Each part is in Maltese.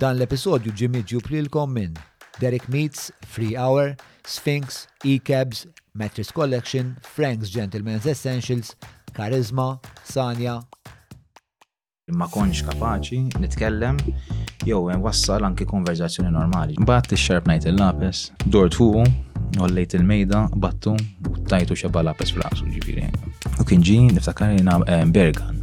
Dan l-episodju ġie miġjub lilkom minn, Derek Meats, Free Hour, Sphinx, E-Cabs, Mattress Collection, Frank's Gentlemen's Essentials, Charisma, Sanja, Ma kontx kapaċi nitkellem jew nwassal anki konverżazzjoni normali. Mbagħad ixxarbnajt il-lapes, dort fuqu, nollejt il-mejda, battu, u tajtu xeba lapes fl-aqsu ġifieri. U kien ġi niftakar jina eh, Bergan.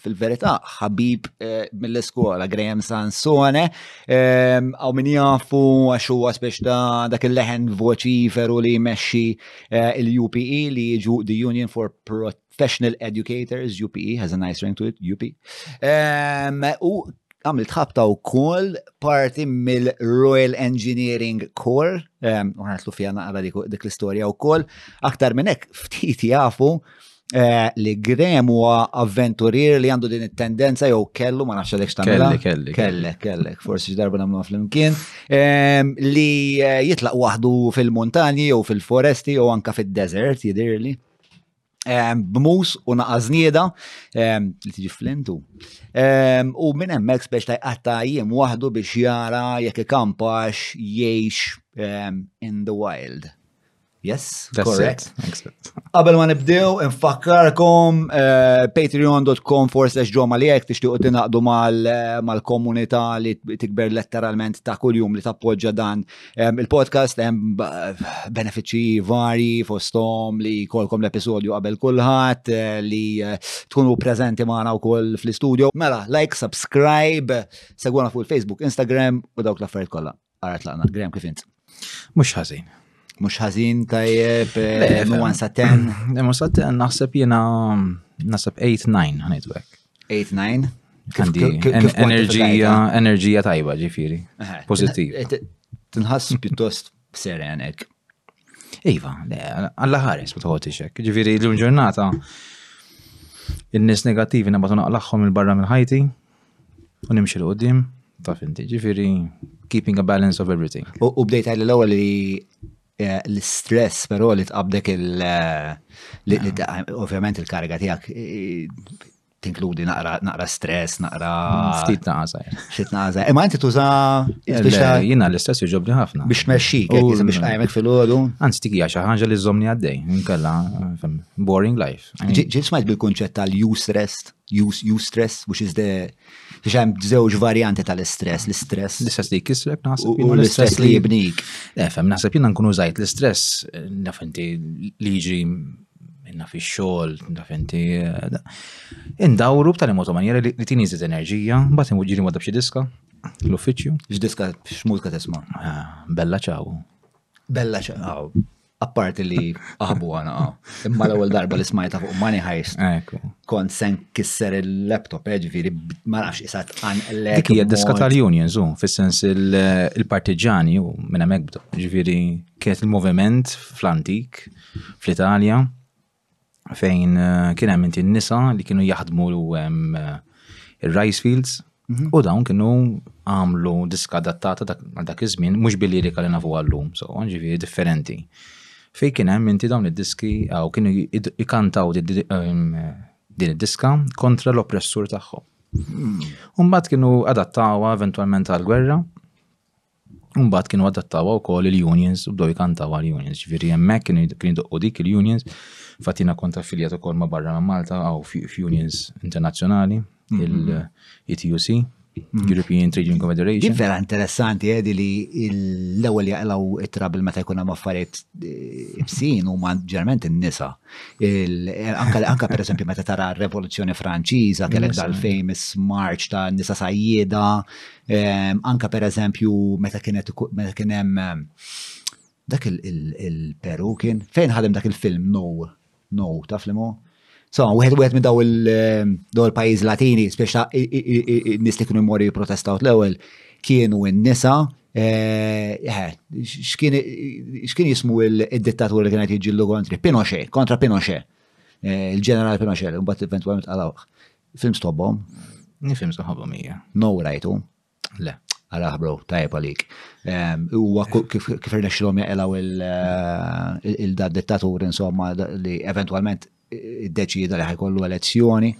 fil-verità ħabib eh, mill-iskola Graham Sansone ehm, għaw min jafu għax huwa spiex ta' dak il-leħen voċiferu li jmexxi eh, il-UPE li jiġu The Union for Professional Educators, UPE, has a nice ring to it, UP. E. Ehm, u għamilt ħabta u kol parti mill-Royal Engineering Corps, ehm, uħartlu fija naqra dik l-istoria u kol, aktar minnek ftit jafu Eh, li Graham huwa avventurier li għandu din it-tendenza jew kellu ma nafx għaliex tagħmilha. Kelli, kelli. Kellek, kellek, forsi xi darba nagħmluha flimkien. Ehm, Li eh, jitlaq waħdu fil-muntanji jew fil-foresti jew anka fid-desert jidirli. Ehm, B'mus u naqażnieda ehm, li tiġi flintu. Ehm, U minn hemmhekk speċ ta' jqatta' jiem waħdu biex jara jekk ikampax jgħix ehm, in the wild. Yes, That's correct. Qabel ma nibdew, infakkarkom eh, patreon.com forse ġoma li jek tixtiqu tinaqdu eh, mal-komunità li tikber letteralment ta' kuljum li tappoġġa dan il-podcast hemm eh, benefiċċji vari fostom li kolkom l-episodju qabel kulħadd li tkunu preżenti magħna wkoll fl-istudio. Mela, like, subscribe, segwana fuq il-Facebook, Instagram u dawk l-affarijiet kollha. Ara tlaqna, Graham kif int? Mhux ħażin. Mhux ħażin tajjeb eh, minn 1 sa 10. Imma sa ten naħseb jiena naħseb 8-9 ħanejtu hekk. 8-9. Għandi kif- kif en- enerġija kwantifikajta? enerġija tajba ġifieri. Eh, Pożittiv. tin- tin- Tinħass pjuttost seren hekk. Iva, le, alla ħares ma toħodix hekk. Ġifieri l-lum ġurnata in-nies negattivi nabgħatu naqlaħħom il-barra minn ħajti, U nimxi l qoddim ta' finti, ġifiri, keeping a balance of everything. U bdejt għalli l-ewwel li eh, l-stress però li tqabdek il- eh, li ah. ovvjament il-kariga tiegħek eh, tinkludi naqra, naqra stress, naqra. Mm, ftit naqra. Ftit naqra. Imma inti tuża. Jina l-istess jġobni ħafna. Biex meċi, biex għajmek fil-ħodu. Għanzi tikija xaħġa li zomni għaddej, nkella boring life. Ġil smajt bil-kunċett tal-use rest. eustress, which is the xem żewġ varjanti tal-istress, l-istress. L-istress li jkisrek, naħseb. U l-istress li jibnik. Efem, eh, naħseb jina nkun użajt l-istress, eh, naf inti li jiġi minna fi xol, naf inti. Eh, indawru b'tali motu manjera li tini zid enerġija, bat ġiri ma dabxie diska, l-uffiċju. X'diska, x'mużika tisma? Ah, bella ċaw. Bella ċaw. apparti li aħbu għana għaw. Imma l-ewel darba li smajta fuq Money Heist, kont sen kisser il-laptop, eh, ġviri, ma nafx isat għan l Dik hija diska tal-Union, zu, fil-sens il-partiġani u minna mekbdu, ġviri, kiet il-moviment fl-antik, fl-Italja, fejn eh, kien hemm inti n-nisa li kienu jaħdmu eh, il-rice fields mhm. u dawn kienu għamlu diska adattata għal dak iż-żmien mhux bil-lirika li nafu għallum, so ġifieri differenti. Fej kien hemm inti dawn id-diski għaw kienu ikantaw ehm, din id-diska kontra l-oppressur tagħhom. Umbat hmm. kienu adattawa eventualment għal-gwerra Mbagħad kienu adattawa wkoll il-unions u bdew jkantaw għal unions. Ġifieri hemmhekk kienu jdoqqu dik il-unions fatina kont affiljat ukoll ma' barra minn Malta għaw f'unions internazzjonali, mhm. il-ETUC, mhm. European Trading Confederation. Din vera interessanti għedi eh, li l-ewwel jaqlaw it-trabel meta jkun hemm affarijiet eh, ibsin huma ġerment in-nisa. Anka pereżempju meta tara r-Revoluzzjoni Franċiża kellek dal-famous march ta' nisa sajjieda Anka per eżempju, meta kienet meta kien hemm dak il-Peru kien fejn ħadem dak il-film No, No, taf li mu? So, wieħed wieħed minn daw il-pajjiż Latini, speċa n-nies li kienu jmorru jipprotestaw l-ewwel kienu n-nisa x'kien jismu il-dittatur li kienet jiġġieldu kontri? Pinochet, kontra Pinochet. Il-ġeneral Pinochet, imbagħad eventwalment qalawh. Films tobbom? Ni films tobbom hija. No rajtu? Le. Għalaħ bro, tajb għalik. Huwa kif irnexxilhom jaqilgħu il-dittatur eh, insomma li eventwalment id-deċida li ħajkollu elezzjoni,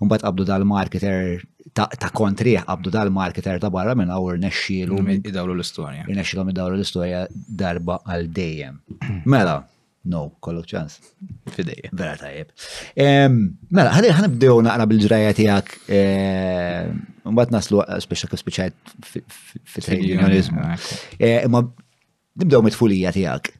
mbagħad qabdu dal-marketer ta' kontri qabdu dal-marketer ta' barra minn għawr nexxielu. Idawlu l-istorja. Nexxielu idawlu l-istorja darba għal dejjem. Mela, No, kollok ċans. Fidej. Vera tajjeb. Mela, ħalli ħanibdew naqra bil-ġrajja tijak, mbatt naslu speċa kif speċajt fit-trade unionizmu. Eh, imma nibdew mit-fulija tijak.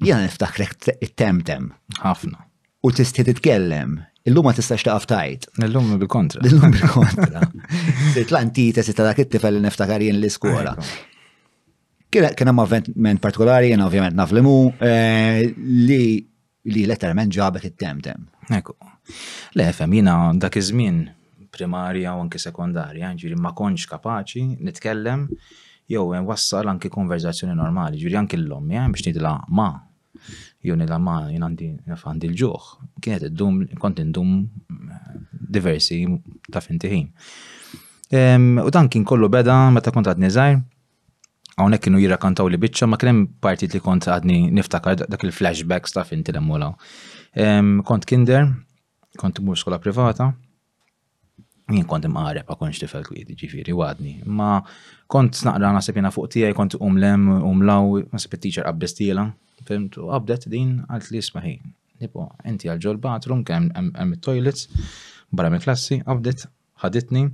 Jena niftakrek it-temtem. Ħafna. U tisti titkellem. Illum ma tistax taqaf tajt. Illum bil-kontra. Illum bil-kontra. Sirt l-antitesi ta' dak it-tifel li niftakar jien l-iskola. Kien hemm avveniment partikolari, jena ovvjament naf li mu, eh, li li letteralment ġabet it-temtem. Ekku. Le, fem, jina dak iż-żmien primarja u anki sekondarja, ġiri ma konċ kapaċi nitkellem jew wassal anki konverzazzjoni normali, ġiri anki l-lom, eh, biex nidla ma, jew nidla ma jien għandi għandi l-ġuħ. Kienet id-dum, kont indum eh, diversi ta' fintiħin. U dan kien kollu beda meta kont għadni zaħir, Hawnhekk kienu jirrakantaw li biċċa ma kien hemm partit li kont għadni niftakar dak il-flashbacks ta' finti l-emmolaw. Kont kinder, kont mur skola privata, jien kont imqareb ma konx tifel kwieti ġifiri, għadni. Ma kont naqra nasib jena fuq tijaj, kont umlem, umlaw, nasib il-teacher qabbestila, fimt, u għabdet din għalt li smaħi. Nipo, inti għal-ġol bathroom, kem għem il-toilets, barra mill klassi, għabdet, ħaditni,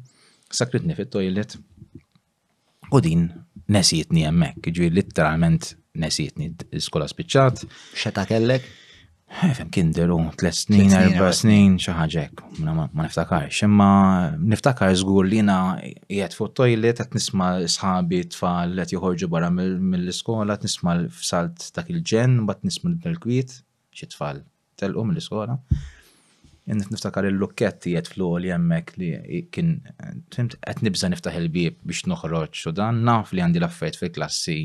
sakritni fit-toilet, U din nesietni hemmhekk, ġifieri litteralment nesietni l-iskola spiċċat. Xeta kellek? Fem kien dilu tliet snin, erba' snin, xi ħaġa hekk, ma niftakarx. Imma niftakar żgur li jiena qiegħed fuq toilet qed nisma' sħabi tfal qed joħorġu barra mill-iskola, qed nisma' l-fsalt dak il-ġen, mbagħad nisma' l-kwiet xi tfal telqu mill-iskola. Jennet niftakar il-lukketti jgħed fl-għoli jemmek li kien, fimt, għet nibza niftaħ il-bib biex noħroċ u dan, naf li għandi l-affajt fil-klassi,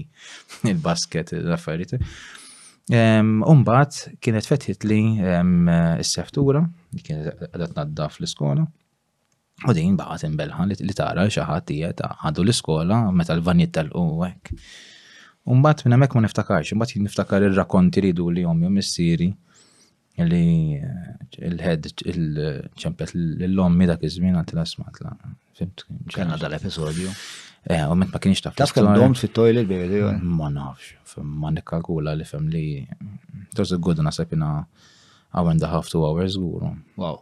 il-basket, l-affajt. Umbat, kienet fetħit li s-seftura, li kienet għadat naddaf l-iskola, U din baqgħet imbelħa li tara xi ħadd qiegħed għadu l-iskola meta l-vanjiet telqu hekk. U mbagħad minn hemmhekk ma niftakarx, imbagħad niftakar ir-rakonti li jdu li ommi u missieri li eh, il-ħed il-ċempet l-ommi dak iż-żmien għal tilasmatla. Kena dal-episodju. Eh, u ma kienx taf. Taf kemm domt fit-toilet bejli. Ma nafx, ma nikkalkula li fem li. Toż il-godu nasab jina għawen daħaf two hours guru. Wow.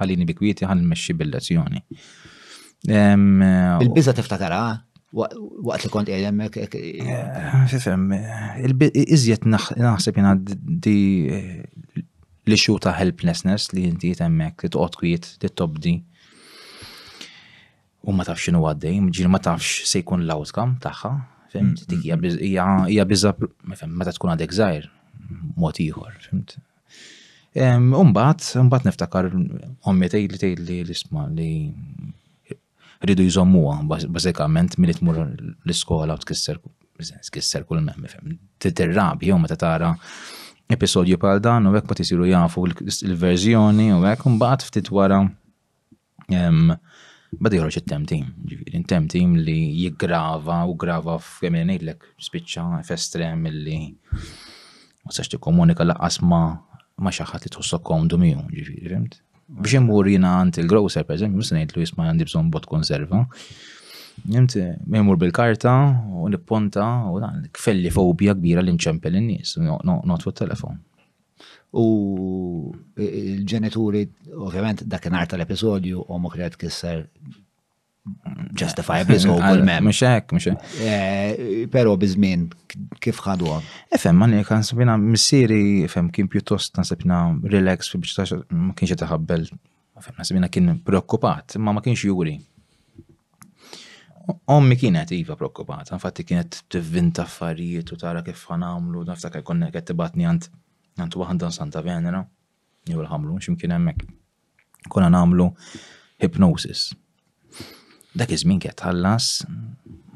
Ħalini bi kwieti ħalli nmexxi bil-lezzjoni. Il-biża tiftakara? waqt li kont għedemmek. Fifem, iżjed naħseb jena di li xu ta' helplessness li jinti jitemmek li toqgħod kwiet li tobdi. U ma tafx xinu għaddej, ġil ma tafx se jkun l-outcome tagħha, fimt, mm, mm, mm. hija biża, meta tkun għadek żgħir, mod ieħor, fimt. Umbat, umbat niftakar ommi tgħidli tgħidli l-isma li rridu jżommuha bażikament milli tmur l-iskola u tkisser tkisser kull mem fem. Titirrabi jew meta tara episodju bħal dan u hekk ma tisiru jafu l-verżjoni u hekk imbagħad ftit wara Bada joħroġ it-tem tim, ġifiri, tem tim li jiggrava u grava f'kemm ngħidlek spiċċa f'estrem li ma sax tikkomunika laqas ma ma xi ħadd li tħossok komdu miegħu, ġifiri, fimt? Biex immur jiena għand il-grocer, per eżempju, mhux ngħidlu jisma' għandi bżonn bot konserva. Fimt? Immur bil-karta u nipponta u dan, kfelli fobja kbira li nċempel in-nies, noqgħod fuq telefon. U l-ġenituri, ovvjament, dakinhar tal-episodju, omok li qed kisser justifiably so għal mem. Mux hekk, mux hekk. Eh, Pero bizmin, kif ħadu għam? Efem, eh, man li kan sabina missiri, efem, kien pjuttost nasibna relax fi biex ma kienx taħabbel F'ħafna żmiena kien preokkupat, imma ma kienx juri. Ommi kienet iva preokkupata, infatti kienet tivvinta affarijiet u tara kif ħanamlu, naftakar konna qed tibatni għand għand waħda Santa Venera, jew l-ħamlu x'imkien hemmhekk. Konna nagħmlu hypnosis. Dak iż-żmien kienet tħallas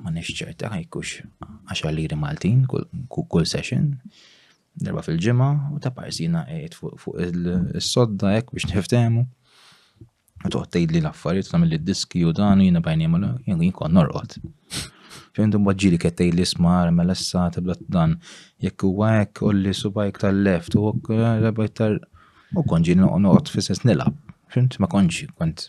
ma nix ċerta jkux għax liri Maltin kull session. Darba fil-ġimgħa u ta' parsina qegħid fuq is-sodda hekk biex niftehmu. U toqgħod tgħidli l-affarijiet tagħmel id-diski u dan jiena bajni ma jien kont norqod. Fejn dum ġili qed tgħidli smar mela issa tibda dan jekk huwa hekk olli subajk tal-left u rebajt tal u kont ġili noqgħod fis-sens nilgħab. Fimt ma kontx kont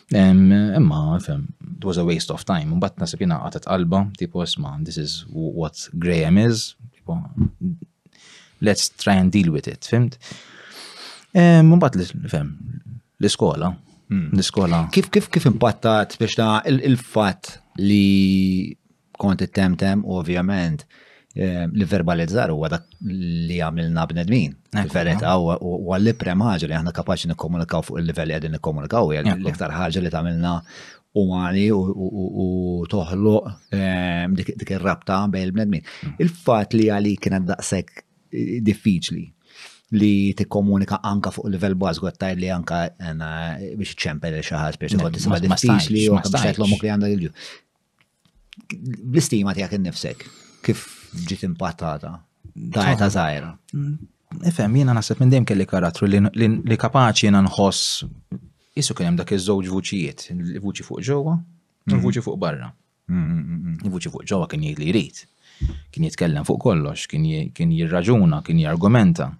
Imma, fem, it was a waste of time. Mbatt nasib jina għatet qalba, tipo, isma, this is what Graham is, tipo, let's try and deal with it, fimt? Mbatt, fem, l-iskola, hmm. l-iskola. Kif, kif, kif impattat biex ta' il-fat li Kont it-temtem u ovvjament li verbalizzar huwa dak li għamilna bnedmin. Fil-verità huwa l-iprem ħaġa li aħna kapaċi nikkomunikaw fuq il-livell li qegħdin nikkomunikaw hija l-iktar ħaġa li tagħmilna umani u toħloq ehm, dik ir-rabta bejn il-bnedmin. Mm. Il-fatt li għalik kienet daqshekk eh, diffiċli li tikkomunika anka fuq livell bażgu għattajt li anka eh, biex ċempel xi ħadd biex tkun tisma' diffiċli u biex tgħidlhom li għandha il bl-istima tiegħek innifsek kif ġiet impattata ta' ta' żgħira. Ifhem jiena naħseb minn dejjem kelli karattru li kapaċi jiena nħoss isu kien hemm dak iż-żewġ vuċijiet, il-vuċi fuq ġewwa, il-vuċi fuq barra. Mm, mm, mm, il-vuċi fuq ġewwa kien jgħid li jrid. Kien jitkellem fuq kollox, kien jirraġuna, kien jargumenta.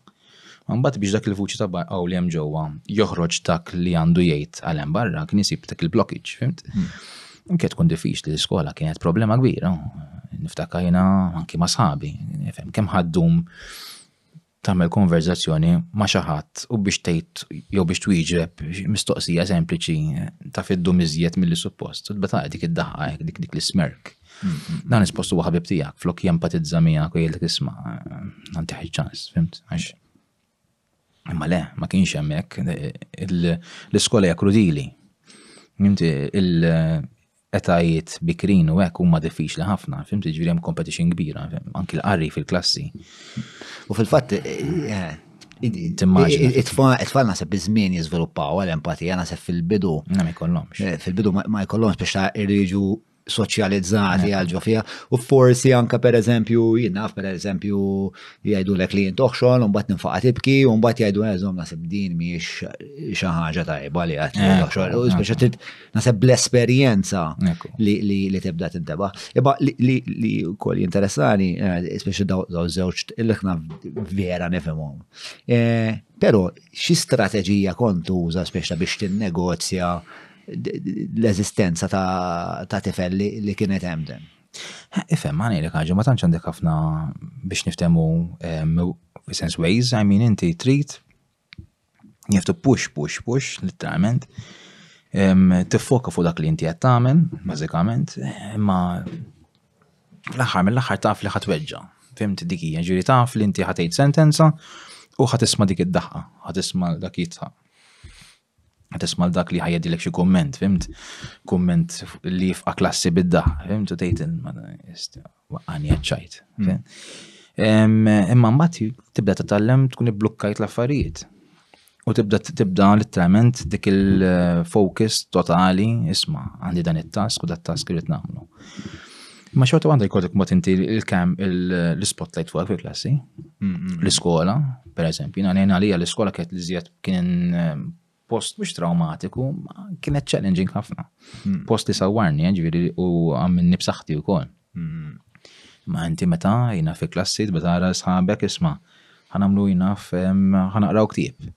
Ma mbagħad biex dak il-vuċi ta' baqgħu li hemm ġewwa joħroġ dak li għandu jgħid għal hemm barra kien isib dak il-blockiġ, fimt? Hmm. Kien tkun diffiċli l-iskola kienet problema kbira. Niftakar jiena anki ma' sħabi, kemm ħaddum tagħmel konverzazzjoni ma' xi ħadd u biex tgħid jew biex twieġeb mistoqsija sempliċi ta' fiddu miżjed milli suppost, u tbeta dik id-daħħa hekk dik dik l-ismerk. Mm-hmm. Dan ispost huwa ħabib tiegħek flok jempatizza miegħek u jgħidlek isma' għandi ċans, fimt? Għax imma le, ma kienx hemmhekk l-iskola hija krudili. Inti etajiet bikrin u hekk huma diffiċli ħafna, fimti ġifieri hemm competition kbira, anki l-qari fil-klassi. U fil-fatt eh, Timmaġina. It-tfal nasib bizmin jizviluppaw għal-empatija nasib fil-bidu. Na ma jkollomx. Eh, fil-bidu ma jkollomx biex ta' irriġu soċjalizzati eh. għal fija. U forsi anka per eżempju, jinnaf per eżempju, jgħidu l-ek li jintoħxol, un bat ninfaqa tibki, un bat jgħidu għazom eh, nasib din miex xaħġa tajba li għat jintoħxol. Naseb bl-esperjenza li tibda tinteba. Iba li kol jinteressani, eh, speċi daw zewċ il-ħna vera nifimom. Eh, Pero, xi strategija kont uża speċi biex tinnegozja l-eżistenza ta' tifel li kienet hemm den? Ifem, għani li kħagġa, ma tanċan għandek ħafna biex niftemu eh, sens ways, I mean, inti trit You have to push, push, push, literalment. Tiffoka fuq dak li inti qed tagħmel, bażikament, imma l-aħħar mill-aħħar taf li ħadd weġġa. Fimt dik hija, ġifieri taf li inti ħatejt sentenza u ħatisma' dik id-daħqa, ħatisma' dak jitħaq. Ħatisma' dak li ħajedilek xi kumment, fimt? Kumment li jifqa' klassi bid-daħqa, fimt? U tgħid waqqani għadċajt. Imma mbagħad tibda titgħallem tkun ibblukkajt l-affarijiet. U tibda tibda literalment dik il-focus totali, isma' għandi dan it-task u dat task irid nagħmlu. Ma xorta għandha jkollok mod inti il-kam l-spotlight fuq fil-klassi, l-iskola, per eżempju, jina għalija l-iskola kienet li żjed kien post mhux trawmatiku, kienet challenging ħafna. Hmm. Post li sawwarni, eh, ġviri, u għammin nibsaħti u kol. Hmm. Ma inti meta jina fi klassi, meta għara sħabek isma, ħanamlu jina ħanaqraw ktib.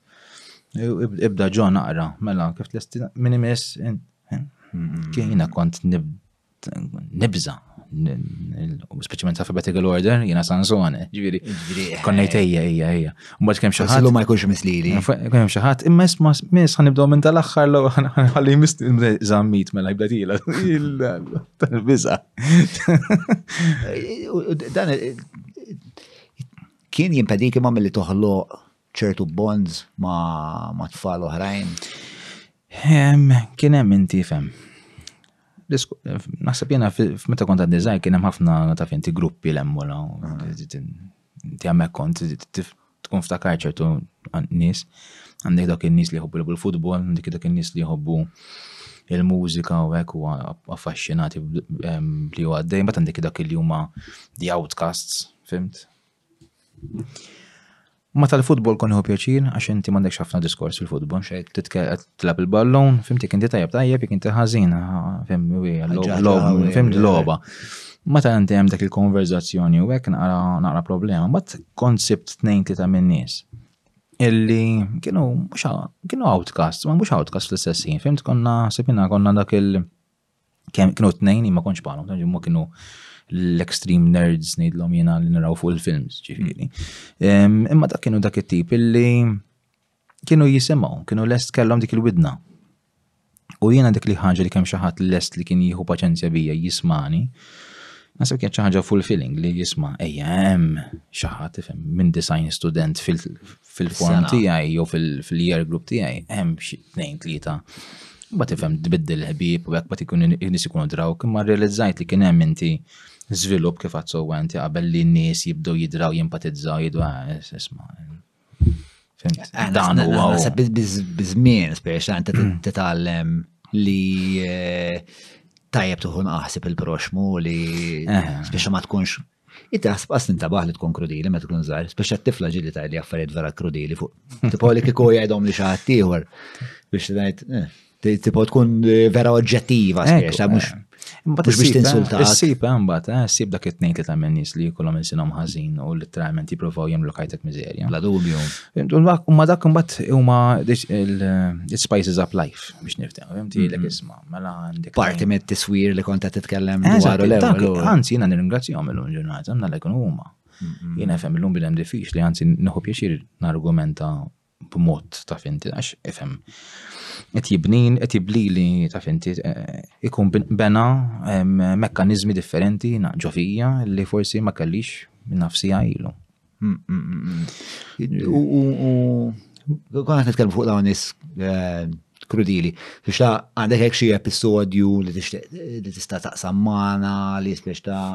Ibda ġo naqra, mela, kif t-lesti minni mis, hmm. kien jina kont nibza, speċjalment alphabetical order, jina Sansone, ġviri, konnejt ejja, ejja, ejja. Mbagħad kemm xi ħadd. ma jkunx mislili. Kemm xi ħadd, imma isma' mis ħanibdew minn tal-aħħar l ħalli żammit mela jibda tila. Tal-biża. Dan kien jimpedik imma milli toħloq ċertu bonds ma' tfal oħrajn? Kien hemm inti fem. Naħseb jena meta kont għaddi zaħi kien hemm ħafna ta' finti gruppi l-emmula. Inti għamek kont tkun ftakar ċertu nis. Għandek dak il-nis li jħobbu l-futbol, għandek dak il-nis li jħobbu il-mużika u hekk u affaxxinati li huwa għaddej, bat għandek dak il-juma the outcasts, fimt? Ma tal-futbol kon hu pjaċir, għax inti m'għandekx ħafna diskors fil-futbol, xejn titkellem tlab il-ballun, fimti inti tajjeb tajjeb, jek inti ħażin, fimmi fimti logħba. Meta inti hemm dak il-konverzazzjoni u hekk naqra problema, mat kont sibt tnejn tlieta min-nies illi kienu mhux kienu outcast, ma mhux outcast fl-istess ħin, fimt konna sibina konna dak il- Kem kienu t-tnejn, ma konċ panom, ma kienu l-extreme nerds nejdlom jena li naraw fuq il-films ġifiri. Imma dak kienu dak it-tip illi kienu jisimaw, kienu lest kellhom dik il-widna. U jiena dik li ħaġa li kemm xi ħadd lest li kien jieħu paċenzja bija jismani. Nasib kien xi ħaġa fulfilling li jisma' ejja hemm xi ħadd minn design student fil-form tiegħi jew fil-year group tiegħi hemm xi tnejn tlieta. Bat ifhem tbiddil ħbieb u hekk bat ikun nies ikunu draw, imma rrealizzajt li kien hemm inti żvilupp kif għad sewwa inti qabel li n-nies jibdew jidraw jimpatizzaw jidwa ah, isma' eh, dan huwa. Naħseb biż-żmien, speċjalment mm. titgħallem li eh, tajjeb tuħun aħseb il-proxmu li eh. speċa ma tkunx Inti ħasb qas nintabaħ li tkun krudili meta tkun żgħir, speċjal tifla ġili ta' li affarijiet vera krudili fuq. Tipo li kieku jgħidhom li xi ħadd ieħor biex ngħid eh, tipo tkun eh, vera oġġettiva speċjal eh, mhux Imbagħad biex tinsulta. Issib imbagħad, issib dak it-tnejn li tagħmel nies li jkollhom insinhom ħażin u literalment jippruvaw jagħmlu kajtek miżerja. La dubju. Ma dak imbagħad huma il-spices up life biex niftem, fimti l mm-hmm. isma' Mela għandek. Parti mit tiswir li konta titkellem dwar l-ewwel. Anzi, jiena nirringrazzjahom illum ġurnata, għandna l ekun huma. Jiena fem illum bil-hemm diffiċ li anzi nħu pjaċir nargumenta b'mod ta' finti, għax ifhem. Qed jibnin, qed jiblili ta' finti, eh, ikun bena mekkaniżmi differenti ġofija li forsi ma kellix nafsi għajlu. U konna nitkellmu fuq dawn is eh, krudili. Biex ta' għandek hekk xi episodju li tista' taqsam magħna li biex ta'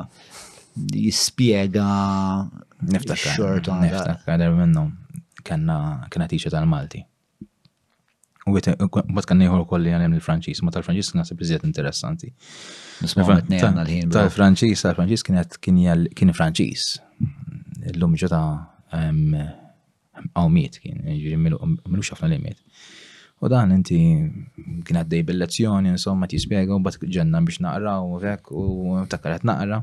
jispjega niftakar xorta. Niftakar minnhom kellna kienet tal-Malti. U għet, għet kan neħor kolli għanem il-Franċis, ma tal-Franċis kien għasib iżjed interessanti. Tal-Franċis, tal-Franċis kienet kien Franċis. L-lum ġota għawmiet kien, milu xafna li miet. U dan inti kien għaddej bil-lezzjoni, insomma, ti spiega, u bat ġenna biex naqra, u vek, u takkaret naqra.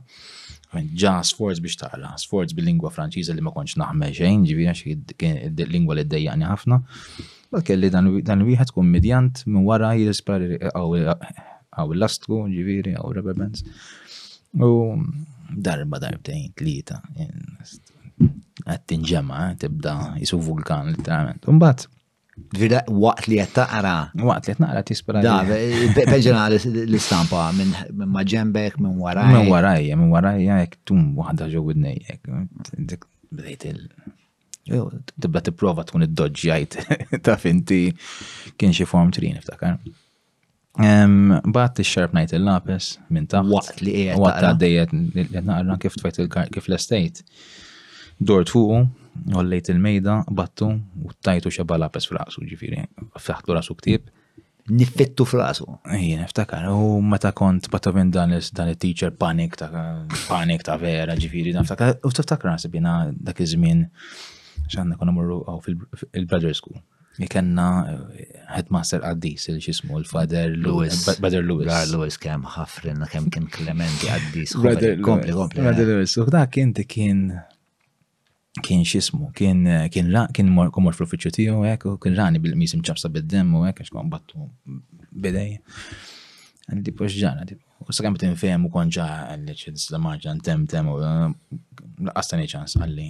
Ġa sforz biex taqra, sforz bil-lingwa Franċiża li ma kontx naħmel xejn, ġifieri għax kien lingwa li ddejjaqni ħafna. Ma kelli dan wieħed tkun midjant minn wara jispar għaw l-lastku, ġifieri għaw rubber bands. U darba darbtejn tlieta qed tinġema' tibda jisu vulkan literalment. Imbagħad Waqt li qed taqra. Waqt li qed naqra tispera. Da, beġġena l-istampa minn ma ġembek, minn warajja. Minn warajja, minn warajja jekk tum waħda ġew id-nejjek. Dik bdejt il- tibda tipprova tkun id-doġġjajt ta' finti kien xi form trin iftakar. Bat ix-xarb ngħid il-lapes minn taħt. Waqt li qiegħed. Waqt għaddejjed li naqra kif tfajt il-kar kif l-estate. Dort fuqu, għollejt il-mejda, battu u tajtu xeba lapes fl-aqsu ġifiri, ftaħtu rasu ktib. Nifittu fl-aqsu. Ejja, niftakar, u meta kont batta minn dan il-teacher panik ta' panik ta' vera ġifiri, niftakar, u tiftakar nasib jina dak iż-żmien xanna konna morru fil-brother school. Ikenna headmaster qaddis il xismu l-Father Lewis. Brother Lewis. Brother Lewis kemm ħafrinna kemm kien Klementi qaddis. Kompli, kompli. Brother Lewis, u dak kien kien kien xismu, kien kien kien mor komor fl-uffiċċju tiegħu hekk u kien rani bil-qmis imċabsa bid-demm u hekk għax kon battu bidej. Għandi pux ġana, u sa' kemm tinfehem u konġa għalli ċids la maġan tem tem u l-qastani ċans għalli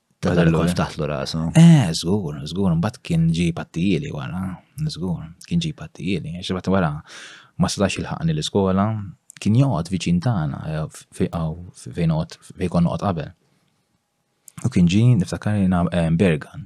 Ta' dan kollox taħtlu rasu. Eh, żgur, żgur, mbagħad kien ġi pattijili wara, żgur, kien ġi pattijili. Xi wara ma setax ilħaqni l-iskola, kien joqgħod viċin tagħna eh, fejn fejn noqgħod qabel. U kien ġi niftakar eh, Bergan.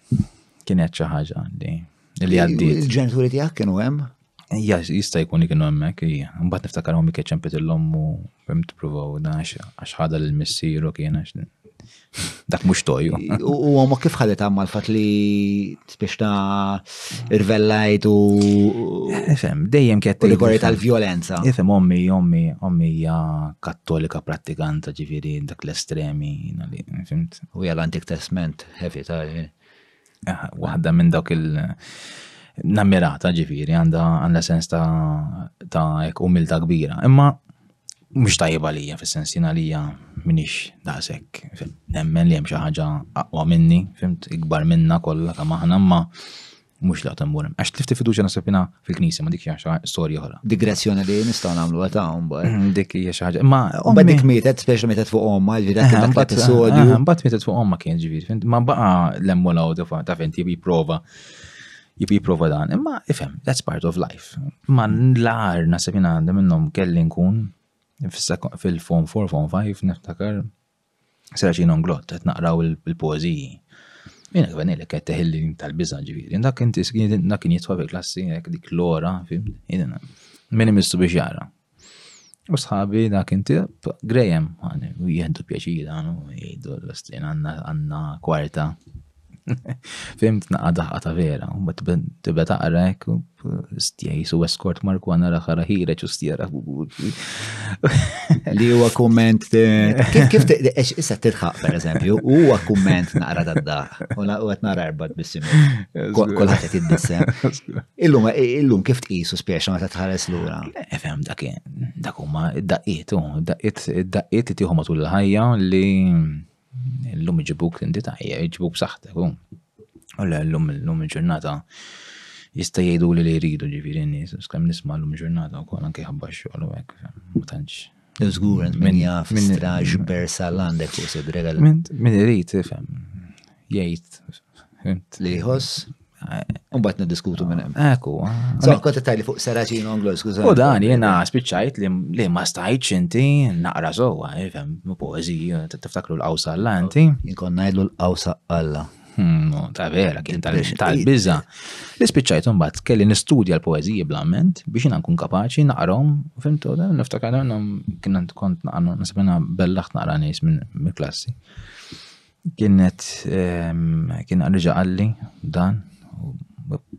Kienet xi ħaġa li li għaddiet. Il-ġenituri tiegħek kienu hemm? Ja, jista' jkun li kienu hemmhekk, hija. Mbagħad niftakar hom kien ċempet il-lommu fim tippruvaw dax għax ħadha lil missieru kien għax dak mhux toju. U hom kif ħadet għamma l-fatt li spiex ta' irvellajt u. Ifhem, dejjem kienet. Rigori tal-vjolenza. Ifhem, ommi, ommi, ommi hija kattolika prattikanta ġifieri dak l-estremi. U hija l-Antik Testament. heavy ta' eh, waħda minn dawk il- nammirata ġifiri għanda għanda sens ta' ta' ek umilta kbira. Imma mux tajba lija fil-sens jina lija minix daqsek nemmen li hemm xi ħaġa aqwa minni, fimt ikbar minna kollha ta' maħna, imma Mhux laqta mborem. Għax tlifti fiduċja naħseb jiena fil-knisja ma dik hija xi storja oħra. Digressjoni li nistgħu nagħmlu għata mbagħad. Mm, Dik hija xi ħaġa. Ma Mbagħad dik mietet, speċi mietet fuq omma, ġviri Eh, dak mbagħad- l-episodju. eh, Mbagħad mietet fuq omma kien ġifieri. fint? Ma baqa l-emmu law tifa ta' fint jibi prova. Jibi prova dan. Imma ifhem, that's part of life. Ma l-ar naħseb jiena għandha minnhom kelli nkun fis-seko- fil-form 4, form 5, niftakar Sera xi nonglott, qed naqraw il-poeżiji. Jiena kif ngħidlek qed teħilli tal-biża' ġifieri. Dak inti dak kien jitfa' fil-klassi hekk dik l-ora, fim, jiena min imistu biex jara. U sħabi dak inti Graham, u jieħdu pjaċir għanu, jgħidu l-istrin għandna kwarta. Fimt naqqa daħqa ta' vera, u bat tibet aqra ek, stjaj, su eskort marku għana raħara ħireċ u stjara. Li huwa komment, kif eċ issa tilħaq per eżempju, huwa komment naqra da' daħ, u għet nara erbat bissim, kolħat għet jiddissem. Illum, illum kif tqisu spiex ma ta' tħares l-ura? Efem, eh, dak dak huma id-daqqiet, id-daqqiet, id-daqqiet tiħu matul l-ħajja li Illum iġibuk tinti tajjeb, iġibuk b'saħħtek u. U le llum illum il-ġurnata jista' jgħidu li li jridu ġifieri n-nies, skemm nisma' llum il-ġurnata wkoll anke ħabba x-xogħol u hekk, ma tantx. Żgur min jaf minn straġ bersal għandek fuq sidrek. Min irid ifhem jgħid. Li jħoss Umbat niddiskutu minn hemm. Eku. So, kont tajli fuq Seracin Onglo, skuża. U dan jena spiċċajt li ma stajtx inti naqra sowa, jifem, eh, poezija, tiftakru l-qawsa alla inti. Inkon najdlu l-qawsa alla. Hmm, ta' vera, kien tal-biza. Li spiċċajt umbat kelli nistudja l-poezija blament biex jena nkun kapaċi naqrom, fimtu, niftakar għannom kien kont naqra, nasibina bellaħt naqra nis minn klassi. Kienet kien reġa' qalli dan u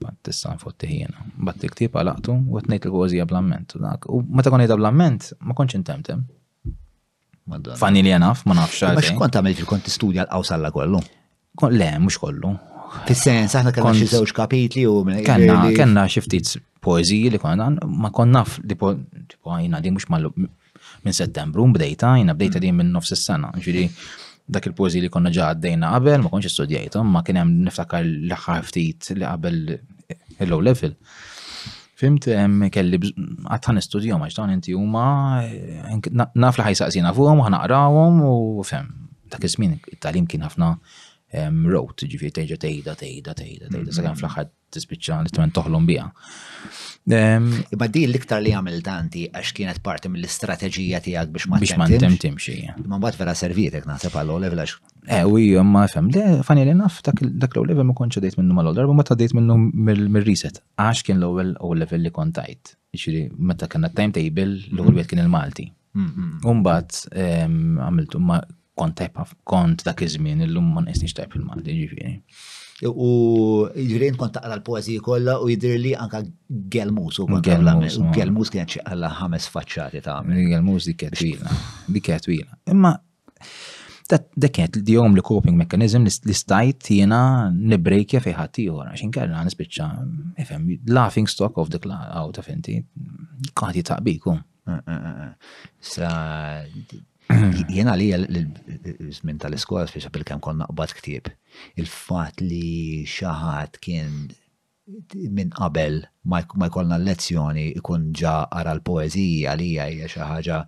bat tista' nfotti ħiena. Bat il-ktieb għalaqtu u qed ngħid il-poeżija bl-amment. U meta kon ngħidha bl-amment ma kontx intemtem. Fanni li jenaf, ma nafx għal. Għax kont għamilt kont tistudja l-qaws alla kollu? Le, mhux kollu. Fis-sens, aħna kellna xi żewġ kapitli u kellna kellna xi ftit poeżiji li konna ma konnaf li po għajna li mhux Minn Settembru bdejta, jiena bdejta din minn nofs is-sena. Ġifieri dak il-poeżi li konna ġa għaddejna qabel, ma kontx istudjajthom, ma kien hemm niftakar l-aħħar ftit li qabel il-low level. Fimt, kelli għadħa nistudjom, għax dawn inti huma naf li ħajsaqsina fuqhom, ħanaqrawhom u fem. Dak iż-żmien it-talim kien ħafna road, ġifieri tejġa tejda, tejda, tejda, tejda, sakemm fl-aħħar tispiċċa li tment toħlom biha. Ehm, Iba di l-iktar li għamil danti għax kienet parti mill-istrateġija tiegħek biex ma biex ma ntem timxi. Ma mbagħad vera servietek naħseb għal level għax. Eh, u jom ma fem, le fani li naf dak l level ma konċa dejt minnu mal-ewwel darba ma ta' dejt minnu mill-reset għax kien l-ewwel u level li kontajt. Ġifieri meta kellna timetable l-ewwel kien il-Malti. Mm-hmm. Umbat ehm, għamiltu ma kont tajb ħafna, kont dak iż-żmien illum ma nqisniex tajb fil-Malti, ġifieri. U ġifieri kont taqra l-poeżiji kollha u jidhirli anke Gelmus u kont Gelmus. Gelmus kienet xi għalla ħames faċċati ta' Gelmus dik kienet twila, dik kienet twila. Imma dak kienet the only coping mechanism li stajt jiena nibbrejkja fi ħadd ieħor għax inkella nispiċċa ifhem laughing stock of the cloud out of inti. Kont jitaqbiku. Sa jien għalija l-żmien tal-iskola speċa bil-kemm konna qbad ktieb. Il-fatt li xi ħadd kien minn qabel ma jkollna l-lezzjoni ikun ġa ara l-poeżija għalija hija xi ħaġa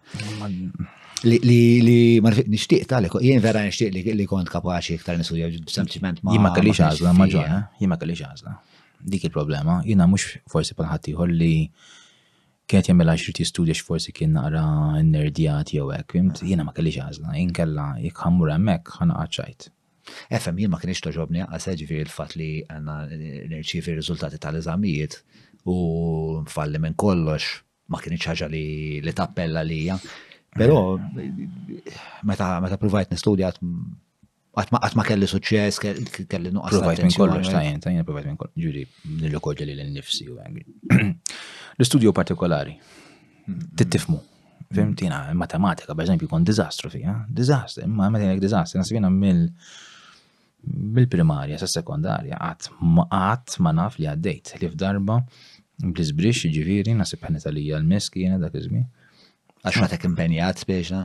li ma nixtieq talek, jien vera nixtieq li kont kapaċi iktar nisuja sempliċement ma. Jien ma kellix għażla ma ġon, eh? jien ma kellix għażla. Dik il-problema, jiena mhux forsi bħal ħadd ieħor li kienet jagħmilha xrid jistudja x'forsi kien naqra nerdjat jew hekk, fimt, jiena ma kellix għażla, inkella jekk ħammur hemmhekk ħanaqgħad xajt. Efhem jien ma kienx toġobni għaqas ġifieri l-fatt li għandna nirċievi r-riżultati tal-eżamijiet u nfalli minn kollox ma kienx ħaġa li li tappella lija. Però meta meta provajt nistudja Għat ma kelli suċċess, kelli nuqqas. Provajt minn kollox, tajjen, tajjen, provajt minn kollox, ġuri, nil-lokoġa li l-nifsi u għagri. L-studio partikolari, mm-hmm. tittifmu, fimtina, matematika, per eżempju, kon dizastru fija, dizastru, imma għamil jek dizastru, nasibina mill mill-primarja sa' sekondarja, għat għat ma naf li għaddejt, li f'darba, blizbrix ġiviri, nasib ħanet għalija l-miski jena dak iżmi. Għax ma tek impenjat speċa?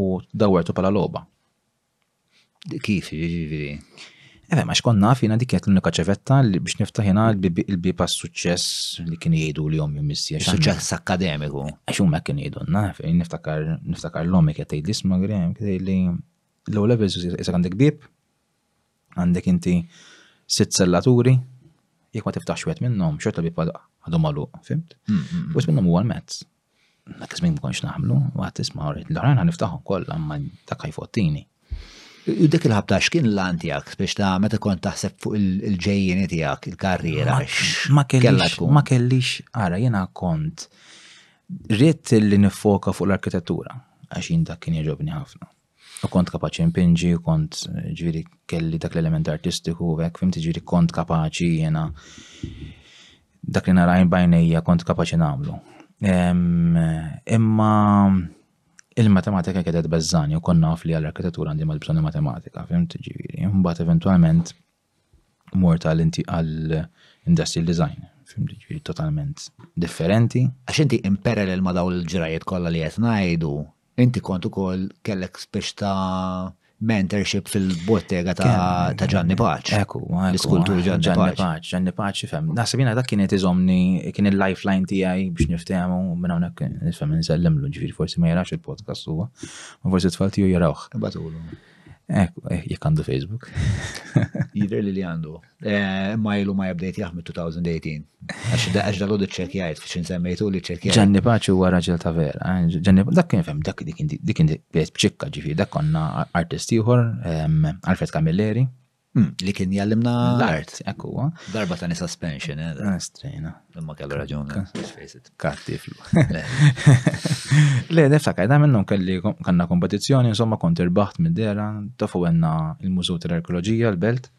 U dawwertu pala loba. Kif, jiġifieri? Efe, ma xkon naf jina dik l-unika ċevetta li biex niftaħ jina l-bi pas suċċess li kien jgħidu li jom jummissi. Suċċess akademiku. Għax umma kien jgħidu, naf, niftakar, niftakar l-ommi kien tgħid l-isma grem, kien tgħid li l level jisa għandek bib, għandek inti sitt sellaturi, jek ma tiftax wet minnom, xorta bib għadu malu, fimt? Mm, mm, mm. U minnhom huwa l-mezz. Dak iż-żmien ma kontx naħmlu, waqt isma' rrid l-oħrajn ħa niftaħhom kollha imma dak jfottini. U dik il-ħabta x'kien l-għan tiegħek biex ta' meta kont taħseb fuq il-ġejjieni tiegħek, il-karriera? Ma kellix, ma kellix, ara jiena kont rrid li nifoka fuq l-arkitettura għax jien dak kien jogħġobni ħafna. U kont kapaċi npinġi, u kont ġviri kelli dak l-element artistiku, u għek, fimti ġviri kont kapaċi jena dak li narajn bajnija kont kapaċi namlu. Imma il-matematika kienet bezzani u konna naf li għall-arkitettura għandi mal-bżonni matematika, fimti ġviri. Mbagħad eventualment mort għal inti għal industrial design, fimti ġifieri totalment differenti. Għax inti in parallel ma daw l-ġrajiet kollha li qed ngħidu, inti kont ukoll kellek spiex ta' mentorship fil-bottega ta' Ġanni Paċ. Eku, l-iskultur Ġanni Paċ. Ġanni Paċ, fem. Nasib jena dak kienet iżomni, kien il-lifeline tijaj biex niftemu, minna unek nifem nsellimlu ġifir, forsi ma jarax il-podcast huwa, ma forsi t-tfal tiju jarawx. Batulu. Jek għandu Facebook. Jider li li għandu. Eh, ma jilu ma jabdejt jaħmi 2018. Għax da għax dal-għodu ċekjajt, fxin semmejtu li ċekjajt. Ġanni Paċu huwa raġel ta' vera. Eh, Ġanni, dak kien fem, dak dik kien bħiet bċikka ġifir, dak konna artisti uħor, ehm, Alfred Camilleri, Hmm, li kien jallimna l-art, ekku. Darba ta' suspension, eh? Ah, strejna. Imma kellu raġun, kattif. Le, niftakar, da minnum kelli kanna kompetizjoni, insomma, kont irbaħt minn dera, tafu għenna il-Mużu tal-Arkeologija, l-Belt,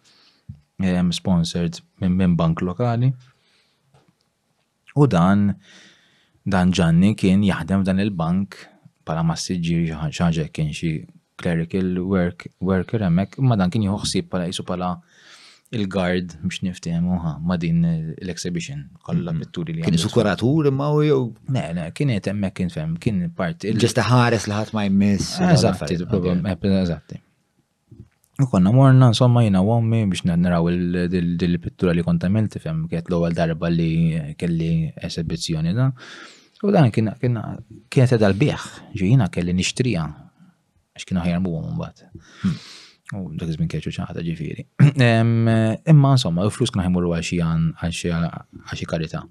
sponsored minn bank lokali. U dan dan Ġanni kien jaħdem f'dan il-bank bħala massiġġier xi ħa- xi ħaġa hekk kien xi clerical work, worker hemmhekk, imma dan kien jieħu ħsieb bħala qisu bħala il-guard biex niftehmu ha, ma' din l-exhibition kollha pitturi li Kien għamlet. isu kuratur imma u jew Ne, ne, kien qed hemmhekk kien fem, kien parti. il- ġesta ħares li ħadd ma jmiss. u dawn Eżatti, l-affarijiet. probabbilment, eżatti. U konna morna, insomma, jina u għommi biex naraw il-pittura li kont għamilt, fem, kiet l-ewwel darba li kelli esibizzjoni da. U dan kien kienet edha l-bieħ, ġi jina kelli nixtrija, għax kienu ħajar buħom mbagħad. Hmm. U dak iż-żmien kieċu ċaħda ġifieri. Imma insomma, u flus kienu ħajmurru għal xi għal xi karità.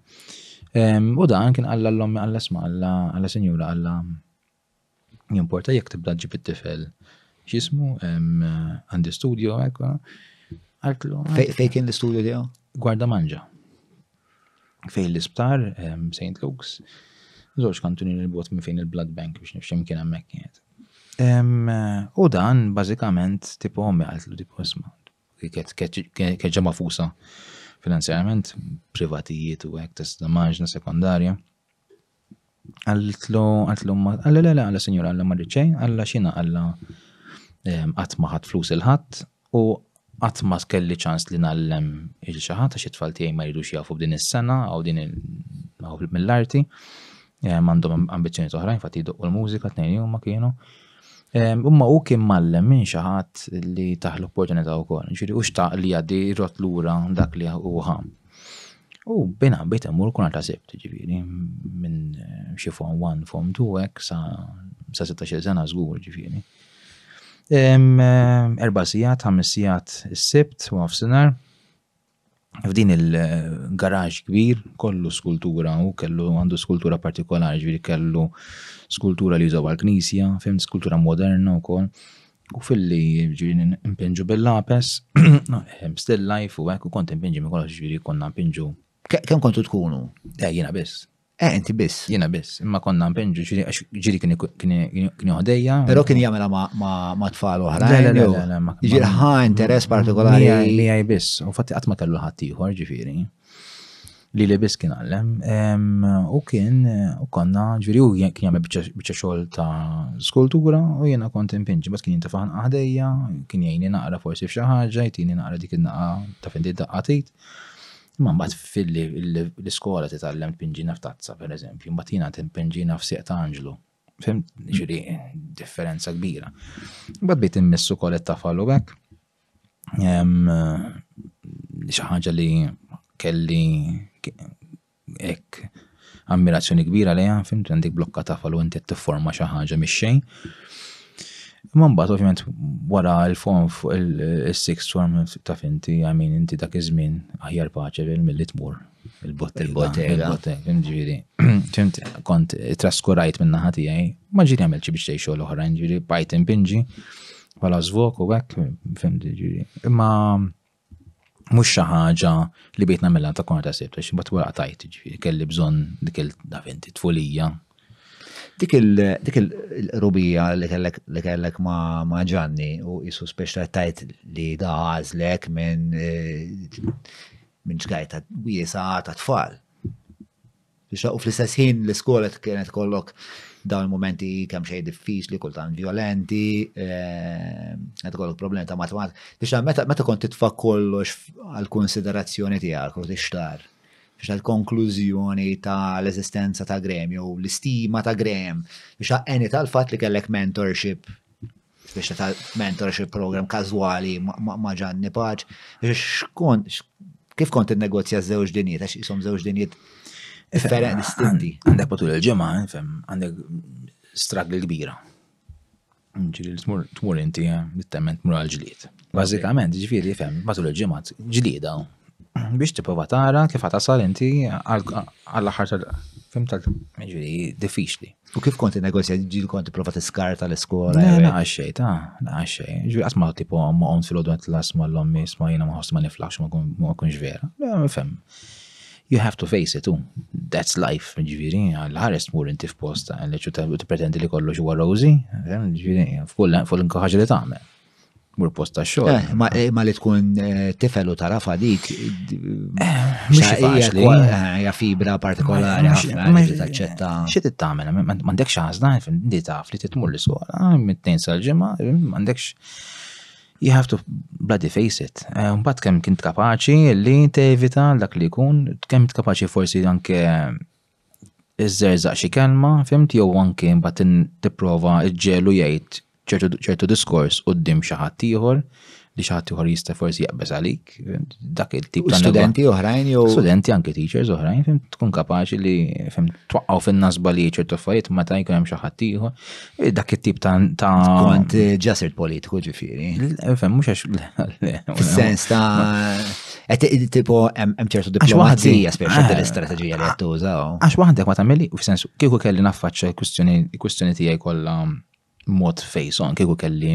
U dan kien għalla l-ommi għalla sma għalla sinjura għalla Jimporta jekk tibda ġib it-tifel x'ismu għandi studio hekk għartlu. Fejn kien l-istudio tiegħu? Gwarda Manġa. Fejn l-isptar St. Luke's. Żewġ kantuni li bot minn fejn il-Blood Bank biex nifxem kien hemmhekk kienet. U dan bażikament tipo ommi għartlu tipo isma' keġġa mafusa finanzjarament privatijiet u hekk tista' maġna sekondarja. Għaltlu, għaltlu, għalla, għalla, għalla, senjur, għalla, marriċej, għalla, xina, għalla, għatma ħat flus il-ħat, u għatma kelli ċans li nallem il-xaħat, għax it-tfal tijaj ma jridux jafu b'din is-sena, għaw din il-għaw mill-arti, għandhom ambizjoni toħrajn, fatti u l-mużika, t-nejn jumma kienu. Umma u kien mallem minn xaħat li taħlu opportunità u kol, ġiri u xtaq li għaddi rot l-ura dak li u ħam. U bina bita mur kuna ta' sebt, ġifiri, minn eh, xie form 1, form 2, ek, sa, sa 16 sena zgur, ġifiri. Eh, erba sijat, ħames sijat s-sebt u għafsinar, f'din il-garaġ kbir, kollu skultura u kellu għandu skultura partikolari, ġifiri kellu skultura li jużaw għal-knisja, fim skultura moderna u koll. U filli ġiri npinġu bil-lapes, still life u għek u kont npinġi minn kollox ġiri konna npinġu. Kem kontu tkunu? Eh, jina biss. Eh, inti biss. Jina biss, imma konna npinġu ġiri kien joħdejja. Pero kien jamela ma tfal uħra. Ġiri ħa interess partikolari. Li għaj biss, u fatti għatma kellu ħattijħor ġifiri. li li biss kien għallem. U kien, u konna, ġviri, u kien jgħamil bieċa xol ta' skultura u jena kont impinġi, bat kien jintafaħan għadejja, kien jgħini naqra forsi fxaħġa, jtini naqra dik il-naqra ta' findi daqqatit. Ma bat fil-li l-skola t tallem t-pinġina f'tazza, per eżempju, bat jina t-pinġina f'sieq ta' anġlu. Fim, ġiri, differenza kbira. Bat bit immissu kolet ta' fallu għek. xi ħaġa li kelli hekk ammirazzjoni kbira lejha, fimt, għandi blokka tafal u inti qed tifforma xi ħaġa mix-xejn. Imma mbagħad ovvjament wara l-fom fuq il-sixth form taf inti, I mean, inti dak iż-żmien aħjar paċe milli tmur. il-bottega. Ġiri, ċimt, kont traskurajt minna ħati għaj, ma ġiri għamil ċi biex teħxu l-oħra, ġiri, bajt impinġi, bħala zvok u għek, fimti ġiri. Imma mux xaħġa li bejt namilla ta' konta sebt, għax bat wara tajt ġiri, kelli bżon dik il-daventi tfulija. Dik il-rubija li kellek li kellek ma' ġanni u jisu speċta tajt li da għazlek minn eh, minn ġgajta wiesa ta' tfal. U fl-istess ħin l-iskola kienet kollok dawn il-momenti kemm xejn diffiċli, kultant violenti, eh, qed ikollok problemi ta' matmat. Biex meta kont titfa' kollox għal konsiderazzjoni tiegħek u tixtar biex għal konklużjoni ta' l-eżistenza ta' Graham jew l-istima ta' Graham biex għeni tal-fatt li kellek mentorship biex ta' mentorship program kazwali ma' ġanni paċ, biex kif kont il-negozja zewġ dinjiet, għax jisom zewġ dinjiet differenti distinti. Għandek patul il-ġemma, fem, għandek stragli kbira. Ġiri tmur inti, eh, nittement mur għal-ġliet. Bazzikament, ġifiri, fem, patul il-ġemma, ġlida, biex tipprova tara kif tasal inti għall-aħħar tal fim tal ġiri diffiċli. U kif konti negozja ġil konti prova tiskar tal-iskola? Le, naqax xej, ta' naqax xej. Ġiri għasma tipo ma għom fil-għodu għat l-asma l-ommi, sma jina ma għosma niflax ma kunx vera. Le, fem. You have to face it, u. That's life, ġiri, għal-ħares mur inti f'posta, għalli ċu t-pretendi li kollox huwa rozi, ġiri, full inkaħġa li ta' mur post ta' xogħol. Eh, ma eh, li tkun eh, tifel u taraf dik. Hija fibra partikolari ħafna li taċċetta. Xi tittamel, m'għandekx għażla, inti taf li titmur l-iskola, mit-tnejn sal-ġimgħa, m'għandekx you have to bloody face it. Mbagħad kemm kint kapaċi li tevita dak li jkun, kemm kapaċi forsi anke iżżerżaq xi kelma, fimt, jew anke mbagħad tipprova ġġelu jgħid ċertu diskors quddiem xi ħadd ieħor li xi ħadd ieħor jista' forsi jaqbeż għalik, dak il-tip ta' studenti oħrajn jew studenti anke teachers oħrajn, fimt, tkun kapaċi li fimt twaqqgħu fin-nasba li ċertu affarijiet meta jkun hemm xi ħadd ieħor. Eh, dak it-tip ta'. Kont eh, ġasirt politiku ġifiri. Eh, fem, mux għax. Sens ta' Et tipo hemm ċertu diplomazija spiex din l-istrateġija li qed tużaw. Għax waħdek ma tagħmeli u f'sensu kieku kelli naffaċċa l-kwistjoni tiegħi kollha mod face on kieku kelli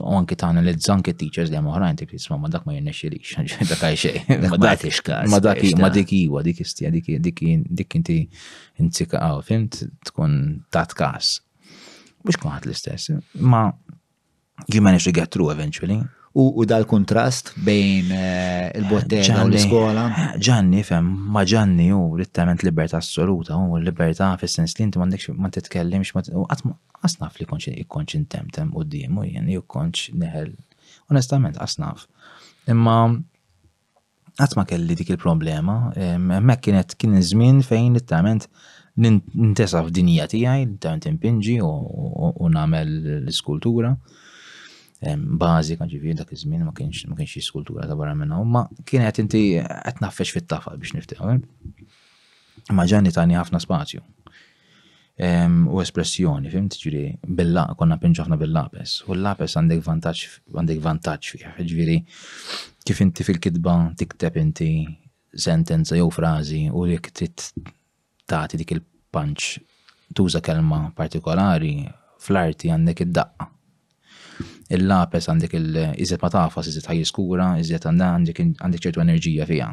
u anki ta' analizza anki teachers li hemm oħrajn dik jisma' ma dak ma jirnexxilix, dak għaj xejn. Ma dak ix każ. Ma dak ma dik iwa, dik istija, dik dik dik inti intika għaw, fimt tkun tat każ. Mhux kulħadd l-istess, ma you manage to get through eventually. U dal-kontrast bejn eh, il-bottega u l-iskola? Ġanni, fem, ma ġanni u rittament libertà assoluta, u libertà fis-sens li inti m'għandekx ma titkellimx, u qatt Qas naf li kontx kontx intemtem quddiemu jien jew kontx neħel. Onestament qas naf. Imma qatt ma kelli dik il-problema, hemmhekk kienet kien żmien fejn literalment nintesa f'dinja tiegħi, literalment impinġi u nagħmel l-iskultura bażika ġifieri dak iż-żmien ma kienx ma kienx skultura ta' barra minn hawn, ma kienet inti qed naffex fit-tafal biex niftehmu. Ma ġani tani ħafna spazju. u espressjoni, fimt ġviri, billa, konna pinġu ħafna bil-lapes. U l-lapes għandek vantaġġ, għandek vantaġġ fih, ġviri, kif inti fil-kitba tikteb inti sentenza jew frażi u jek trid tagħti dik il-punch tuża kelma partikolari, fl-arti għandek id-daqqa. Il-lapes għandek il-iżjed ma tafas, iżjed ħaj jiskura, iżjed għandha għandek ċertu enerġija fiha.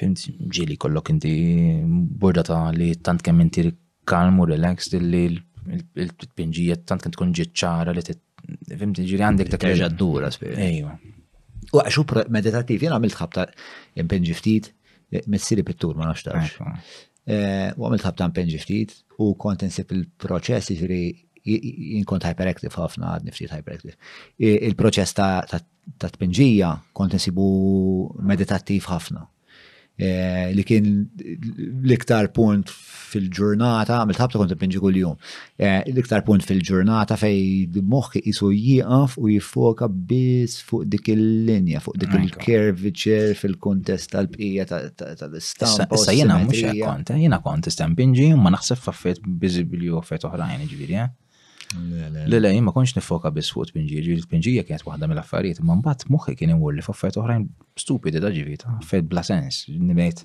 Fimt, ġili kollok inti borda ta' li tant kemm inti kalm u relaxed li l-pinġijiet tant kemm tkun ġiet ċara li fimt, ġili għandek ta' terġa' d-dura spirit. Ejwa. U għaxu meditativ, jena għamilt ħabta impinġi ftit, messiri pittur ma nafx U għamilt ħabta mpenġi ftit u kont insib il-proċess jiġri jinkont hyperactive ħafna għadni ftit hyperactive. Il-proċess ta' tpinġija kont insibu meditattiv ħafna. E, li kien l-iktar punt fil-ġurnata, għamilt ħabta kont tpinġi kull-jum. Eh, l-iktar punt fil-ġurnata fej moħħ jisu jieqaf u jiffoka biss fuq dik il-linja, fuq dik il-curvature fil-kontest tal-bqija tal-istampa. Issa jena mux kont, eh, jena kont istampinġi ma naħseb faffet bizibili u fet oħrajn ġviri, eh. Le, le, ma konx nifoka biss fuq tpinġi, ġviri tpinġija kienet waħda mill-affarijiet, ma mbatt moħħi kien imur li faffet oħrajn stupidi da ġviri, ta' fet bla sens, nibet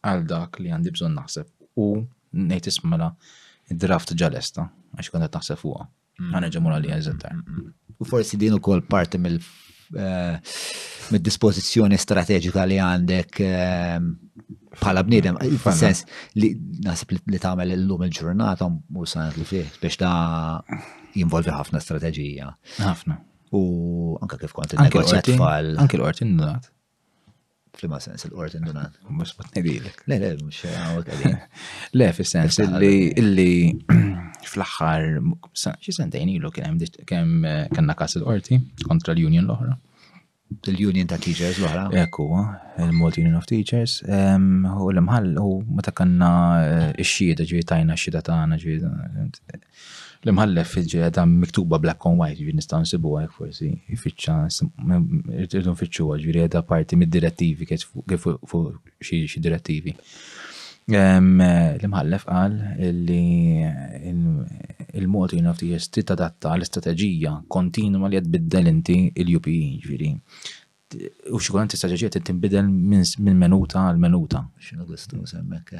għal dak li għandi bżonn naħseb u ngħid isma' mela id-draft ġa lesta għax kont qed naħseb fuqha. Ma mm. nerġa' mur għalija eżentar. U forsi din ukoll parti mill eh, mid-dispożizzjoni strateġika li għandek eh, bħala bniedem, fil-sens li naħseb li tagħmel illum il-ġurnata u sanat li fih biex ta' jinvolvi ħafna strateġija. Ħafna. U anka kif kont il-negozjat tfal. Anki l-qorti n-nat. Flima sens il-qorti indunan. Mux mutnidilek. Le, le, mux għawek għalin. Le, fil-sens illi illi fl-axħar, xie sentejn ilu kien hemm eh, kanna kas il-qorti kontra l-union l-oħra. Il-union ta' teachers l-oħra. Ekku, il-Multi Union of Teachers, u l-imħall, u meta kanna eh, ix-xhieda ġivi tajna x-xhieda tagħna ġivi eh, L-imħallef ġejja ta' miktuba black on white, ġifieri nistgħu nsibuha hekk forsi jfittxa irridu nfittxuha, ġifieri qiegħda parti mid-direttivi kif fuq xi direttivi. L-imħallef qal li il-mod jien ftit titadatta l-istrateġija kontinwa li qed biddel inti il-UPE, ġifieri U xi kultant istrateġija trid tinbidel minn menuta għal menuta. X'inhu gustu semmek.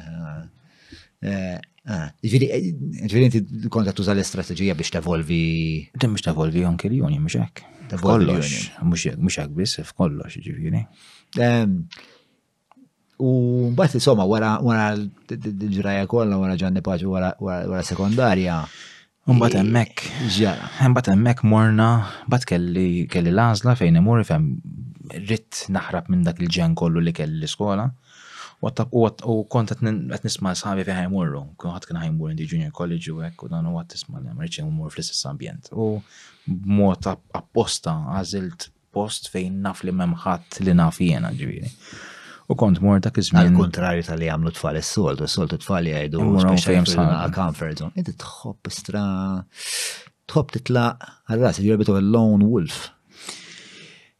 Ġifieri inti kontra tuża l-istrateġija biex tevolvi. Din biex tevolvi anke l-joni mhux hekk. Kollox, mhux hekk biss f'kollox ġifieri. U mbagħad insomma wara wara l-ġraja kollha wara Ġanni Paċi wara sekondarja. Mbagħad hemmhekk. Ġara. Mbagħad hemmhekk morna, mbagħad kelli kelli l-għażla fejn imur fem ritt naħrab minn dak il-ġen kollu li kelli l-iskola. U kont qed nisma' sħabi fejn ħajmurru. Ħadd kien ħajmur indi junior college u hekk u dan u għad tisma' li ma rridx imur fl-istess ambjent. U b'mod apposta għażilt post fejn naf li m'hemm ħadd li naf jiena ġifieri. U kont mor dak iż-żmien. Għal-kontrarju tal-li għamlu tfal is-solt, is-solt it-tfal jgħidu fejn sħana comfort zone. Inti tħobb istra tħobb titlaq għal-ras, you're a bit of a lone wolf.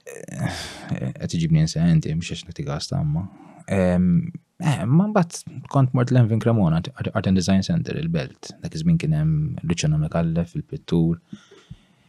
Qed eh, iġibni insenti mhux għax nagħti gas tamma. Eh, ma mbagħad kont mort l-Envin Cremona, Art and Design Center il-Belt, dak iż-żmien kien hemm Luciano Mikalle fil-pittur.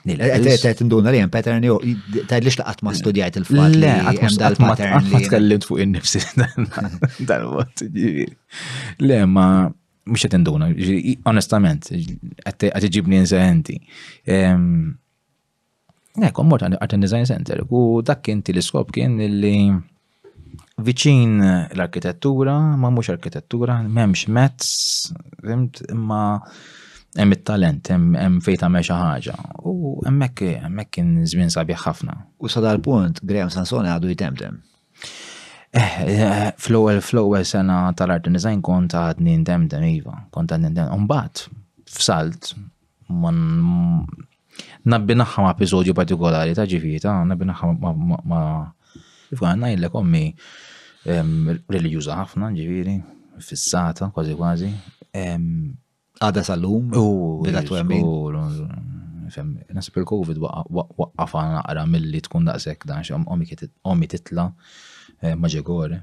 Għetet induna li jem pattern jo, tajd li xlaqat ma studjajt il-fat li jem dal-pattern li. Tkellimt fuq il-nifsi dal-vot. Le, ma mux għet induna, onestament, għet iġibni nżaħenti. Nek, mort għat design center, u dak kien li skop kien li Viċin l-arkitettura, ma mhux arkitettura, m'hemmx mezz, fimt, imma hemm it-talent, hemm fejn tagħmel xi ħaġa. U hemmhekk hemmhekk kien żmien sabiħ ħafna. U sa dal-punt Graham Sansone għadu jtemtem. Eh, eh, fl-ewwel fl-ewwel sena tal-art design kont għadni ndemdem iva, kont għadni ndemdem. Mbagħad f'salt Nabbi naħħa ma' episodju partikolari ta' ġifi ta' nabbi naħħa ma' kif għanna jillek ommi religjuza ħafna ġifiri, fissata, kważi kważi. Għada sal-lum, u bila twemmin. Nasib il-Covid waqqaf għana naqra mill-li tkun daqsek dan, ommi titla, maġegore.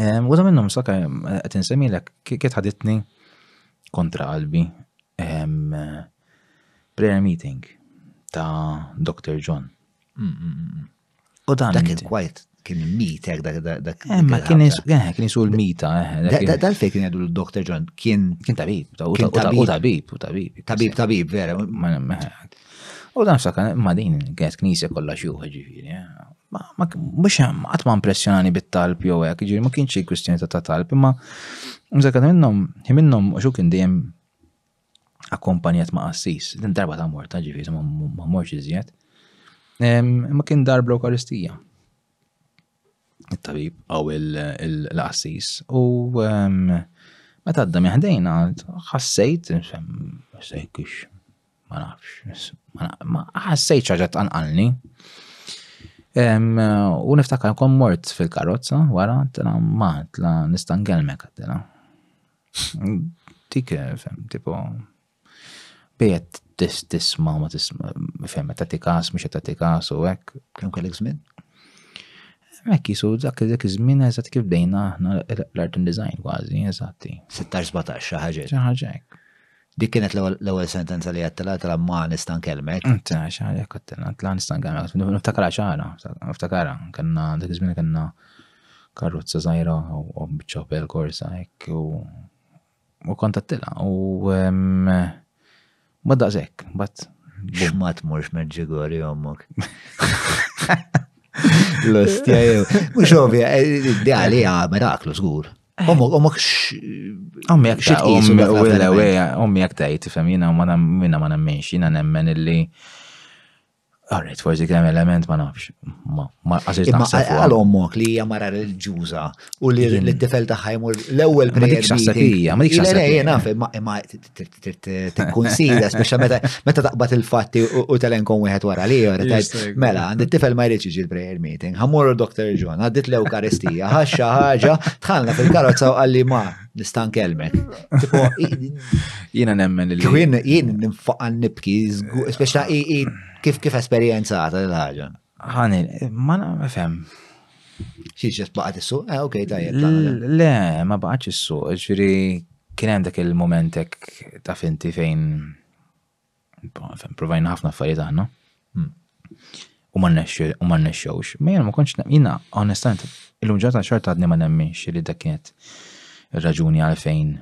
Għuda minnum saka qed insemmilek kiet ħaditni kontra qalbi prayer meeting ta' Dr. John. Mm, mm, mm, U dan. Dak il-kwajt kien il-miter dak dak. Eh, ma kien eh, kien isu l-mita. Eh, dal fej kien jgħidu l-Dr. John kien. Kien tabib, u tabib, u tabib. Tabib, tabib, vera. U dan sa' ma din kienet knisja kollha xjuħ ġifieri. Eh. Mux għat ma impressjonani bit-talb jew hekk, ġifieri ma kienx kwistjoni ta' talb, imma mżakkat minnhom, hi minnhom xu kien dejjem akkompanjat ma' qassis, din darba ta' morta ġifieri ma morx iżjed. Ma kien darb l-Eukaristija. Il-tabib għaw il-qassis u meta għadda miħdejna ħassejt, sejkix ma nafx, ma ħassejt ċaġa tqanqalni. U niftakar kon mort fil-karozza, wara, tela ma, tela nistan gelmek, tela. Dik, fem, tipo, bijet tisma ma tisma, fem, ta' tikas, mux ta' tikas u ek, kem kellek zmin. Mek jisu dak dak iż-żmien eżatt kif bdejna aħna l-art and design kważi, eżatti. 16-17 xi ħaġa. Xi ħaġa Dik kienet l-ewwel sentenza li għattela tela ma nista' nkellmek. Tela mm, xaħġa kattela, tela nista' nkellmek. Niftakara xaħra, niftakara, kanna dik iż-żmien kanna karrozza żgħira u biċċa bel korsa hekk u u kontattila u ma daqshekk, bat. X'ma tmurx meġġigori ommok. L-ostja jew. Mhux ovvja, eh, ideali għamel aklu żgur. Omok, omok, ommi għak xit jisu. Ommi għak tajt, tifem, jina ma minna ma nemmenx, jina nemmen illi. Għarret, forsi kem element ma nafx. Ma għasir naħseb. Għal ommok li hija mara l-ġuza u li l-tifel taħħa jmur l-ewel prejja. Ma dikx naħseb hija, ma dikx naħseb. Jena, jena, ma tikkunsidra, speċa meta taqbad il-fatti u telenkom wieħed wara li mela, għandi tifel ma jridx iġi l-prayer meeting, ħammur Dr. John, għaddit l-Ewkaristija, ħaxxa ħaġa, tħallna fil-karozza u għalli ma nistan kelmek. Jiena nemmen li. Jien jien ninfaqan nibki, speċa kif kif esperjenzata l-ħaġa. Ħani, ma nafhem. Xiex baqgħet is-suq? Eh, okej, tajjeb. Le, ma baqgħetx is-suq, ġifieri kien hemm dak il-momentek ta' finti fejn provajna ħafna affarijiet aħna. Hmm. U ma nexxewx. Ma jena ma konċ jena, onestament, il-lum ġata xorta għadni ma nemminx li dak kienet raġuni għalfejn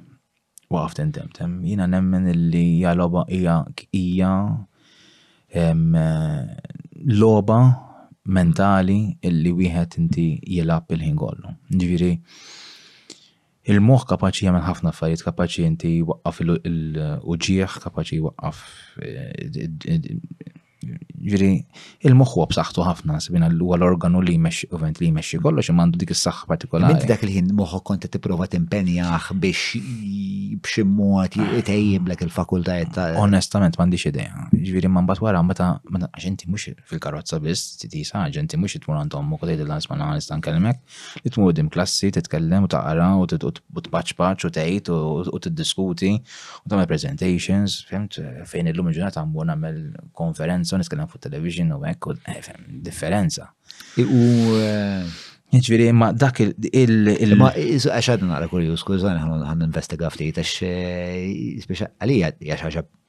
Waqaft indemt, em, jina nemmen li hija loba hija hija loba mentali illi wieħed inti jilab il-ħin kollu. Ġifieri il-moħħ kapaċi jagħmel ħafna affarijiet, kapaċi inti waqqaf il-uġieħ, kapaċi waqqaf eh, Ġiri, il-moħħ huwa b'saħħtu ħafna, sibina l huwa l-organu li jmexxi ovent li jmexxi kollox imma għandu dik is-saħħa partikolari. Inti dak il-ħin moħħok kont tipprova timpenjah biex b'xi mod jitejjiblek il-fakultajiet ta' Onestament m'għandix idea. Ġifieri ma mbagħad wara meta għax inti mhux fil-karozza biss, titi saġ, inti mhux tmur għand ommok u tgħidilha isma' nista' nkellmek. Li tmur dim klassi, titkellem u taqra u tpaċpaċ u tgħid u tiddiskuti u tagħmel presentations, fimt, fejn illum il-ġurnata mmur nagħmel konferenza u nitkellem fuq television u hekk u eh, differenza. U eh, Ġviri, ma dak il- Ma għax għadna naqra kurju, skużani, għan investiga ftit, għax eh, għalija għax għax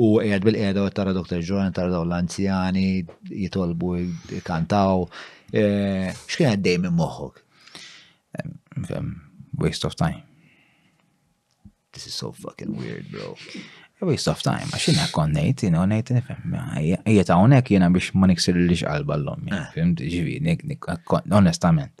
U qiegħed bil-qiegħda u tara Dr. Ġoran, tara dawn l-anzjani jitolbu kantaw. Eh, x'kien għaddej minn moħħok? Waste of time. This is so fucking weird, bro. Waste of time, għax jina kon nejt, jina nejt nifem, jeta unek jina biex ma niksir li xqalba l-lom, eh. fim, ġivi, onestament.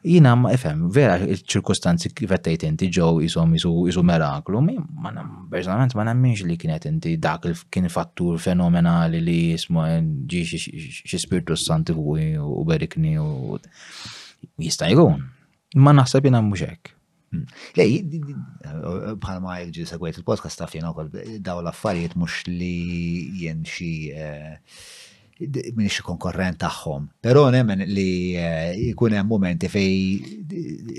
Jina ma ifhem, vera il-ċirkustanzi kif qed tgħid inti ġew isom isu meraklu, ma personalment ma nemminx li kienet inti dak kien fattur fenomenali li jismu ġi xi spirtu santi fuqi u berikni u jista' jkun. Ma naħseb jina mhux hekk. Lej, bħalma il-ġi segwejt il-podcast ta' fina kol daw l-affarijiet mux li jien xi eh, minn xi konkorrent tagħhom. Però nemmen li eh, jkun hemm momenti fej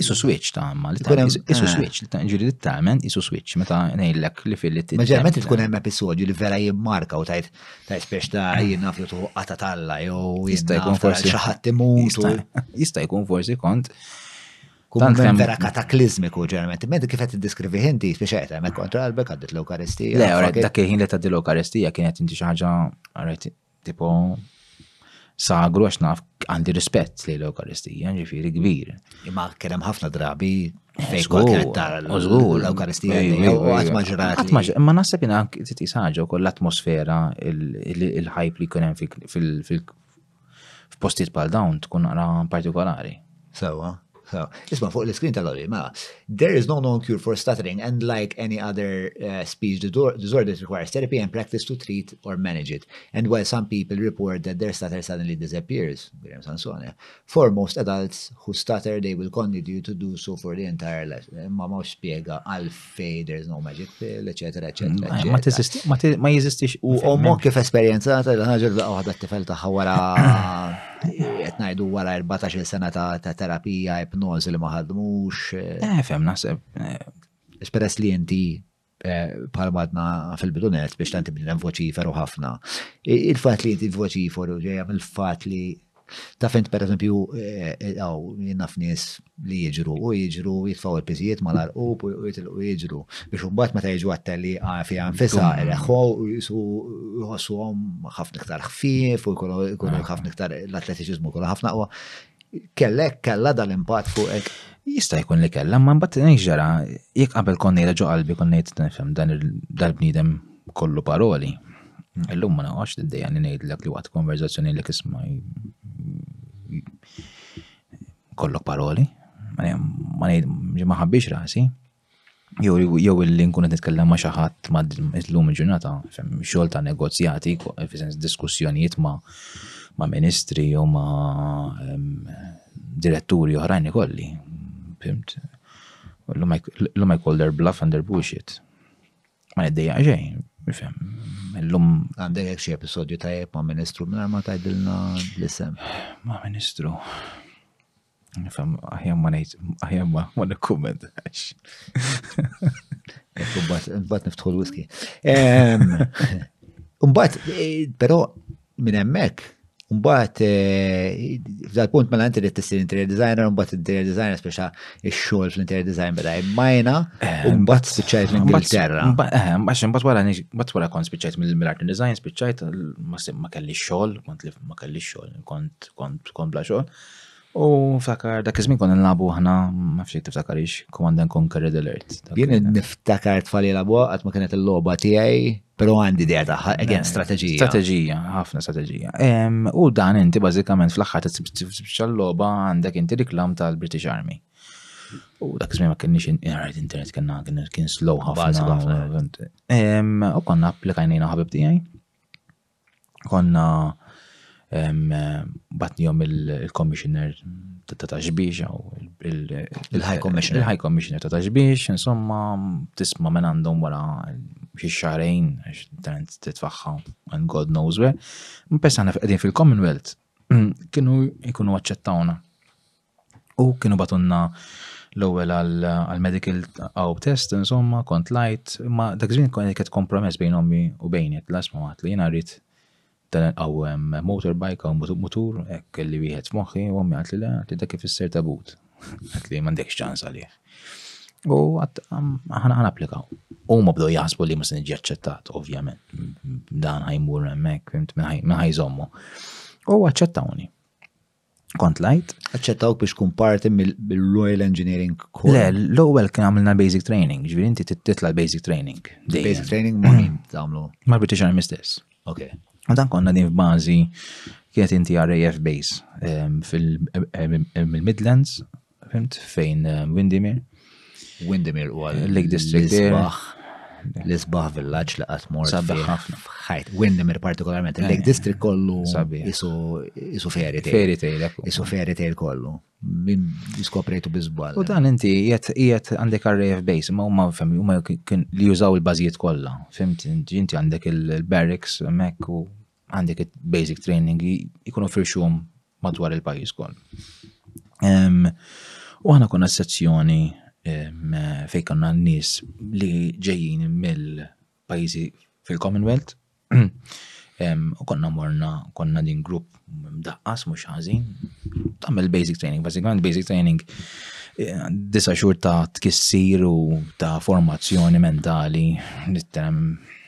Isu switch ta' ma li Ikun hemm- ta' isu eh. switch li ta' ġiri li tamen isu switch meta ngħidlek li fil li Ma ġermet li tkun hemm episodju li vera jimmarka u tajt tajt spiex ta' jien naf li tuħu qata talla jew jien Jista' jkun naf ta' forsi- xi ħadd imut u- Jista' jista' jkun forsi kont Kumment vera kataklizmiku ġerment. Medi kif qed tiddiskrivi inti biex qed hemmhekk kontra qalbek għaddit l-Ewkaristija. Le, ora dak il-ħin li tgħaddi l-Ewkaristija kienet inti xi ħaġa għaret tipo sagru għax naf għandi rispett li l-Ewkaristija, ġifieri kbir. Imma kien hemm ħafna drabi fejn kol kienet tara l-Ewkaristija u qatt ma ġrat. Imma naħseb jien titqis ħaġa wkoll l-atmosfera, il-ħajb li kien hemm fil- pal-dawn tkun għara partikolari. Sewa. Isma fuq l-iskrin tal ma, there is no known cure for stuttering and like any other uh, speech disorder it requires therapy and practice to treat or manage it. And while some people report that their stutter suddenly disappears, eh, for most adults who stutter, they will continue to do so for the entire life. Eh, ma mawx spiega għalfej, fej there is no magic pill, eccetera, eccetera. Mm, ma jeżistix u ommu kif esperienzata l-ħagġa l-baqqa waħda t-tifel taħħa wara etnajdu wara 14 sena ta' terapija ipnoz li maħadmux. Eh, fem naħseb. Eh. Esperess li inti eh, palmadna fil-bidunet biex tanti bnidem voċiferu ħafna. Il-fat li inti voċiferu ġeja mill-fat li Taf int per eżempju, għaw, eh, eh, naf nies li jiġru u jiġru jitfaw il-pizijiet ma l-arqub u jitilqu jiġru. Biex umbat meta jiġu għattelli għafi għanfisa, reħħu u jisu jħossu għom ħafna iktar ħfif u jkunu ħafna iktar l-atletiċizmu kollu ħafna u kellek kella dal-impat fuqek. Jista' jkun li kella, ma mbagħad ngħid ġara, jekk qabel konni reġu qalbi konnejt nifhem dan dal-bniedem kollu paroli. Illum ma naqax tiddejja li ngħidlek li waqt konverzazzjoni li kisma kollok paroli, ma ngħid ma ħabbix rasi. Jew jew illi nkun qed nitkellem ma' xi ħadd ma' illum il-ġurnata, xogħol ta' negozjati, f'isens diskussjonijiet ma' ma' ministri jew ma' diretturi oħrajn ikolli. Fimt? L-lum I call their bluff and their bullshit. Ma niddejja xejn, nifhem. Illum. Għandek xi episodju tajjeb ma' Ministru minn ma tgħidilna l-isem. Ma' Ministru. Nifhem aħjar ma ngħid aħjar ma ma nikkumment. Mbagħad niftħu l-whisky. Mbagħad, eh, però Minn hemmhekk, mbagħad f'dal punt mela inti li tissir interior designer, mbagħad interior designer speċa x-xogħol fl-interior design beda jimmajna, u mbagħad spiċċajt minn Ingilterra. Għax imbagħad wara mbagħad wara kont spiċċajt mill-art and design, spiċċajt ma kellix xogħol, kont li ma kellix xogħol, kont kont bla xogħol. U niftakar dak iż-żmien konna nilagħbu aħna, ma nafx jekk tiftakarix, Command and Conquer Red Alert. Jien niftakar tfali jilagħbu qatt ma kienet il-logħba tiegħi, però għandi idea tagħha, again strateġija. Strateġija, ħafna strateġija. U dan inti bażikament fl-aħħar tibxa l-logħba għandek inti riklam tal-British Army. U dak iż-żmien ma kienx inqrajd internet kienna kien slow ħafna. U konna applikajnejna ħabib tiegħi. Konna batnijom il-Commissioner ta' taġbiex, il-High Commissioner. Il-High Commissioner ta' taġbiex, insomma, tisma minn għandhom wara xi xarejn, tant titfaxħa, and God knows where. Mpessa għana fil-Commonwealth, kienu jkunu għacċettawna. U kienu batunna l-ewwel għal-medical għaw test, insomma, kont lajt, ma dak żmien kont qed kompromess bejn ommi u bejni, qed lasma għat li jiena rrid dan għaw motorbike għaw mutur, hekk kelli wieħed f'moħħi, u ommi għat li le, għat li dak ifisser tabut. Għat li m'għandekx ċans għalih. U għat ħana applikaw. U ma bdew jaħsbu li ma se niġi aċċettat, ovvjament. Dan ħajmur hemmhekk, minn ħajżommu. U aċċettawni. kont lajt. Aċċettawk biex tkun parti mill-Royal Engineering Corps? Le, l-ewwel kien għamilna basic training, ġifieri inti titla l-basic training. Basic training ma' min tagħmlu? Mal-British Army stess. Ok. U dan konna din f'bażi kienet inti RAF base ehm, fil-Midlands, ehm, Fimt fejn eh, Windimir? Windimir u għal Lake District. L-isbaħ villaġġ li qatt mort. Sabiħ ħafna. Ħajt, Windimir partikolarment. Eh, Lake District kollu isu fairy tale. Fairy tale. Isu fairy tale kollu. Min diskoprejtu bizbal. U dan inti jiet għandek RAF base, ma huma femmi, huma li jużaw il-bażijiet kollha. Fimt, inti għandek il-barracks, mek u għandek basic training jkunu firxum madwar il-pajis kol. U għana konna sezzjoni fej konna n-nis li ġejjin mill-pajizi fil-Commonwealth. U konna morna, konna din grupp mdaqqas mux ħazin. Tammel basic training, bazzikament basic training disa xur ta' tkissir u ta' formazzjoni mentali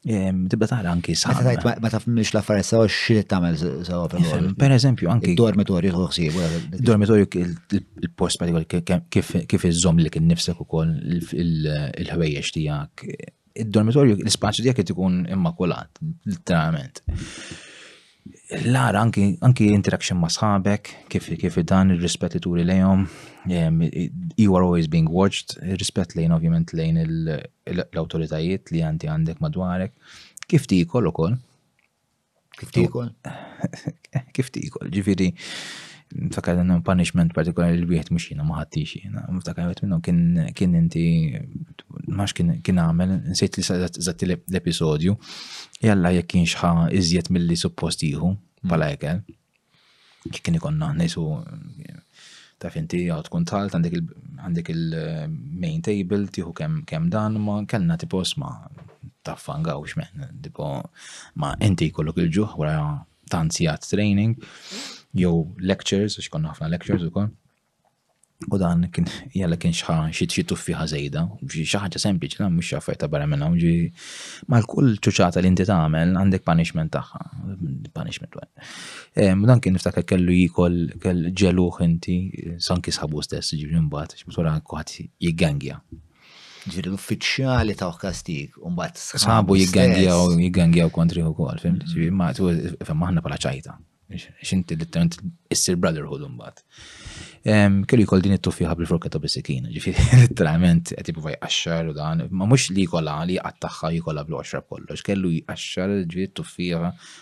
Tibda tara anki sa. Meta tajt ma taf mhix l-affarijiet sew xi tagħmel sew fil Per eżempju anki dormitorju ħsieb. Dormitorju il-post partikolari kif iżżomm li kien nifsek ukoll il-ħwejjeġ tiegħek. Id-dormitorju l-ispazju tiegħek qed ikun immakulat, literalment. l-għar anki interaction ma' sħabek, kif kif dan ir-rispett li turi lejhom, you are always being watched, rispett lejn ovvjament lejn l-awtoritajiet li għanti għandek madwarek, kif tikol ukoll. Kif tikol? Kif tikol, ġifieri Niftakar dan hemm punishment partikolari li wieħed mhux jiena ma ħadtix jiena. Niftakar wieħed minnhom kien inti max kien għamel, nsejt li żatti l-episodju, jalla jekk kienx ħa iżjed mill-li suppost jieħu bħala mm. ekel. Kien ikonna nisu ta' finti għaw tkun talt għandek il-main table tiħu kem dan ma kellna tipo sma taffangaw xmen, tipo ma inti kollok il-ġuħ wara ta' anzijat training jew lectures, għax konna ħafna lectures ukoll. U dan kien jalla kien xi xi tuffiħa żejda, xi ħaġa sempliċi, dan mhux xaffaj ta' barra minnhom ġi. Ma l-kull ċuċata li inti tagħmel għandek punishment tagħha, punishment wek. Dan kien niftakar kellu jikol kell ġeluħ inti sanki sabu stess ġifieri mbagħad x'msura kuħadd jiggangja. Ġifieri l-uffiċjali ta' kastig u mbagħad sħabu jiggangjaw jiggangjaw kontri wkoll, fim? Mm-hmm. Ġifieri ma fim aħna bħala ċajta. X'inti li tant issir brotherhood mbagħad. Kellu jkoll din it-tuffiħa bil-forka ta' bisikin, ġifieri literalment qed jibqa' jqaxxar u dan, ma mhux li jkollha li qattaħħa jkollha bl-għoxra kollox, kellu jqaxxar ġifieri t-tuffiħa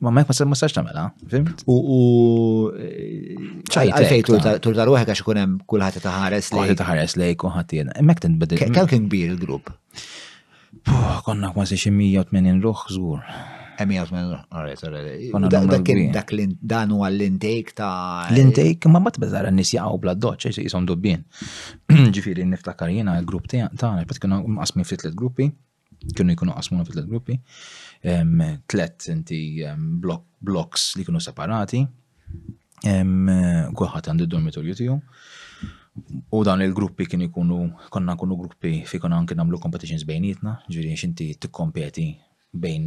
Ma ma jkun semmu saċ namela, fimt? U u ċajt tur dar waħek għax ikun hemm kulħadd ta' ħares li. Kulħadd ta' ħares li jkun ħadd jiena. Hemmhekk tinbidel. Kemm kien kbir il-grupp? Konna kważi xi 180 ruħ żgur. 180 ruħ, għarret, għarret. Dan huwa l-intake ta' l-intake, ma mbagħad beżara n-nies jaqgħu bla doċċ għax jisom dubbien. Ġifieri niftakar jiena l-grupp tagħna, qed kienu mqasmin ftit gruppi. kienu jkunu qasmuna fi tliet gruppi, tliet inti bloks li kienu separati, kulħadd għandu d-dormitorju tiegħu. U dan il-gruppi kien ikunu, konna nkunu gruppi fi konna anki nagħmlu competitions bejnietna, ġifieri x'inti tikkompeti bejn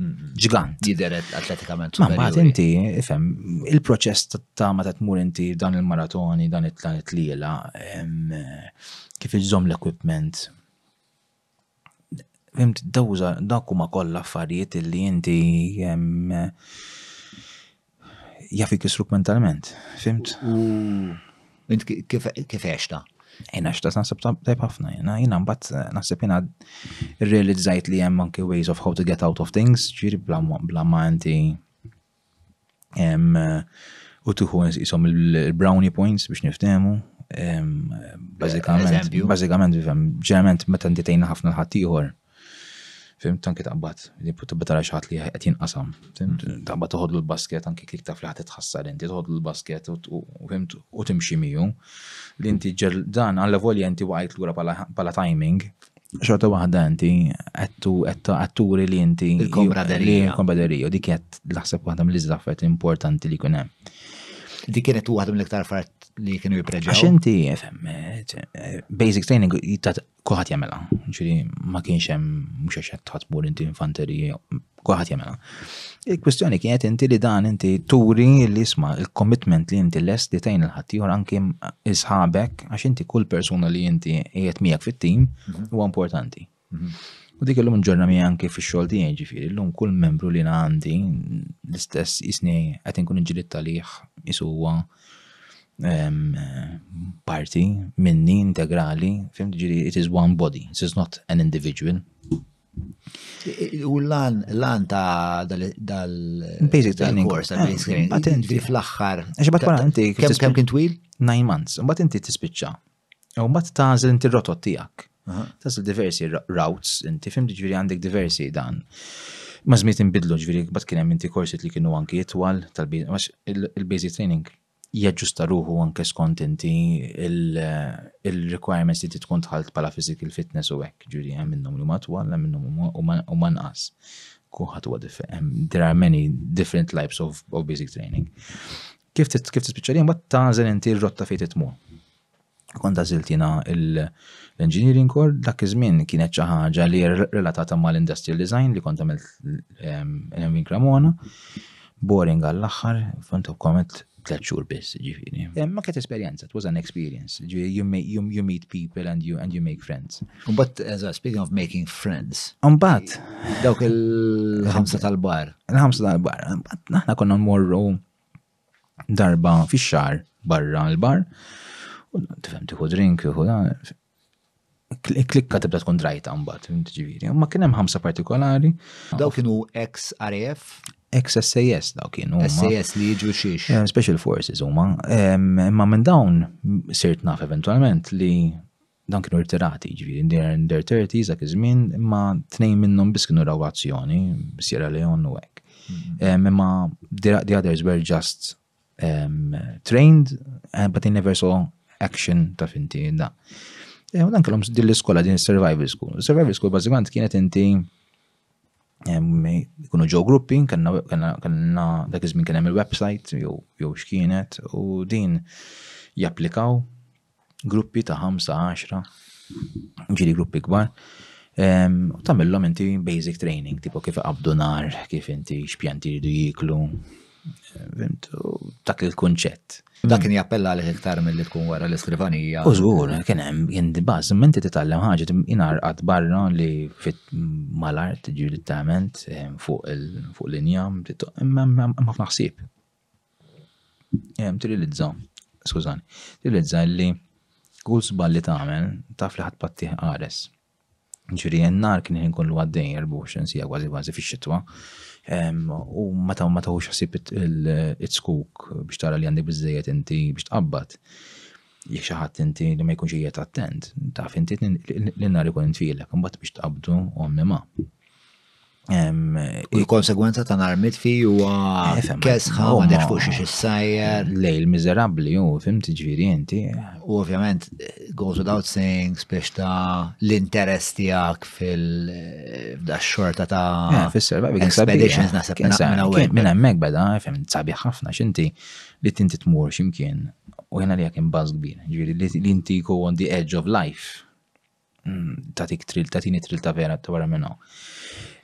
ġgant. Jidher atletikament. Ma mbagħad inti, ifhem, il-proċess ta' ma ta' tmur inti dan il-maratoni, dan it-tliela, kif iżżomm l-equipment. Fimt, dawza, dak huma kollha affarijiet li inti Jaf jkissruk mentalment, fimt? U int kif kif għexta? Jien għexta naħseb tajb ħafna, jiena jiena mbagħad naħseb jiena rrealizzajt li hemm anke ways of how to get out of things, ġiri bla bla ma inti u tuħu jisom il-brownie points biex niftehmu Bazzikament, bazzikament, ġeneralment meta ntitejna ħafna ħaddieħor, Fim, tanki taqbad, li putu betara xaħat li għet jinqasam. Fim, mm. taqbad toħodlu l-basket, anki klik taf li għet tħassar inti, toħodlu l-basket u timxi miju. Li inti ġer dan għalla volja inti waqajt l-għura pala timing, xorta waħda inti għettu għatturi li inti il-kombraderija. Il-kombraderija, dik għet laħseb waħda mill-izdaffet importanti li kunem. Dik kienet waħda mill-iktar fart li kienu jipreġaw. Għax inti, eh, basic training jittat Kulħadd jagħmilha, ġifieri ma kienx hemm mhux għax qed tħaddmu inti infanterija, kulħadd jagħmilha. Il-kwistjoni kienet inti li dan inti turi li isma' il-commitment li inti lest li tgħin il-ħaddieħor anke isħabek għax inti kull persuna li inti qiegħed miegħek fit-tim mhm. huwa importanti. Mhm. U dik illum ġorna mi anke fi xogħol tiegħi ġifieri, llum kull membru li għandi l-istess isni qed inkun inġilit talih isu huwa parti minni integrali, fim ġiri, it is one body, it is not an individual. U l-lan, l-lan ta' dal Basic training course, eh, basic training. Bat inti fl-axħar. Għax bat wara inti. Kem kem kien twil? Nine months. U bat inti tispiċċa. U bat ta' zil inti rotot tijak. Ta' zil diversi routes, inti fim ġiri għandek diversi dan. Ma zmiet imbidlu ġviri, bat kienem inti korsit li kienu anki jitwal tal-basic training jaġġusta ruħu anke skont inti il-requirements li tkun tħalt bħala physical fitness u hekk, ġuri hemm minnhom li matwal, hemm minnhom u manqas. Kuħat huwa differenti. There are many different types of, of basic training. Kif tispiċċa li mbagħad tażel inti r-rotta fejn titmur. Kont għażilt jiena l-engineering core, dak iż-żmien kienet xi ħaġa li relatata mal-industrial design li kont għamilt l-Envin Cremona. Boring għall-aħħar, font komet tliet xhur biss, ġifieri. Ma kienet esperjenza, it was an experience. You, you, you meet people and you, and you make friends. Umbat, eżat, speaking of making friends. Umbat. Dawk il-ħamsa tal-bar. Il-ħamsa tal-bar. Umbat, naħna konna morru darba fix-xahar barra l-bar, u tifhem tieħu drink, tieħu klikka tibda tkun drajta mbagħad, ġifieri. Ma kien hemm ħamsa partikolari. Daw kienu ex RAF? Ex SAS daw kienu. SAS li jiġu xiex. Eh, Special Forces huma. Imma minn dawn sirt naf eventualment li Dawn kienu rtirati, jiġifieri in their in their thirties dak iż-żmien, imma tnejn minnhom biss kienu raw azzjoni, Sierra Leone u hekk. Ehm, imma the, the others were just um, trained, eh, but they never saw action ta' finti da. Eh, u dan kellhom din l-iskola, din survival school. Survival school bażikament kienet inti kunu ġew gruppi, kanna dak iż-żmien kien hemm il-website jew x'kienet u din japplikaw gruppi ta' 5-10, ġiri gruppi kbar, u tamillom inti basic training, tipo kif qabdu nar, kif inti xpjanti jridu jiklu, dak il-kunċett. Dak kien jappella għalih iktar mill-li tkun wara l-iskrivanija. U zgur, kien hemm, kien baż, menti titgħallem ħaġa, jinar għad barra li fit mal-art ġiri tament fuq l-injam, imma ħafna ħsieb. Ehm, trilizza, skużani, trilizza li kull żball li tagħmel taf li ħadd pattih qares. Ġifieri n-nar kien ħin kollu għaddej 24 sija kważi kważi fix-xitwa. Ehm, u ma taw ma tawx ħsib it-skuk biex tara li għandek biżejjed inti biex tqabbad. Jekk xi ħadd inti li ma jkunx qiegħed attent, taf inti li n-nar ikun intfilek, imbagħad biex tqabdu ommi ma. U l-konsegwenza ta' nar mitfi huwa kesħa u għandek fuq xiex issajjer. Lej, il-miżerabbli u fimt ġviri inti. U ovvjament, goes without saying, spiex ta' l-interess tijak fil-daxxorta ta' eh, fil-serva, expeditions nasab minn hemmhekk beda, fem sabiħ ħafna x'inti li tinti tmur x'imkien u jena li jekk imbaz kbir, ġviri li inti go on the edge of life. Mm, tatik tril, tatini tril ta' vera ta' wara minna.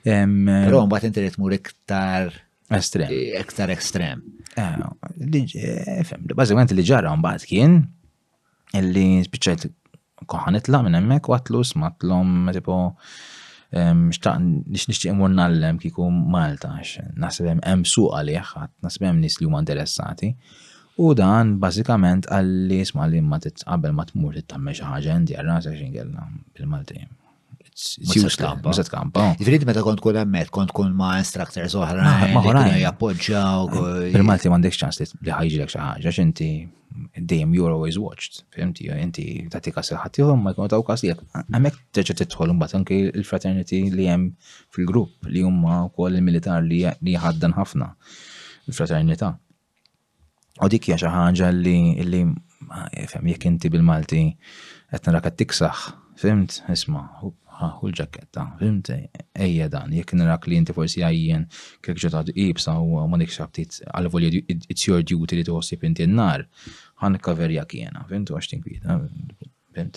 Eh, Però mbagħad inti li tmur iktar estrem. Eh, iktar estrem. Eh, bażikament li ġara mbagħad kien illi spiċċajt koħan itla minn hemmhekk u għatlu smatlhom tipo nix nixtieq imur nallem kieku Malta għax naħseb hemm suq għalih, naħseb hemm nies li huma interessati. U dan bażikament qalli isma' li ma qabel ma tmur trid tagħmel xi ħaġa hemm djar rasek x'inkella bil-Malti. Ma se tkampa. Ġifieri meta kont tkun hemmhekk kont tkun ma' instructors oħra. Ma' oħra jappoġġjaw. Bil-Malti m'għandekx ċans li ħajġilek xi ħaġa x'inti dejjem you're always watched. Fimti, inti tagħti kas il-ħadd ieħor ma jkun taw kas li hemmhekk terġa' tidħol imbagħad anke il-fraternity li hemm fil-grupp li huma wkoll il-militar li jħaddan ħafna il-fraternità. U dik hija xi ħaġa li li fhem jekk inti bil-Malti qed nara qed tiksaħ, fimt, isma' ħu l-ġaketta, fimt, ejja dan, jekk narak li inti forsi għajjien kellek xi ħaġa iebsa u ma nikx ftit għal volja it's your duty li tħossib inti n-nar, ħa nikkaverjak jiena, fimt, u għax tinkwita.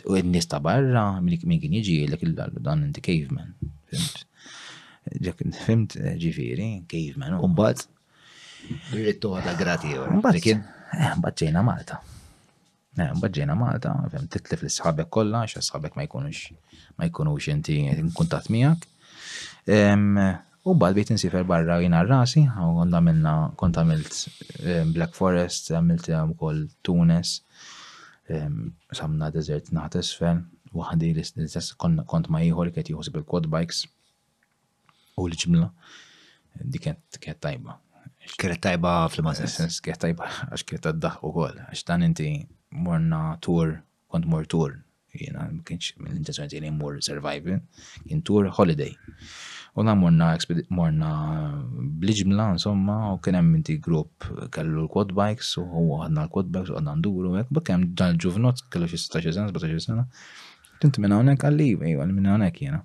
U n-nies ta' barra, min kien jiġi jgħidlek il-dallu dan inti caveman, fimt. Fimt, ġifieri, caveman. U mbagħad Irrittu għada grati għor. Mbagħad ġejna Malta. Eh, mbagħad ġejna Malta, fem titlef li sħabek kollha, xa sħabek ma jkunux ma jkunux inti kuntat miegħek. U bad bejt nsifer barra jina rasi, għonda minna kont għamilt eh, Black Forest, għamilt eh, kol Tunis, eh, samna desert naħt esfel, waħdi l-istess kont ma jħor kiet jħosib il-quad bikes. U l-ġimla, di kienet tajba. Kienet tajba fl-ma sens. Kienet tajba, għax kienet għaddaħ u għol. Għax dan inti morna tur, kont mor tur, jena mkienx minn intenzjoni li mor surviving, kien tur holiday. U na morna, morna bl-ġimla, insomma, u kien hemm inti grupp kellu l-quad bikes u għadna l-quad bikes u għadna nduru, għek, b'kem dan ġuvnot kellu xie 16 sena, 17 sena. Tinti minn hawnhekk għalli, ejwa, minn hawnhekk jena.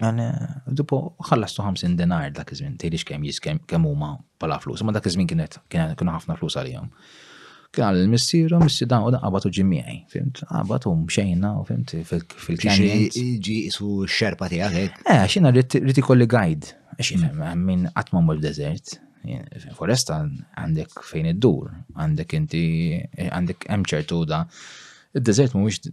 Għane, dupo, ħallastu 50 denar dak iż-żmien, tgħidix kemm jiskem kemm huma bħala flus, ma dak iż-żmien kienet kienu ħafna flus għalihom. Kien għal missiru, missi dan u dan qabad u ġimmiegħi, fimt? Qabad u mxejna u fimt fil-kanjen. Ġi isu xerpa tiegħek hekk. Eh, xina rrid ikolli guide. Xina minn qatt ma mur desert. Foresta għandek fejn iddur, għandek inti għandek hemm ċertu da. Id-desert mhuwiex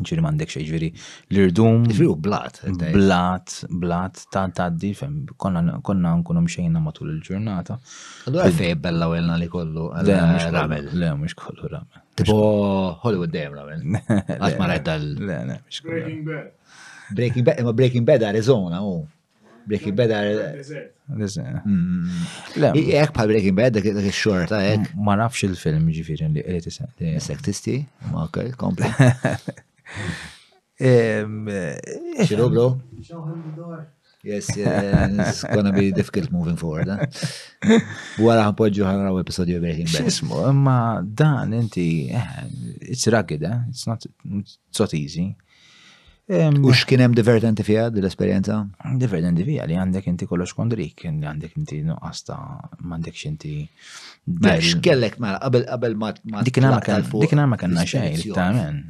ġiri mandek xej ġiri l-irdum. Ġiri u blat. Blat, blat, ta' taddi, fem, konna nkunu mxejna matul il-ġurnata. Għadu għalfej bella u għelna li kollu ramel. Le, mux kollu ramel. Tipo Hollywood dajem ramel. Għat ma rajt dal. Le, le, mux kollu. Breaking Bad, ma Breaking Bad Arizona, u. Breaking Bad għar. Ek pa Breaking Bad dak il-xorta ek. Ma nafx il-film ġifiri li għet isem. Sektisti, ma ok, kompli. Xilu bro? Yes, it's gonna be difficult moving forward. Eh? Wara ħanpoġġu ħanraw episodju Breaking Bad. Xismu, imma dan inti, eh, it's rugged, eh? it's not, it's not easy. U x'kien hemm divertenti fiha din l-esperjenza? Divertenti fiha li għandek inti kollox kondrik, li għandek inti nuqqas ta' m'għandekx inti. Mela, x'kellek mela qabel qabel ma dik kien ma kellna xejn, tamen.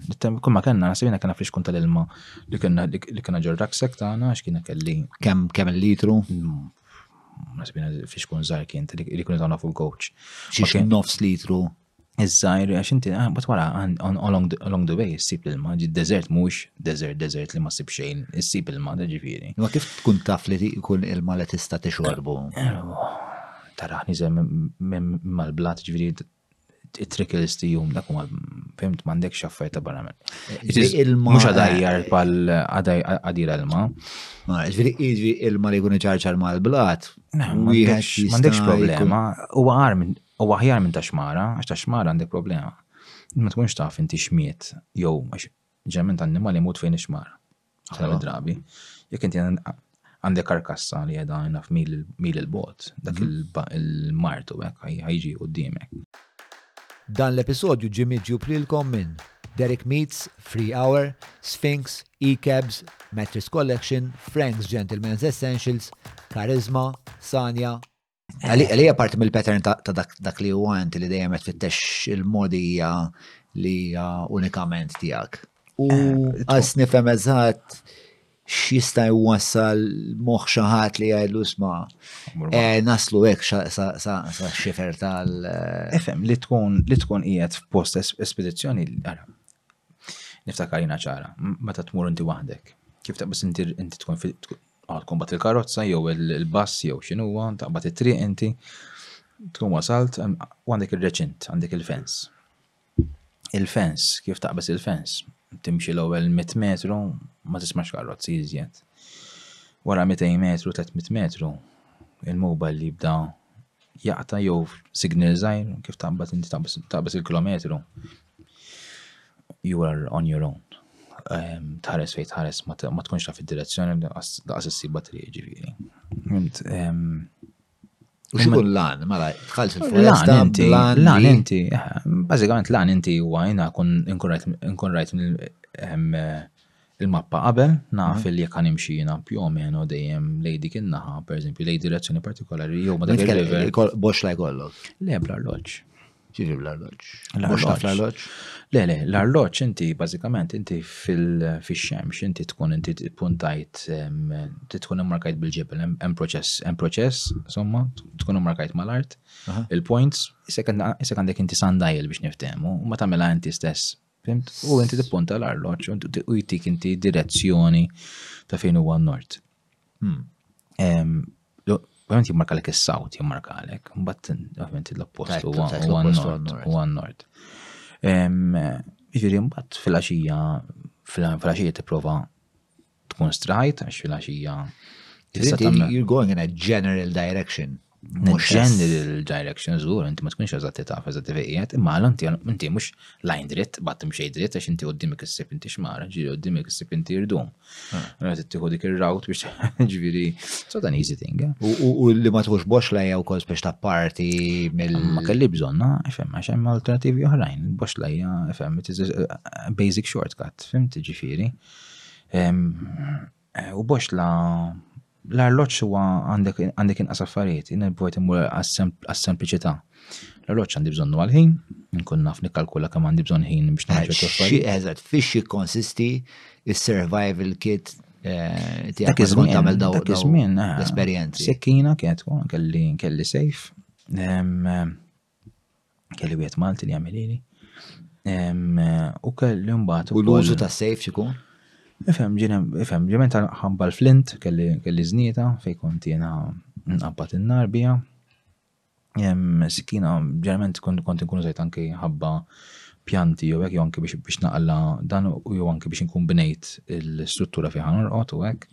Kull ma kellna nasibina kellna fiex kunta l-ilma li kellna li kellna ġol raksek tagħna x'kien kelli. Kemm kemm il-litru? Mm. Nasibina fiex kun żgħar kien li kien tagħna fuq il-coach. Xi nofs litru. Iż-żgħir, għax inti ah, bat wara along the way issib l-ilma, ġid-deżert mhux deżert deżert li ma ssib xejn, issib ilma ta' ġifieri. Ma kif tkun taf li jkun ilma li tista' tixorbu? Taraħ niżel mal-blat ġifieri it-trickles tijum dak ma fimt m'għandek xaffajt ta' barra minn. Mhux għadajjar pal għadira ilma. Ma ġifieri jiġri ilma li jkun iċarċar mal-blat. M'għandekx problema. Huwa għar minn Huwa aħjar minn tax-xmara, għax tax-xmara għandek problema. Int ma tkunx taf inti x'miet jew għax ġeneralment annimal imut fejn ix-xmara. Ħafna mid-drabi. Jekk inti għandek karkassa li qiegħda naf mil il-bogħod, dak il-mard u hekk ħaj jiġi quddiemek. Dan l-episodju ġie miġjub lilkom minn Derek Meats, Free Hour, Sphinx, E-Cabs, Mattress Collection, Frank's Gentlemen's Essentials, Charisma, Sanja, Għalija parti mill-pattern ta' dak li huwa inti li dejjem qed fittex il-modija li hija unikament tiegħek. U eh, għas nifhem eżatt x'jista' jwassal moħħ xi ħadd li jgħidlu sma' eh, naslu hekk sa xifer tal. Eh, Efhem li tkun li tkun qiegħed f'post espedizzjoni ara. Niftakar jiena ċara, meta tmur inti waħdek. Kif taqbis inti tkun Għad tkun bat il-karozza jew il-bass jew x'inhuwa, taqbad it-triq inti, tkun wasalt u għandek ir-reċint, għandek il-fens. Il-fens, kif taqbes il-fens? Timxi l-ewwel 100 metru, ma tismax karozzi iżjed. Wara 200 metru, 300 metru, il-mobile li jibda jaqta jew signal żgħir kif taqbad inti taqbes il-kilometru, you are on your own. Tħares fejn tħares ma tkunx taf id-direzzjoni daqas issibha triq ġifieri. U xikun lan, mela, tħalx il-foresta. Lan inti, lan inti, bazzikament lan inti u għajna kun inkurrajt il-mappa qabel, naf li jekk nimxi jiena più o meno dejjem lej dik in-naħa, pereżempju lej direzzjoni partikolari jew ma dak il-river. Box la jkollok. Le bl-arloġġ. Ġiġi bl-arloġġ. Box la fl-arloġġ. Le, le, l-arloġġ inti bażikament inti fil-xemx inti tkun inti puntajt tkun immarkajt bil-ġebel hemm proċess, hemm proċess, insomma, tkun immarkajt mal-art, il-points, isek għandek inti sandajl biex niftehmu, ma tagħmilha inti stess Fimt? U inti tippunta l-arloġġ u jtik inti direzzjoni ta' fejn huwa n-nord. Hmm. Ovvijament jimmarkalek is-south jimmarkalek, mbatt ovvijament l-oppost u għan-nord. Ġifieri mbatt fil-għaxija fil-għaxija tipprova tkun strajt, għax fil-axija. You're going in a general direction. General direction, zuħur, inti ma tkunx eżatti ta' eżatti fejqiet, imma għal inti inti mux lajn dritt, battim xej dritt, għax inti għoddim kissib inti xmar, ġiri għoddim kissib inti irdum. Għet ah. t-tiħu dik il-rawt biex ġviri, so dan easy thing. Eh? U li ma tħux box lajja u kol biex ta' parti mill. Ma kelli bżonna, fem, għax hemm alternativi oħrajn, box lajja, fem, it is a basic shortcut, fim tiġifiri. U box la l-arloġġ huwa għandek inqas affarijiet, jien bħajt immur għas-sempliċità. L-arloġġ għandi bżonnu għal-ħin, nkun naf nikkalkula kemm għandi bżonn ħin biex nagħmel affarijiet. Eżatt, fiex jikkonsisti is-survival kit eh, tiegħek kif tagħmel dawn l-esperjenzi. Sekkina kienet kelli kelli sejf. Kelli wieħed Malti li jagħmel ili. U kelli mbagħad. U l-użu ta' sejf xikun? Ifhem, ifhem, ġement ħamba l-flint, kelli znita fej kont jena nqabbat in-nar bija. Sikina, ġerment kont nkunu zajt anki ħabba pjanti jew hekk jew anki biex naqla dan u jew anki biex nkun bnejt l-istruttura fiha norqod u hekk.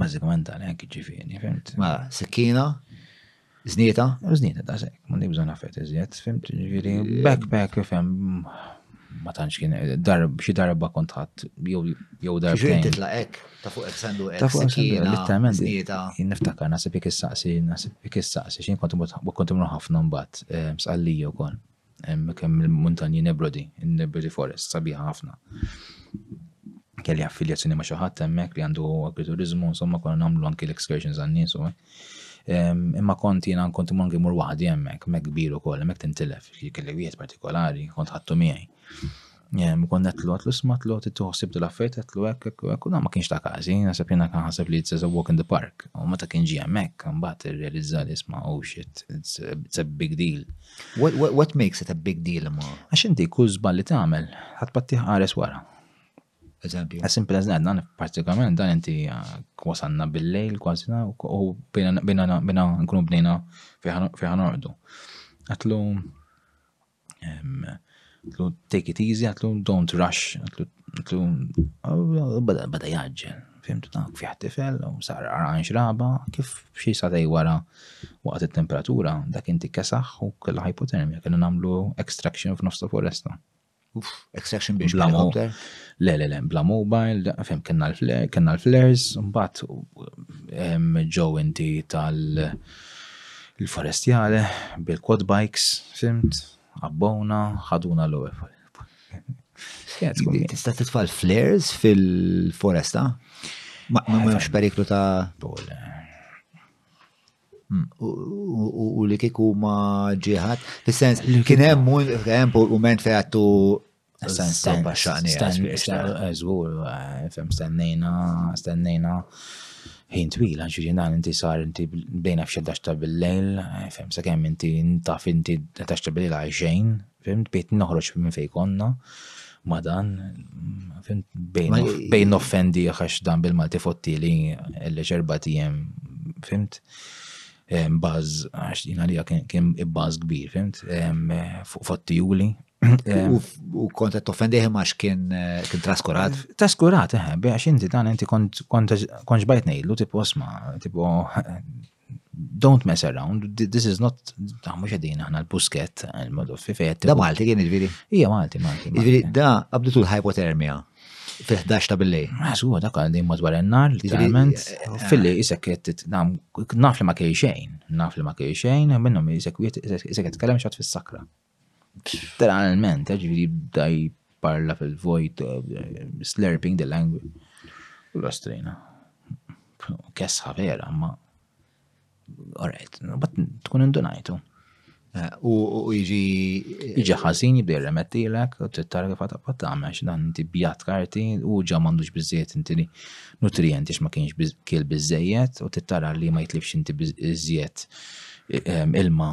Bażikament għalhekk ġifieri, fimt. Ma mela, sikkina, żnieta. U żnieta ta' sekk, ma nibża nafet iżjed, fimt, ġifieri backpack fem ma tantx kien darb xi darba kont ħadd jew jew darba. Xi titlaq hekk ta' fuq sendu hekk. Ta' fuq sendu litteralment żnieta. Niftakar nasib jekk issaqsi, nasib jekk issaqsi x'in kont kont imur ħafna mbagħad eh, sqallija wkoll. Hemm kemm il-muntanji Nebrodi, in-Nebrodi Forest, sabiħa ħafna. Kelli affiljazzjoni ma' xi ħadd hemmhekk li għandu agriturizmu, insomma konna nagħmlu anki l-excursions għan-nies u Imma kont jiena kont imur mur waħdi hemmhekk, hemmhekk kbir ukoll, hemmhekk tintilef, kelli wieħed partikolari, kont ħadtu miegħi. Jem, kon netlu, għatlu smatlu, tittu ħsib dil affarijiet għatlu hekk hekk hekk, u ma kienx ta' każi, naħseb jiena kan ħaseb li it's a walk in the park. U meta kien ġie hemmhekk, imbagħad irrealizza li sma' oh shit, it's, it's a big deal. What, what, what makes it a big deal ma? Għax inti kull żball li tagħmel, ħadd pattiħ qares wara. Eżempju. As simple as that, dan pratikament dan inti ah, wasanna bil-lejl kważi u bina nkunu bnejna fiħan ordu. Għatlu, Għatlu, take it easy, għatlu, don't rush, għatlu, għatlu, bada, bada jaġġel, fimtu ta' fiħ tifel, u sar għaran xraba, kif xie sataj wara waqt il-temperatura, dak inti kesaħ u kella hypothermia, kella namlu extraction of nofs ta' foresta. Uff, extraction biex bla mobile. Le, le, le, bla mobile, fem, kena l-flares, mbat ġo inti tal- Il-forestjale bil-quad bikes, fimt, qabbowna, ħaduna l-ewwel. Tista' titfal flares fil-foresta? Ma m'hemmx eh, periklu ta' hmm. u li kiku ma ġieħat, fis-sens kien hemm hemm mument fejn għattu Sabba xaqni. Zgur, eh, fem stennejna, stennejna ħin twila, ġiri dan inti sar inti bdejna f'xeddax ta' bil-lejl, eh, fem sa' kemm inti taf inti tax ta' bil-lejl għajxejn, fem bejt noħroġ minn fej konna, ma dan, fem bejn offendi għax dan bil-Malti fottili l ġerba tijem, fimt? Baz, għax jina li kien baz kbir, fimt? Fottijuli, U kont qed toffendih għax kien eh, kien traskurat. Traskurat, eh, għax inti dan inti kont kont bajt ngħidlu tipo osma, tipo don't mess around, this is not, ta' mux għedin aħna l-busket, il-modu fi fejt. Da Malti kien ġviri? Ija Malti, Malti. Ġviri, da għabditu l-hypothermia fil-11 ta' billej. Għasu, ah, dak għal din madwar n-nar, literalment, eh, eh, fil-li jisek naf li ma kej xejn, naf li ma kej xejn, minnom jisek jisek jitkellem xat fil-sakra. Literalment, eh, ġviri bda jparla fil-vojt, slurping the language. U l-ostrina. Kesħa vera, ma. Alright, bat tkun indunajtu. Eh, u iġi. Iġi ħazin jibdi remettilek, u t-tara kif għata pattama, dan inti bjat karti, u ġa mandux bizziet inti li nutrienti ma kienx kiel bizziet, u t-tara li ma jitlifx inti bizziet eh, ilma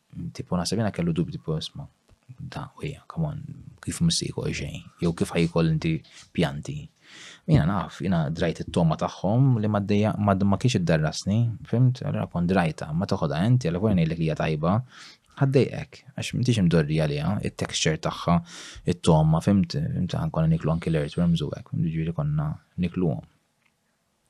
Tipo naħseb jiena kellu dubji tipo isma' da u hija, come on, kif mhux se jiekol xejn, jew kif ħa jiekol inti pjanti. Jiena naf, jiena drajt it-togħma tagħhom li ma ddejja ma ma kienx iddarrasni, fhimt? Allura kont drajtha, ma toħodha int, jalla vojja ngħidlek li hija tajba, ħa ddejqek, għax m'intix imdorri għaliha, it-texture tagħha, it-togħma, fhimt? Fhimt aħna konna nieklu anki l-earthworms u hekk, jiġifieri konna nikluhom.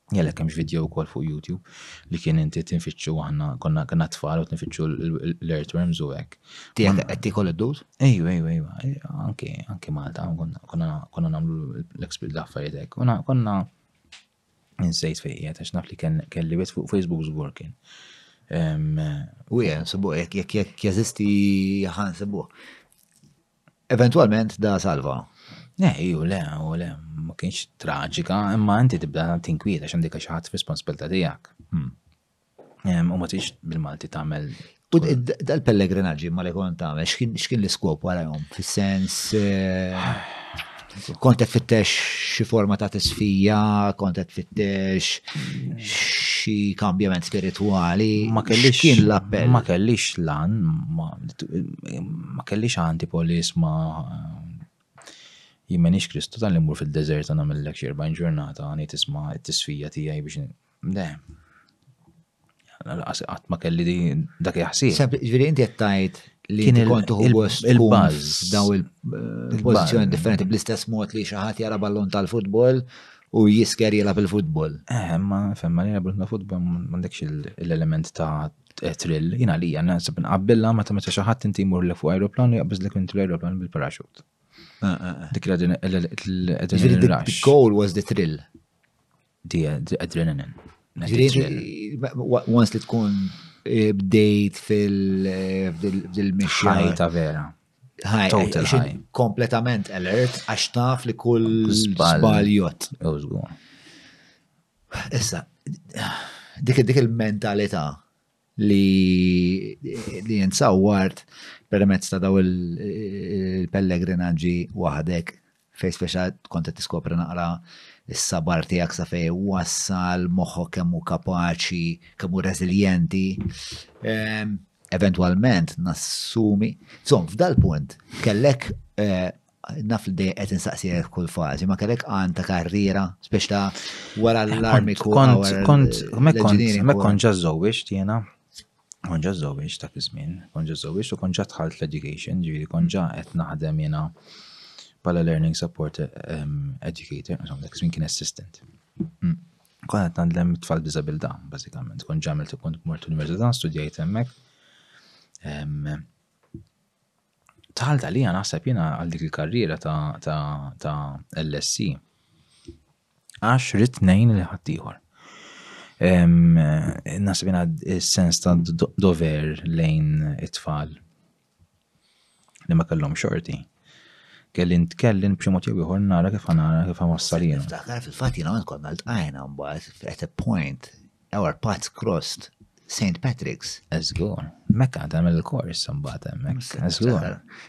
Għalhekk hemm video wkoll fuq YouTube li kien inti tinfittxu aħna konna kena tfal u tinfittxu l-earthworms u hekk. Tiegħek qed tiekol id-dud? Ejju, ejju, ejju. Anke anke Malta konna nagħmlu l-affarijiet hekk. Konna insejt fejn qiegħed għax naf li kelli wieħed fuq Facebook żgur kien. U jien, sibu jekk jeżisti ħansibuh. Eventwalment da salva. Le, ju le, u le, ma kienx traġika, imma inti tibda tinkwieta x'hemm dik xi ħadd responsabilta tiegħek. Hmm. U ma tix bil-Malti tagħmel. U dal-pellegrinaġġi ma li kont tagħmel x'kien l-iskop warahom fis-sens eh, Kont qed fittex xi forma ta' tisfija, kont qed fittex xi kambjament spiritwali. Ma kellix kien l-appell. Ma kellix lan, ma kellix għanti polis ma jimmenix Kristu tal-imur fil-deżert għana mill-lek xirba ġurnata għani tisma t-tisfija tijaj biex Le. Laqas qatt ma kelli dak jaħsib. Sab, ġviri inti qed tgħid li kien kont tuħu gost il-buzz daw il-pożizzjoni differenti bl-istess mod li xi ħadd jara ballon tal-futbol u jisker jilgħab il-futbol. Eh, ma femma li ballon tal-futbol m'għandekx l-element ta' trill, jina li għanna sab nqabbilha meta meta xi ħadd inti jmur li fuq aeroplan u jaqbeż li kien l-aeroplan bil-paraxut. Ah, ah, ah. Dik l-adrenaline rush. The goal was the thrill. Di adrenaline. Once li tkun eh, bdejt fil-mixja. Eh, ta' vera. Kompletament alert, għax taf li kull zbaljot. Issa, dik il-mentalità li li jinsawwart permezz ta' daw il-pellegrinaġġi waħdek fej speċa tkun qed tiskopri naqra is-sabar tiegħek sa fej wassal moħħok kemm hu kapaċi, kemm hu reżiljenti. Ehm, eventwalment nassumi, insomma f'dal-punt kellek eh, naf li dejjem qed insaqsijek f'kull fażi, ma kellek għan ta' karriera, spiex ta' wara eh, l-armi kont, kont, me kont ġażżowix tiena, kont ġażżowix ta' kizmin, kont ġażżowix u kont ġatħalt l-education, ġiri kont ġa qed naħdem jiena pala learning support ehm, educator, insomma, kizmin kien assistant. Mm. Kont qed naħdem tfal disabilità, bażikament, kont ġamil kont mort l-università, studjajt hemmhekk. Ehm, Dħalt għalija naħseb jiena għal dik il-karriera ta' LSC. Għax rrit nejn li ħaddieħor. Naħseb jiena sens ta' dover lejn it-tfal li ma kellhom xorti. Kellin tkellin b'xi mod jew ieħor nara kif nara kif wassal jien. Fil-fatt jiena għandkom għal tqajna mbagħad at a point Our paths crossed Saint Patrick's. Żgur. Mekka tagħmel il-kors imbagħad hemmhekk. Żgur.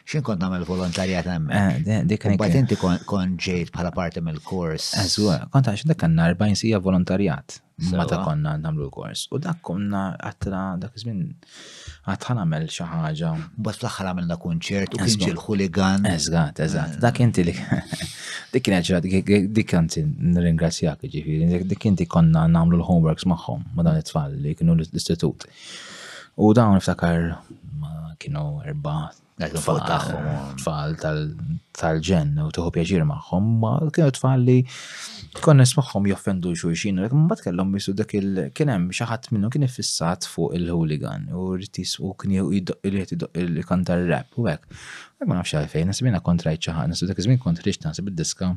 X'in kont nagħmel volontarjat hemmhekk. Eh, dik Imbagħad inti kont ġejt bħala parti mill-kors. Eh, żgur. Kont għax dak għandna 40 sija volontarjat meta konna nagħmlu l-kors. U dak konna attra dak iż-żmien Għad ħan għamel xi ħaġa. Mbagħad fl-aħħar għamilna kunċert u kien ġil ħuligan. Eżatt, eżatt. Dak inti li dik kienet ġrat dik anzi nirringrazzjak ġifieri, dik inti konna nagħmlu l-homeworks magħhom ma' dan it-tfal li kienu l-istitut. U dawn niftakar kienu erba' Fuq tagħhom. Tfal tal-ġen u tuħu pjaċir magħhom, ma kienu tfal li konna nismaħħom joffendu xulxin, u mbagħad kellhom jisu dak il kien hemm xi ħadd minnhom kien iffissat fuq il-hooligan u rrid jisqu kien irid il-kantar rap u hekk. Ma nafx għalfejn, nasibina kontrajt xi ħadd, nasu dak iż-żmien kont rixta nasib id-diska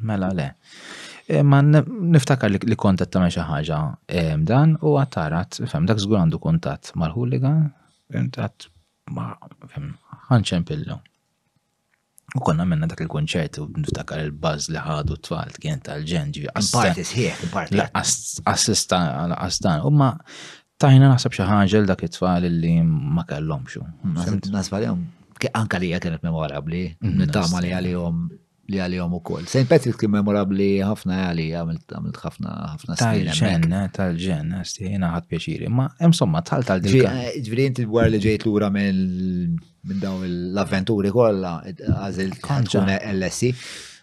Mela le. Eh, ma niftakar li kont qed tagħmel xi ħaġa eh, dan u għattarat, fem, dak żgur għandu kuntatt mal-hooligan, għat ma fem, ħanċem pillu. U konna minna dak il-konċert u niftakar il-buzz li ħadu t-twalt kien tal-ġen ġi. Parti sħiħ, parti. Assista għal astan. U ma tajna naħseb xi ħaġa dak it-tfal li ma kellhomx. Nasba li anka li kienet memorabli, mhm, nittama li għalihom li għalihom ukoll. St. Patrick kien memorabbli ħafna għali għamilt għamilt ħafna ħafna snin. Tal-ġen, eh, tal-ġen, eh, stejna ħadd pjaċiri. Ma insomma tal tal ġi. Eh, ġifieri inti dwar li ġejt lura minn dawn l-avventuri kollha għażilt tkun LSI.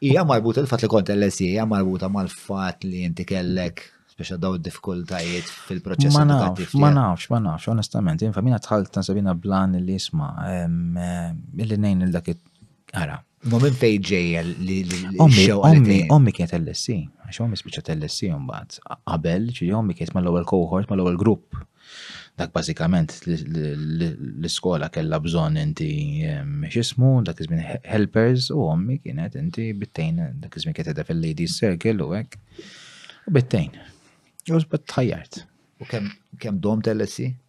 Hija marbut il-fatt li kont LSI hija marbuta mal-fatt li inti kellek biex għaddaw diffikultajiet fil-proċess edukattiv. Ma nafx, ma nafx, onestament, jinfa minna tħalt tan sabina blan li jisma, li nejn il-dak Ara, Ma minn fej ġejja li Ommi, ommi kienet LSC, għax ommi spiċċat LSC mbagħad. Qabel, ġieli ommi kienet mal-ewwel cohort, mal-ewwel grupp. Dak bażikament l-iskola kellha bżonn inti ehm, x'ismu, dak iż-żmien helpers u ommi kienet inti bittejn dak iż-żmien kienet edha fil-ladies circle u hekk. U bittejn. U żbad tħajjart. U kemm kemm dom tal-LSC?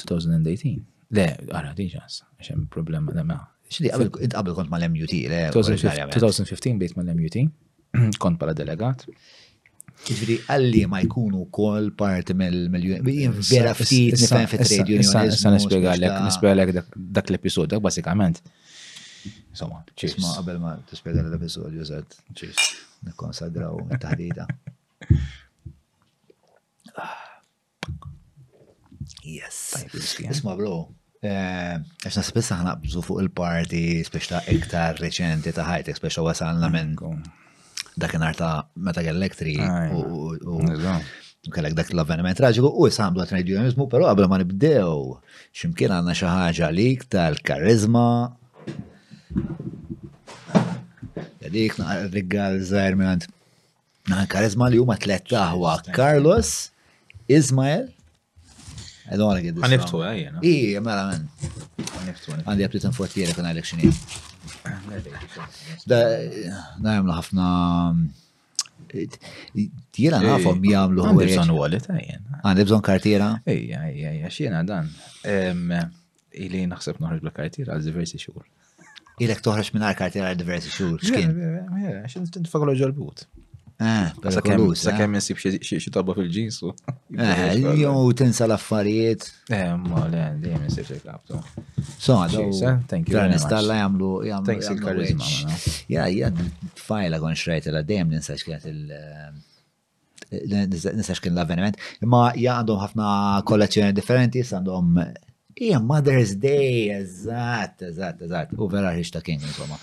2018. Le, għara, diġa, għax hemm problema le ma. X'li qabel kont mal-MUT, le? 2015 bdejt mal-MUT, kont bħala delegat. Ġifiri, għalli ma jkunu kol parti mill-union. Vera ftit nifem fit trade union. Issa nispiegalek, nispiegalek dak l-episod, dak basikament. Insomma, ċis. Ma qabel ma tispiega l-episod, jużat, ċis. Nikkonsagraw taħdita. Yes. Isma bro, eh, għax nasib issa ħanaqbżu fuq il-parti speċta iktar reċenti ta' ħajtek, speċta wasalna minn dakinhar ta' meta kellek tri u kellek dak l-avveniment traġiku u jisamdu għat reġjonizmu, pero għabla ma nibdew ximkien għanna xaħġa lik tal-karizma. Dik naqra rigal zaħir minn Naħa l-karizma li huma tlet taħwa Carlos, Ismael, I don't want to get this Għaniftu, għajjena. Eh, Ija, mela men. Għandi għabtit nfottijere kun għalek xini. Da, najmlu ħafna. Jena nafom jamlu. Għandi bżon wallet, għajjena. Għandi bżon kartiera. Ija, ija, ija, xina dan. Ili naħseb noħroġ bla kartiera għal diversi xhur. Ilek toħroġ minn għal kartiera għal diversi xhur. X'kien? X'in tint fakollu ġolbut. Eh, sa kemm sa eh? kemm insib xi tobba fil-ġinsu. Eh, jew tinsa l-affarijiet. Eh, ma le, dejjem insib xi kaptu. So, thank you. Dan istalla jagħmlu jagħmlu. Thanks il-karizma. Ja, ja, tfajla kon xrajtela dejjem ninsa x'kienet il- eh, Nisax kien l-avveniment, imma hija għandhom ħafna kollezzjoni differenti, għandhom hija Mother's Day, eżatt, eżatt, eżatt, u vera ħiġta kien, insomma.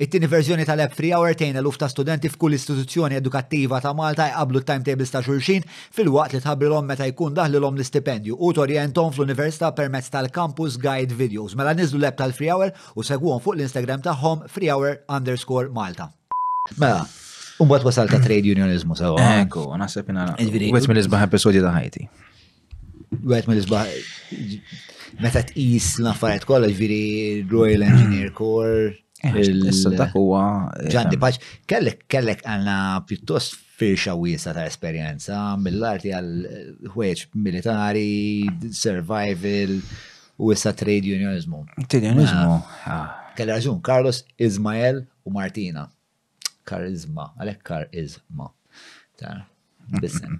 It-tieni verżjoni tal-app Free Hour tejn eluf ta' studenti f'kull istituzzjoni edukattiva ta' Malta jqablu t-timetables ta' xulxin filwaqt li tħabbrilhom meta jkun daħlilhom l-istipendju u torjenthom fl-Università permezz tal-Campus Guide Videos. Mela niżlu l-app tal-Free Hour u segwuhom fuq l-Instagram tagħhom freehour_malta. Mela, Umbat wasal ta' trade unionizmu sewa. Ekku, naħseb jina. Wet mill-isbaħ episodju ta' ħajti. Wet mill-isbaħ. Meta tqis l-affarijiet kollha ġifieri Royal Engineer Corps. Eh, issa dak huwa. Eh, Ġandi paċ, kellek kellek għandna pjuttost firxa wiesa ta' esperjenza mill-arti għal ħwejġ militari, survival, U issa trade unionizmu. Trade unionizmu. Ah. Kelli raġun, Carlos, Ismael u Martina. Karizma, għalek karizma. Ta' bisem.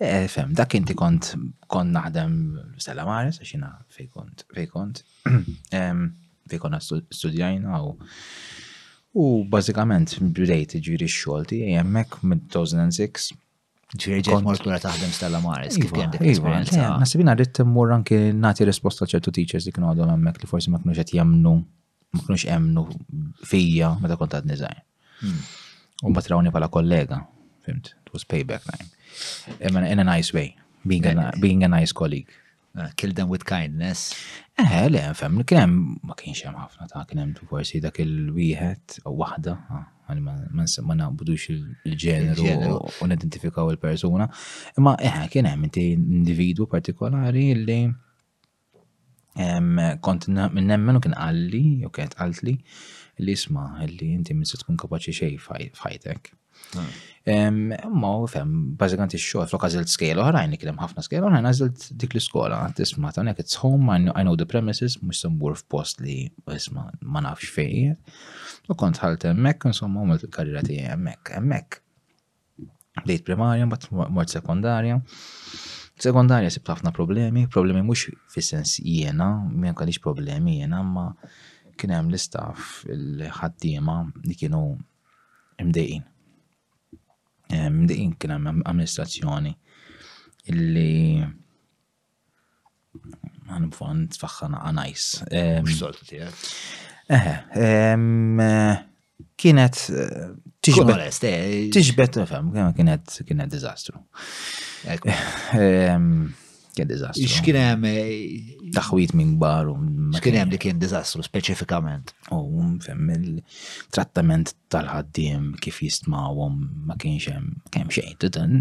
Eh, fem, dak inti kont kont naħdem Stella Maris, għaxina fej kont, fej kont, fej konna studjajna u u bazzikament bdejt ġiri xolti jemmek mid-2006 Ġirġet mort kura taħdem Stella Maris, kif għandek iva, esperienza. Iva, Nasibina rrit timmur anki nati risposta ċertu teachers li kienu għadhom hemmhekk li forsi ma kienux qed jemnu, ma kienux emnu fija meta kont għadni żgħir. Hmm. U ma trawni bħala kollega, fimt, it was payback time. In a nice way, being a, eh. being a nice colleague. Ah, kill them with kindness. Eh, le, fem, kien hemm ma kienx hemm ħafna ta' kien hemm forsi dak il-wieħed u waħda, ah, ma naqbdux il-ġeneru u nidentifikaw il-persuna. Imma eh, kien hemm inti individu partikolari li kont nemmen u kien qalli, u kienet qaltli, li isma' li inti minn se tkun kapaċi xej fajtek. Imma u fem, bażikant ix-xogħol flok għażilt skejl oħrajn li kien ħafna skejl oħrajn għażilt dik l-iskola tisma' ta' nek it's home I know the premises mhux se mmur f'post li isma' ma nafx fejn. U kont ħalt hemmhekk insomma għamilt il-karriera tiegħi hemmhekk. Hemmhekk bdejt primarja mbagħad mort sekondarja. Sekondarja sibt ħafna problemi, problemi mhux fis-sens jiena, ma kellix problemi jiena, ma kien hemm l-istaff il-ħaddiema li kienu imdejqin. Imdejqin kien hemm amministrazzjoni illi għan bfon tfaxħana għanajs. X'soltu tiegħek? Eħe, kienet eh, tiġbed. Onest, eh. Tiġbed, fem, kienet kienet dizastru. Kien dizastru. X'kien hemm eh, taħwit minn baru. X'kien hemm li kien dizastru speċifikament. U fem il-trattament tal-ħaddiem kif jistmawhom ma kienx hemm kemm xejn,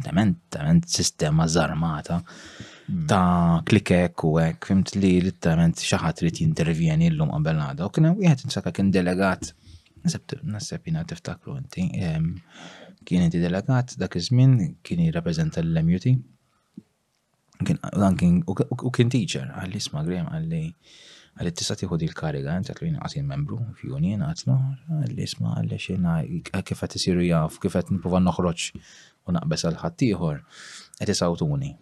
tament tament sistema żarmata hmm. ta' klikek u hekk fimt li l-tament xi ħadd irid jintervjeni llum qabel għada. U kien hemm wieħed insaka kien delegat Nasib jina tiftakru inti. Kien inti delegat dak iż-żmien kien jirrappreżenta l-MUT U kien teacher, għalli sma Graham għalli għalli tista tiħu di l-kariga, għant għatlu jina għatin membru, f'union għatlu, għalli sma għalli xina kif għat isiru jaf, kif għat niprofa noħroċ u naqbes għal ħattijħor, għat isawtuni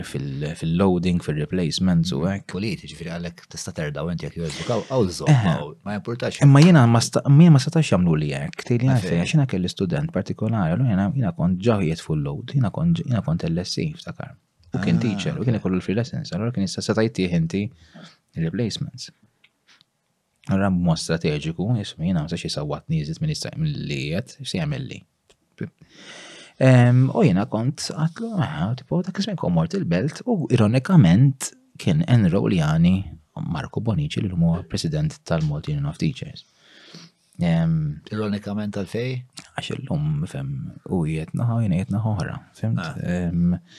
fil-loading, fil-replacements u għek. Politi, ġifiri għalek tista' terdaw inti jekk jogħġbok hawn żomma ma jimpurtax. Imma jiena ma setax jagħmlu li hekk, tgħidli għalfejn għax jiena kelli student partikolari, allura jiena jiena kont ġaħjiet full load, jiena kont jiena kont LSC ftakar. U kien ah, teacher, u kien ikollu l-free lessons, allura kien jista' seta' jittieħ inti replacements. Allura mod strateġiku, jismi jiena ma sax jisawwatni jiżid minn jista' li jiet, x'se jagħmel li. U jena kont għatlu, ah, tipo, dak ismin kom mort il-belt, u ironikament kien Enro Uljani Marko Bonici li l-mu president tal-Multi Union of Teachers. Ironikament għal-fej? Għax il-lum, fem, u jiet naħu, jena jiet naħu ħra, fimt? Ah.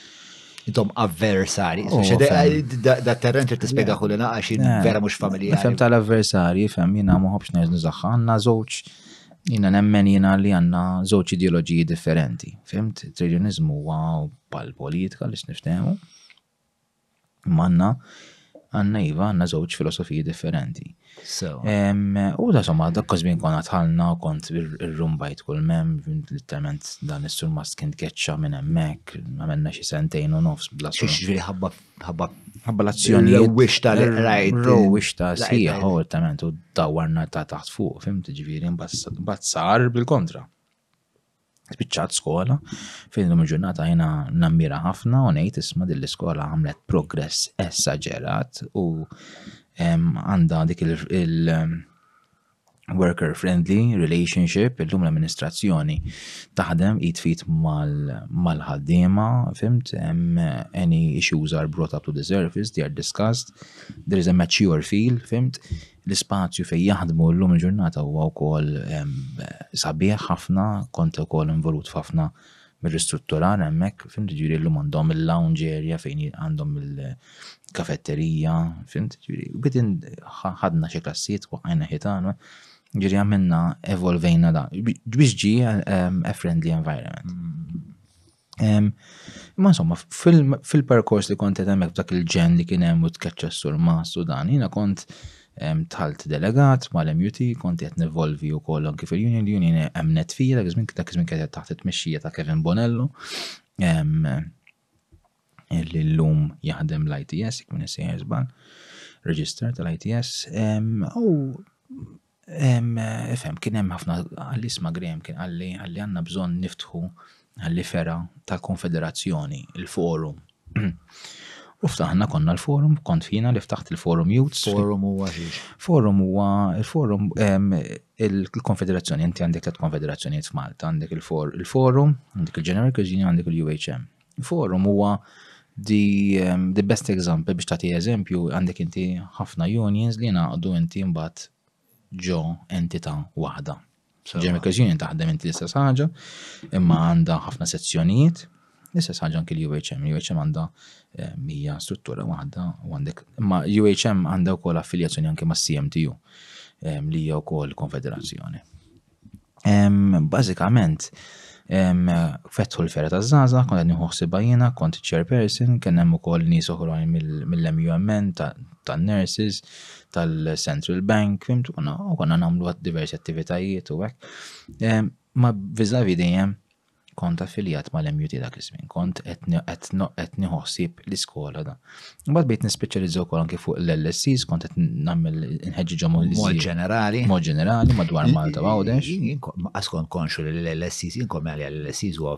Intom avversari, oh, da terren trid tispjega ħulina għax vera mhux familjari. Fem tal-avversari, fem, jena ma ħobx nerżnu zaħħa, għandna żewġ Jina nemmen jina li għanna żewġ ideoloġiji differenti. Fimt, it-trade huwa pal-politika li x'niftehmu. Manna għanna iva għanna żewġ filosofiji differenti. U da somma, dak kosbin konna tħalna u kont ir-rumbajt kull mem, literalment dan is-sur ma kien keċċa minn hemmhekk, għamilna xi sentejn u nofs bla sur. Ġifieri ħabba Ħabba ħabba l-azzjoni. L-wix ta' l-rajt. L-wix ta' sieħ, għoltament, u dawarna ta' taħt fuq, fim ġiviri, mbazzar bil-kontra. Spiċċat skola, fejn l-lum ġurnata jena nammira ħafna u nejt isma dill-iskola għamlet progress essagerat u għanda dik il- worker friendly relationship, illum l-amministrazzjoni taħdem id fit mal-ħaddiema, fimt, any issues are brought up to the surface, they are discussed, there is a mature feel, fimt, l-spazju fej jaħdmu l-lum il-ġurnata huwa wkoll sabiħ ħafna, kont ukoll involut ħafna mir-ristrutturar hemmhekk, fim ġifieri llum għandhom il-lounge area fejn għandhom il-kafetterija, fim ġifieri bidin ħadna xi klassijiet waqajna ħitana, ġifieri għamilna evolvejna da. Biex ġi ehm, a friendly environment. Mm. Ehm, ma insomma, fil-perkors li kont qed hemmhekk f'dak il-ġen li kien hemm u tkeċċa s-sur Mas u dan, jiena kont Dħalt delegat mal-MUT, kont qed nivolvi wkoll anki fil-union, l-union emnet fija dak iż-żmien dak iż-żmien kienet taħt it-tmexxija ta' Kevin Bonello li llum jaħdem l-ITS, jekk minn sejjer żball, reġistrar tal-ITS, u Ifhem, kien hemm ħafna għal-isma Graham kien għalli għalli għandna bżonn niftħu Ħalli fergħa tal-Konfederazzjoni, il-Forum. U ftaħna konna l-Forum, kont fina li ftaħt il-Forum Youths. Forum huwa xiex? Forum huwa il-Forum il-Konfederazzjoni, inti għandek tliet konfederazzjonijiet f'Malta, għandek il-Forum, għandek il-General Kazini, għandek il-UHM. Forum huwa the, um, the best example biex tagħti eżempju għandek inti ħafna unions li naqdu inti mbagħad ġo entità waħda. Jamie Cushing taħdem inti l-istess ħaġa, imma għandha ħafna sezzjonijiet, l-istess ħaġa anki l-UHM. UHM għandha eh, mija struttura waħda u għandek, imma UHM għandha wkoll affiljazzjoni anki ma' CMTU eh, li hija wkoll konfederazzjoni. Bażikament, fetħu l-ferra ta' Zaza, kont għedni uħsibha jiena, kont chairperson, kien hemm ukoll nies oħrajn mill-MUMN ta' nurses, tal-Central Bank, fimt, u konna namlu għat diversi attivitajiet u għek. Ma vizavi dejjem kont affiljat ma l-MUT dak iż-żmien, kont qed niħossib l-iskola da. Mbagħad bejt nispeċjalizza wkoll anke fuq l-LSCs, kont qed nagħmel inħeġġiġhom mod ġenerali. Mod ġenerali madwar Malta u Għawdex. Askont konxu li l-LSCs inkom għalja l-LSCs huwa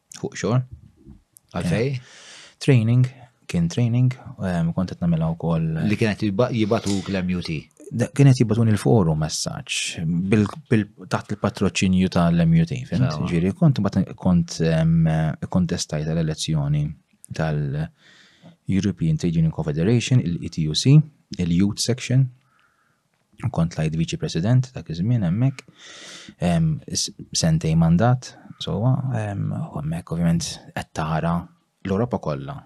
fuq xor. Għalfej? Training, kien training, ehm, kont qed nagħmilha wkoll. Eh, Li kienet jibatuk l-MUT. Kienet jibatun il-forum messaġġ taħt il-patroċinju tal-MUT, ġiri, kont kont ehm, kontestajt l-elezzjoni tal-European Trade Union Confederation, il-ETUC, il-Youth Section, kont lajt viċi president dak iż-żmien hemmhekk, sentej mandat, sowa, u hemmhekk ovvjament qed tara l-Ewropa kollha.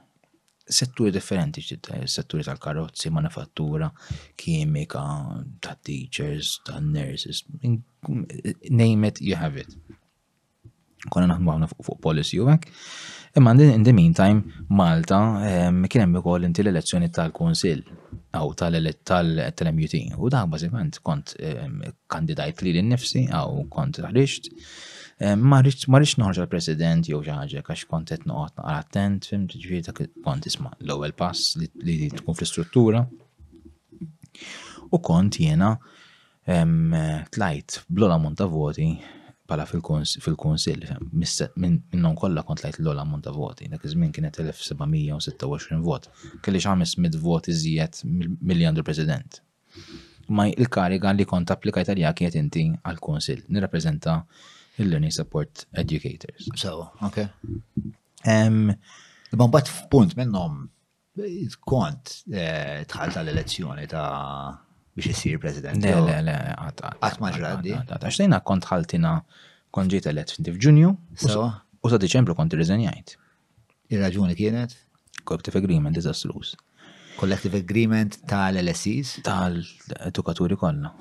Setturi differenti ġdidda, setturi tal-karozzi, manifattura, kimika, ta' teachers, ta' nurses, name it, you have it. Konna naħdmu għamna fuq policy u hekk. Imma in the meantime, Malta ehm, kien hemm ukoll inti l-elezzjoni tal-Kunsill aw tal-MUT. U dak bażikament kont ehm, kandidajt li l-nifsi aw kont ħriġt. Ehm, ma rridx noħorġ għal-President jew xi ħaġa għax kont qed noqgħod naqra attent, fim ġifieri dak kont isma' l-ewwel pass li tkun fl-istruttura. U kont jiena Tlajt bl-ola mont ta' voti pala fil-kunsil, minnom kollha kont lajt l-ola mont ta' voti, dak iż-żmien kienet 1726 vot. Kelli xi 500 voti żjed milli għandu l-President. Ma il-kariga li kont applikajt għalija kienet inti għall-kunsil, nirrappreżenta il-Learning Support Educators. Sewa, ok. Imma mbagħad f'punt minnhom Kont tħal tal-elezzjoni ta' biex isir president. Le, le, le, għat maġra għaddi. Għax tejna kont ħaltina kont ġiet elett finti f'Ġunju. U sa' Diċembru kont irriżenjajt. Ir-raġuni kienet? Collective agreement disastrous. Collective agreement tal-LSEs? Tal-edukaturi kollha.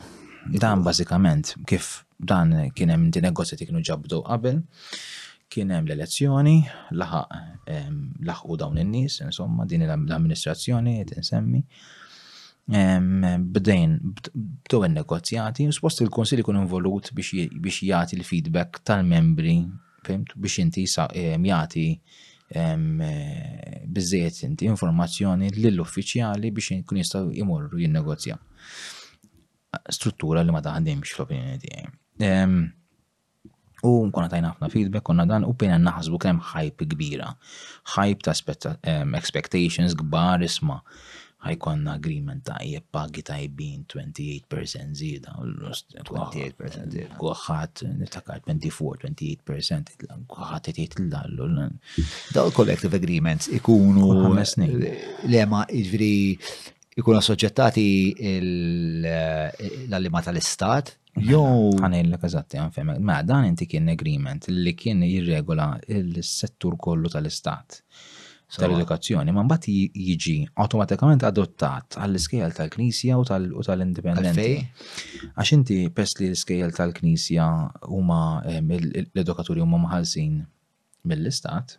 Dan bażikament kif dan kien hemm din negozjati kienu ġabdu qabel Kien hemm l-elezzjoni, laħaq laħqu dawn in-nies, insomma, din l-amministrazzjoni qed insemmi. Bdejn bdew in-negozjati, suppost il-Kunsill ikun involut biex jagħti l-feedback tal-membri, fimt, biex inti jagħti biżejjed inti informazzjoni lill-uffiċjali biex kun jistgħu jmorru jinnegozjaw. Struttura li ma taħdimx fl-opinjoni tiegħi. U konna tajna ħafna feedback, konna dan u bina naħsbu kemm hype kbira. Hype ta' expectations kbar isma' ħajkonna agreement ta' tajjeb, pagi tajbin, 28% zida. 28% zida. Kuħat, niftakar 24, 28%, kuħat jtiet l-dallu. Daw collective agreements ikunu. Lema, ġviri, ikunu assoċettati l-allima tal-istat, Jow. Ħanejlek eżatti għan femmek. Ma mela, dan inti kien agreement li kien jirregola il-settur kollu tal-istat tal-edukazzjoni, ma mbagħad jiġi automatikament adottat għall-iskejjel tal-Knisja u tal-Indipendenti. Għax inti pers li l-iskejjel tal-Knisja huma l-edukaturi huma maħalsin mill-istat,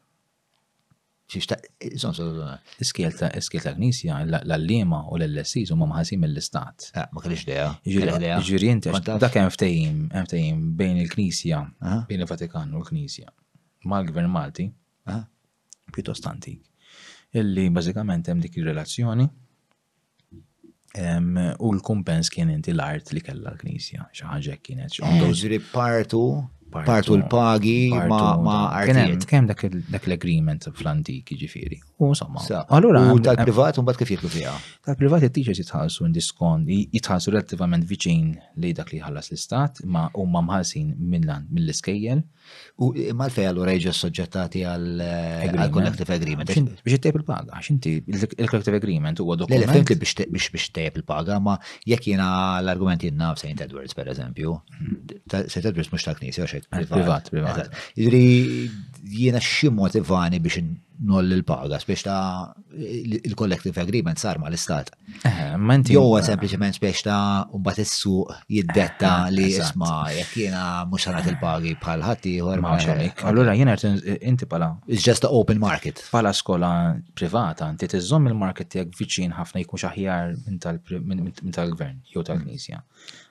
Iskiel ta' iskiel ta' knisja, l-allima u l-LSIs huma maħasin mill-istat. Eh, ma kellix dea. Ġiri inti dak hemm ftehim, hemm ftehim bejn il-knisja, bejn il-Vatikan u l-knisja mal-Gvern Malti. Pjuttost antik. Illi bażikament hemm dik ir-relazzjoni. U l-kumpens kien inti l-art li kella l-knisja, xaħġek kienet xaħġek. Ġri partu, partu l-pagi ma artijiet. Kem dak l-agreement fl-antik ġifiri. U insomma. Allura. U tal-privat, un bat kif jitlu fija? Tal-privat il-teachers jitħalsu diskon, jitħalsu relativament viċin li dak li ħallas l-istat, ma u ma mħalsin mill-iskejjel. U mal-fej allura jiġu soġġettati għal collective agreement. Biex ittejb il-paga, għax inti il-collective agreement huwa dokument. Le, fimti biex biex ittejb il-paga, ma jekk jiena l-argument jinnaf St. Edwards, per eżempju, St. Edwards mhux tal-knisja, xejn. Eh, privat, privat. Jidri jiena xi motivani biex noll il-paga, biex ta' il-collective agreement sar ma l-istat. Jew huwa sempliċement spiex ta' mbagħad is-suq jiddetta li isma' jekk jiena mhux sanat il-pagi bħal ħadd ieħor ma xogħlik. Allura jiena inti bħala. It's just a open market. Bħala skola privata, inti tiżomm il-market tiegħek viċin ħafna jkun aħjar minn tal-gvern jew tal-knisja.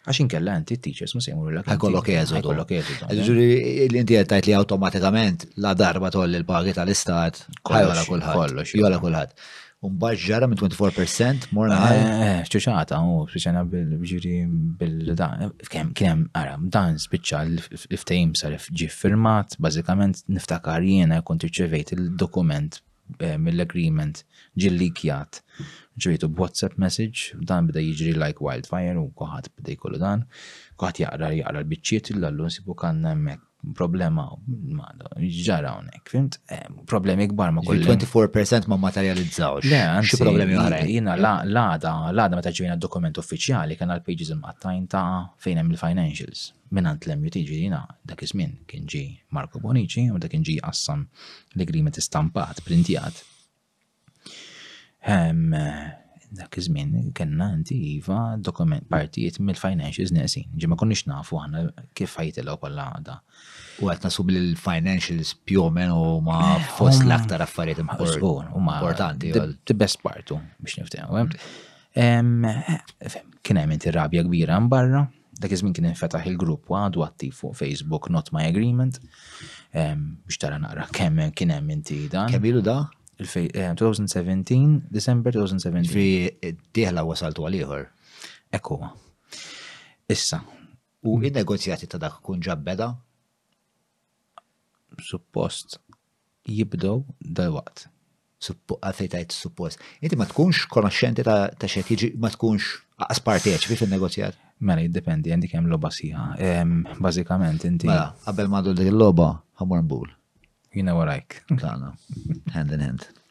Għax inkella inti t-teachers mhux se jmurulek. Ħajkollok eżodu. Ħajkollok eżodu. Eh? Ġifieri l-inti qed tgħid li awtomatikament la darba tolli l-pagi tal-istat ħajjola kulħadd. Kollox. Jola kulħadd. Umbaġ ġara minn 24% morna eh, ħajja. Eh, eh, ċuċata, u spiċana bil-ġiri bil-dan. Kien hemm ara, dan spiċċa l-ftehim sar ġi firmat, bażikament niftakar jiena kont irċevejt il-dokument eh, mill-agreement ġi likjat ġritu b'WhatsApp message, dan bda jiġri like wildfire u kuħat bda jkollu dan, kuħat jaqra jaqra l-bicċiet il-lallu nsibu kanna hemmhekk problema ġara hawnhekk, fimt? Eh, problemi kbar ma kollu. 24% ma materializzawx. Le, anzi, problemi oħra. Jiena l-għada, l-għada meta ġivina dokument uffiċjali kien għal pages imqattajn ta' fejn hemm il-financials. Mingħand l-MUT Ġirina dak iż-żmien kien ġie Marco Bonnici u meta kien ġie jqassam l-agreement istampat, printjat, dak iż-żmien kellna inti iva dokument partijiet mill-financials neqsin. Ġi ma konniex nafu aħna kif ħajtilgħu kollha għada. U qed nasub li l-financials pjomen u ma fost l-aktar affarijiet importanti. The best partu biex niftehmu. Kien hemm inti rabja kbira mbarra. Dak iż-żmien kien infetaħ il-grupp u għadu attiv fuq Facebook Not My Agreement biex tara naqra kemm kien hemm inti dan. Kemm ilu da? 2017, eh, December 2017. Fi diħla wasaltu għal ieħor. Ekku. Issa. U in-negozjati ta' dak kun ġabbeda? suppost jibdow dal-waqt. Għalfej tajt suppost. Inti ma tkunx konoxxenti ta' xed jiġi, ma tkunx għas parteċipi fil-negozjat. Mela, jiddependi, għandi kem loba siħa. Bazzikament, inti. Mela, għabel ma dik il-loba, għamur mbul. Jina warajk. Tana, hand in hand.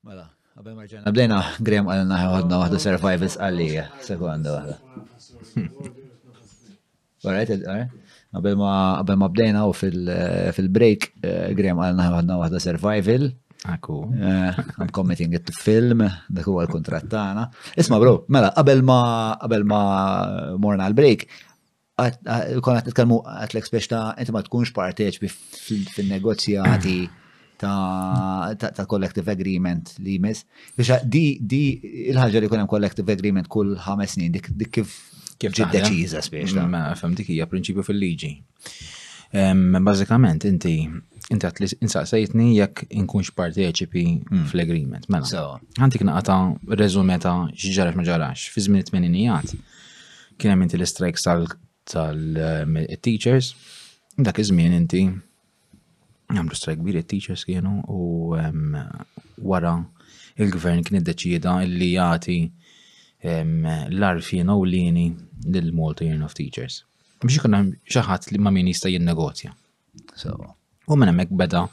Mela, qabel ma rġajna bdejna, Graham għalna ħadna waħda survivors għalija, sekonda waħda. Alright, alright. Qabel ma bdejna u fil-break, eh, Graham għalna ħadna waħda survival. Aku. Eh, I'm committing it to film, dak huwa l-kontrat tagħna. Isma' bro, mela qabel ma qabel ma morna l-break, Konna t-tkelmu għatlek spiex ta' inti ma tkunx parteċbi fil-negozjati ta' collective agreement li jmiss. Biex di il-ħagġa li kunem collective agreement kull ħames snin dik kif kif ġiddeċiza spiex. Ma fem dik hija prinċipju fil-liġi. Bazzikament, inti inti għat li insaqsajtni jekk inkunx parteċipi hmm. fl-agreement. Mela, għantik naqata rezumeta xġarax ma ġarax, fi żmien it-tmeninijat. Kien hemm inti l-istrajks tal-teachers, dak iż-żmien inti għamlu strajk kbir it-teachers kienu u wara il-gvern kien iddeċieda li jagħti l-arfien ewlieni lill-Malta Union of Teachers. Biex ikun hemm xi ħadd li ma' min jista' jinnegozja. U minn hemmhekk beda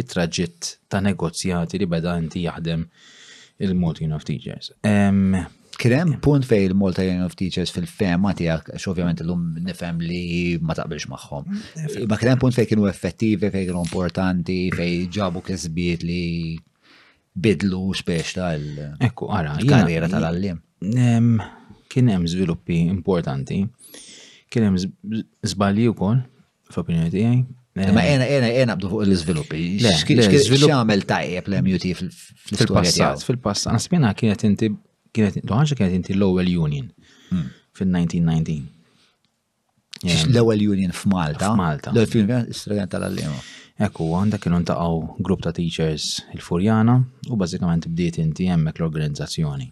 it-traġitt ta' negozjati li beda inti jaħdem il-Malta Union of Teachers. Kien hemm punt fejn il-Malta Union of Teachers fil-fema tiegħek, għax ovvjament illum nifhem li ma taqbilx magħhom. Ma kien hemm punt fejn kienu effettivi, fejn kienu importanti, fejn ġabu kisbiet li bidlu spiex tal. Ekku, ara, karriera tal-għallim. Kien hemm żviluppi importanti, kien hemm żbalji wkoll, f'opinjoni tiegħi. Ma eh, jena, jena, jena bdu fuq l-izviluppi. X'għamel tajjeb l-MUT fil-passat? Fil-passat, għasbina kienet inti, kienet, doħanġa kienet inti l-ewwel union hmm. fil-1919. L-ewwel union f'Malta. F'Malta. L-ewwel union istrajant tal-allima. Ekku, għanda kienu ntaqaw grupp ta' teachers il-Furjana u bazzikament bdiet inti hemmhekk l-organizzazzjoni.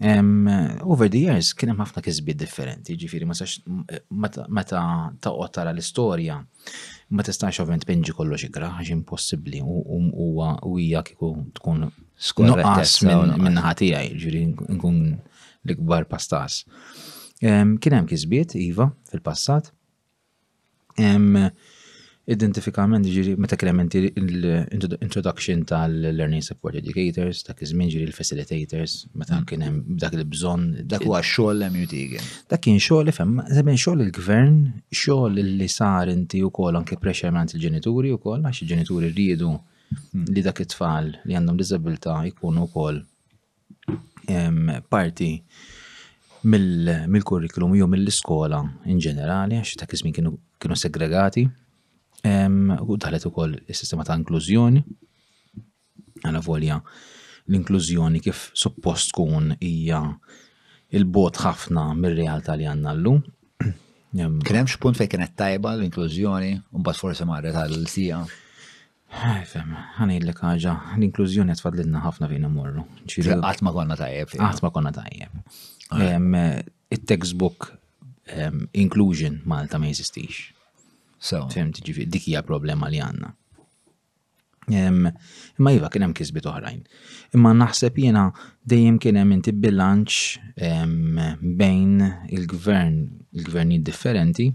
Over the years kien hemm ħafna kisbiet differenti, ġifieri ma sax meta toqgħod tara l-istorja ma tistax ovvjament pinġi kollox ikra għax impossibbli u hija kieku tkun nuqqas minn ħati għaj, ġifieri nkun l-ikbar pastas. Kien hemm kisbiet iva fil-passat. Identifikament ġiri, meta kien l-introduction tal-learning support educators, dak iż-żmien ġiri l-facilitators, meta kien hemm dak il-bżonn. Dak huwa xogħol MUT kien. Dak kien xogħol ifhem, żemmen xogħol il-gvern, xogħol li sar inti wkoll anke pressure mant il-ġenituri wkoll, għax il-ġenituri rridu li dak it-tfal li għandhom diżabilità jkunu wkoll parti mill-kurrikulum jew mill-iskola in ġenerali, għax dak iż-żmien kienu, kienu segregati, u daħlet ukoll is-sistema ta' inklużjoni. Għala volja l-inklużjoni kif suppost tkun hija il-bot ħafna mir-realtà li għandna llum. Kien hemm x'punt fejn kienet tajba l-inklużjoni u mbagħad forsi marret għal sija. Fem, ħanidlek ħaġa, l-inklużjoni qed fadlilna ħafna fejn imorru. Qatt ma konna tajjeb. Qatt ma konna tajjeb. It-textbook inclusion Malta ma jeżistix. Fem, tiġifi, dik hija problema li għandna. Imma jiva kien hemm kisbit oħrajn. Imma naħseb jiena dejjem kien hemm inti bilanċ bejn il-gvern, il-gvernijiet differenti,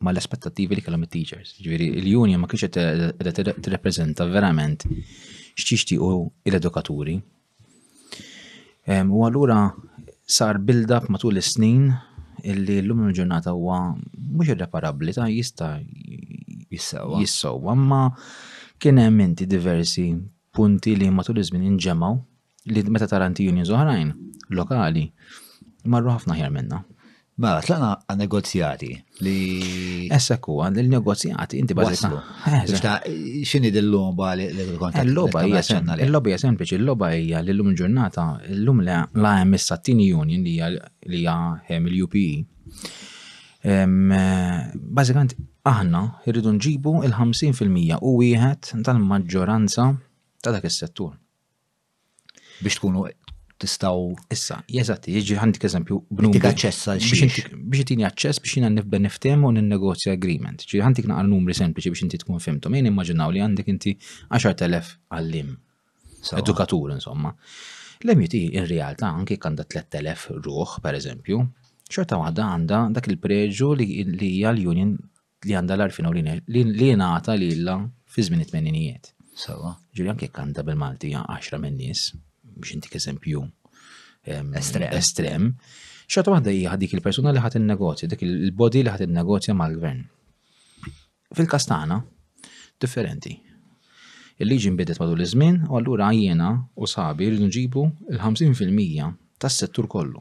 ma l-aspettattivi li kellhom it-teachers. Ġifieri l-union ma kienx qed tirrepreżenta verament x'tixtiequ l-edukaturi. U allura sar build-up matul is-snin illi l-lum il-ġurnata huwa mhux irreparabbli ta' jista' jissewwa, imma kien hemm inti diversi punti li matul iż-żmien inġemgħu li meta tara anti unions oħrajn lokali marru ħafna ħjar minna. Ma, mela, tlaqna għan negozjati li. Essa ku, għan il-negozjati, inti bażislu. Ġda, xini dil-lomba li kontra? Il-lomba hija sempliċi, il-lomba hija sempliċi, il-lomba hija li l-lum ġurnata, l-lum la hemm issa t-tini union li hija hemm il-UPE. Bażikant, aħna irridu nġibu il-50% u wieħed tal-maġġoranza ta' dak is-settur. biex tkunu tistaw. Issa, jeżatti, jiġi għandik eżempju, b'num. Dik aċċess għal xiex. Biex jtini aċċess biex jina nifben niftemu u n-negozja agreement. Ġi għandik naqra numri sempliċi biex inti tkun fimtu. Min immaġinaw li għandek inti 10.000 għallim. Edukatur, insomma. L-MUT, in realtà, anki għanda 3.000 ruħ, per eżempju, xorta waħda għanda dak il-preġu li hija l-union li għandha l-arfin u li jingħata lilha fi żmien it-tmeninijiet. Sawa. Ġuri anke jekk għandha bil-Malti għaxra minn nies biex intik eżempju estrem. Xorta waħda hija dik il-persuna li ħadd in-negozju, dik il-body li ħadd in-negozju mal-gvern. Fil-każ tagħna differenti. Il-liġi nbidet matul iż-żmien u allura jiena u sabi rridu nġibu il-50% tas-settur kollu.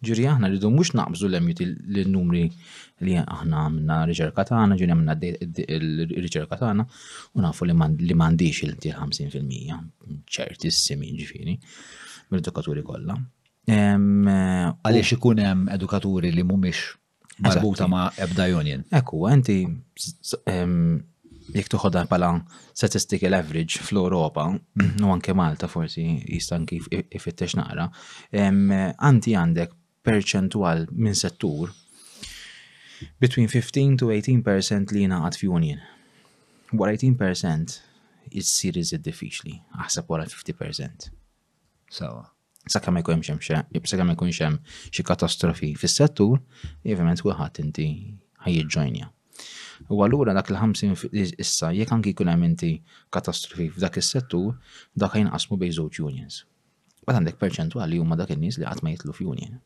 Ġifieri aħna rridu mhux naqbżu l-emjuti l-numri li aħna għamilna riċerka tagħna, ġifieri għamilna il-riċerka tagħna u nafu li m'għandix il-50% ċertissimi ġifieri mill-edukaturi kollha. Għaliex ikun hemm edukaturi li mhumiex marbuta ma' ebda union. Ekku, enti jek tuħodha pala statistical average fl-Europa, u anke Malta forsi jistan kif ifittex naqra, għanti għandek perċentwal minn settur between 15 to 18% li jingħaqad fi union. Wara 18% jissir iżid diffiċli, aħseb wara 50%. Sawa. sakemm ma jkunx hemm sakemm ma jkunx hemm xi katastrofi fis-settur, ovvjament kulħadd inti ħajjiġġojnja. U allura dak il-50 issa jekk anki jkun hemm inti katastrofi f'dak is-settur, dak jinqasmu bejn żewġ unions. Bat għandek perċentwali huma dak in-nies li qatt ma jitlu f'union.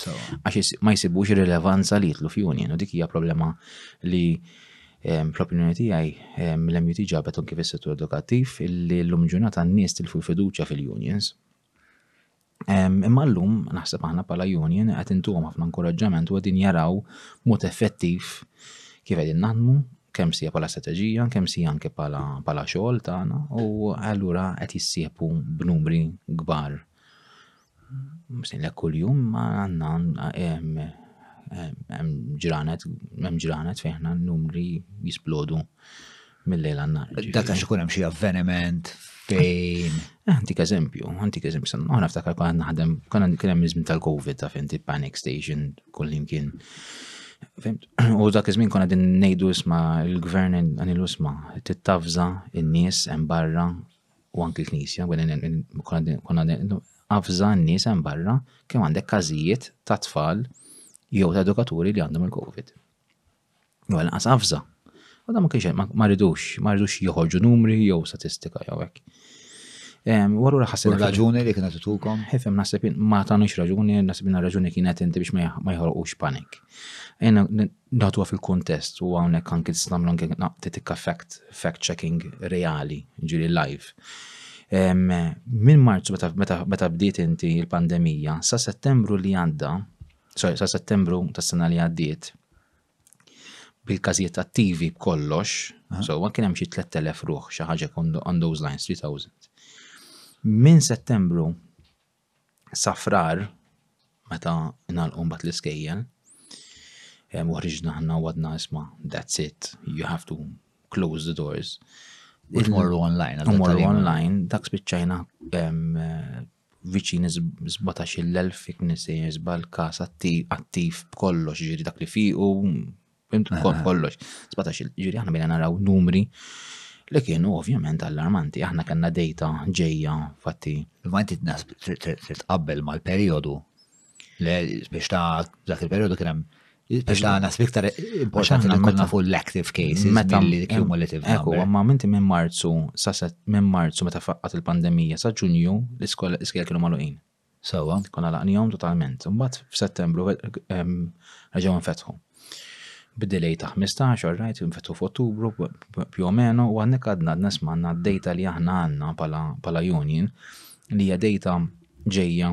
Għax ma jsibux rilevanza li jitlu f'union u dik hija problema li ehm, fl-opinjoni tiegħi ehm, l-MUT ġabet anki fis-settur edukattiv li l-lum ġurnata n-nies tilfu fiduċja fil-unions. Ehm, imma l-lum naħseb aħna pala union qed intuhom ħafna inkoraġġament u qegħdin jaraw mod effettiv kif qegħdin naħdmu kemm sija pala strateġija, kemm sija anke pala xogħol tagħna u allura qed jissieħbu b'numri kbar Msejna kuljum ma għandna hemm ġranet, hemm ġranet fejn aħna numri jisplodu mill-lejl għan-nar. Dak għax ikun hemm xi avveniment fejn. Eh, antik eżempju, antik eżempju, sanna għana ftakar konna naħdem, konna kien hemm iżmin tal-Covid ta' finti panic station kullimkien. Fimt? U dak iż-żmien konna din ngħidu isma' il-gvern għanilu isma' tittafża in-nies hemm barra u anki l-Knisja, konna għafza n-nies hemm barra kemm għandek każijiet ta' tfal jew ta' edukaturi li għandhom il-COVID. U għalqas għafza. U da ma kienx ma ridux, ma ridux joħorġu numri jew statistika jew hekk. U għallura ħassin. raġuni li kienet tukom? Hefem, nasib ma tanux raġuni, nasib raġuni kienet inti biex ma jħorqux panik. Jena nagħtuha fil-kuntest u hawnhekk anki tista' nagħmlu anke naqtitika fact fact checking reali, ġiri live. Minn Marzu meta bdiet inti l-pandemija sa Settembru li għadda, sorry, sa Settembru tas-sena li għaddiet, bil-każijiet attivi b'kollox, so kien hemm xi 3000 ruħ xi ħaġa on those lines, 3000. Minn Settembru sa frar meta ngħalqu mbagħad l-iskejjel u ħriġna ħna wadna isma' that's it, you have to close the doors. U tmorru online. U morru online, dak spiċċajna viċin 17.000 knisir, zbal kas attiv b'kollox, ġiri dak li fiqu, Fimtu eh, eh. kollox. 17 ġiri aħna bina naraw numri li kienu ovvjament allarmanti. Aħna kanna dejta ġejja fatti. Ma inti tqabbel mal-periodu le biex ta' dak il-periodu kien hemm biex ta' nas iktar importanti li konna fuq l-active cases meta li cumulative. Ekku, ma minti minn Marzu sa minn Marzu meta faqqat il-pandemija sa Ġunju l-iskola iskejja kienu magħluqin. Sewwa, konna għalaqniehom totalment. Imbagħad f'Settembru reġgħu nfetħu. B'delay ta' ħmistax, all right, infetħu f'Ottubru più o meno u hawnhekk għadna għadna smanna d-data li aħna għandna bħala union li hija data ġejja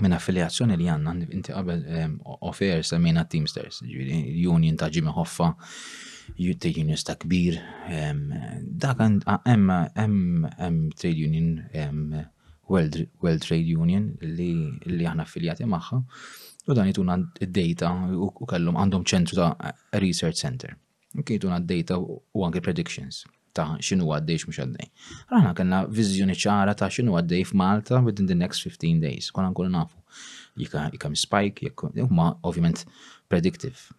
minn affiljazzjoni li għandna inti qabel offer semmejna Teamsters, ġifieri union ta' Jimmy Hoffa, union ta' kbir, dak hemm trade union World Trade Union li aħna affiljati magħha u dan jituna d-data u kellhom għandhom ċentru ta' research center. Jituna d-data u anke predictions ta' xinu għaddej mhux għaddej. Aħna kellna viżjoni ċara ta' xinu għaddej f'Malta within the next 15 days. Konna nkunu nafu jekk hemm spike, jekk huma ovvjament predictive.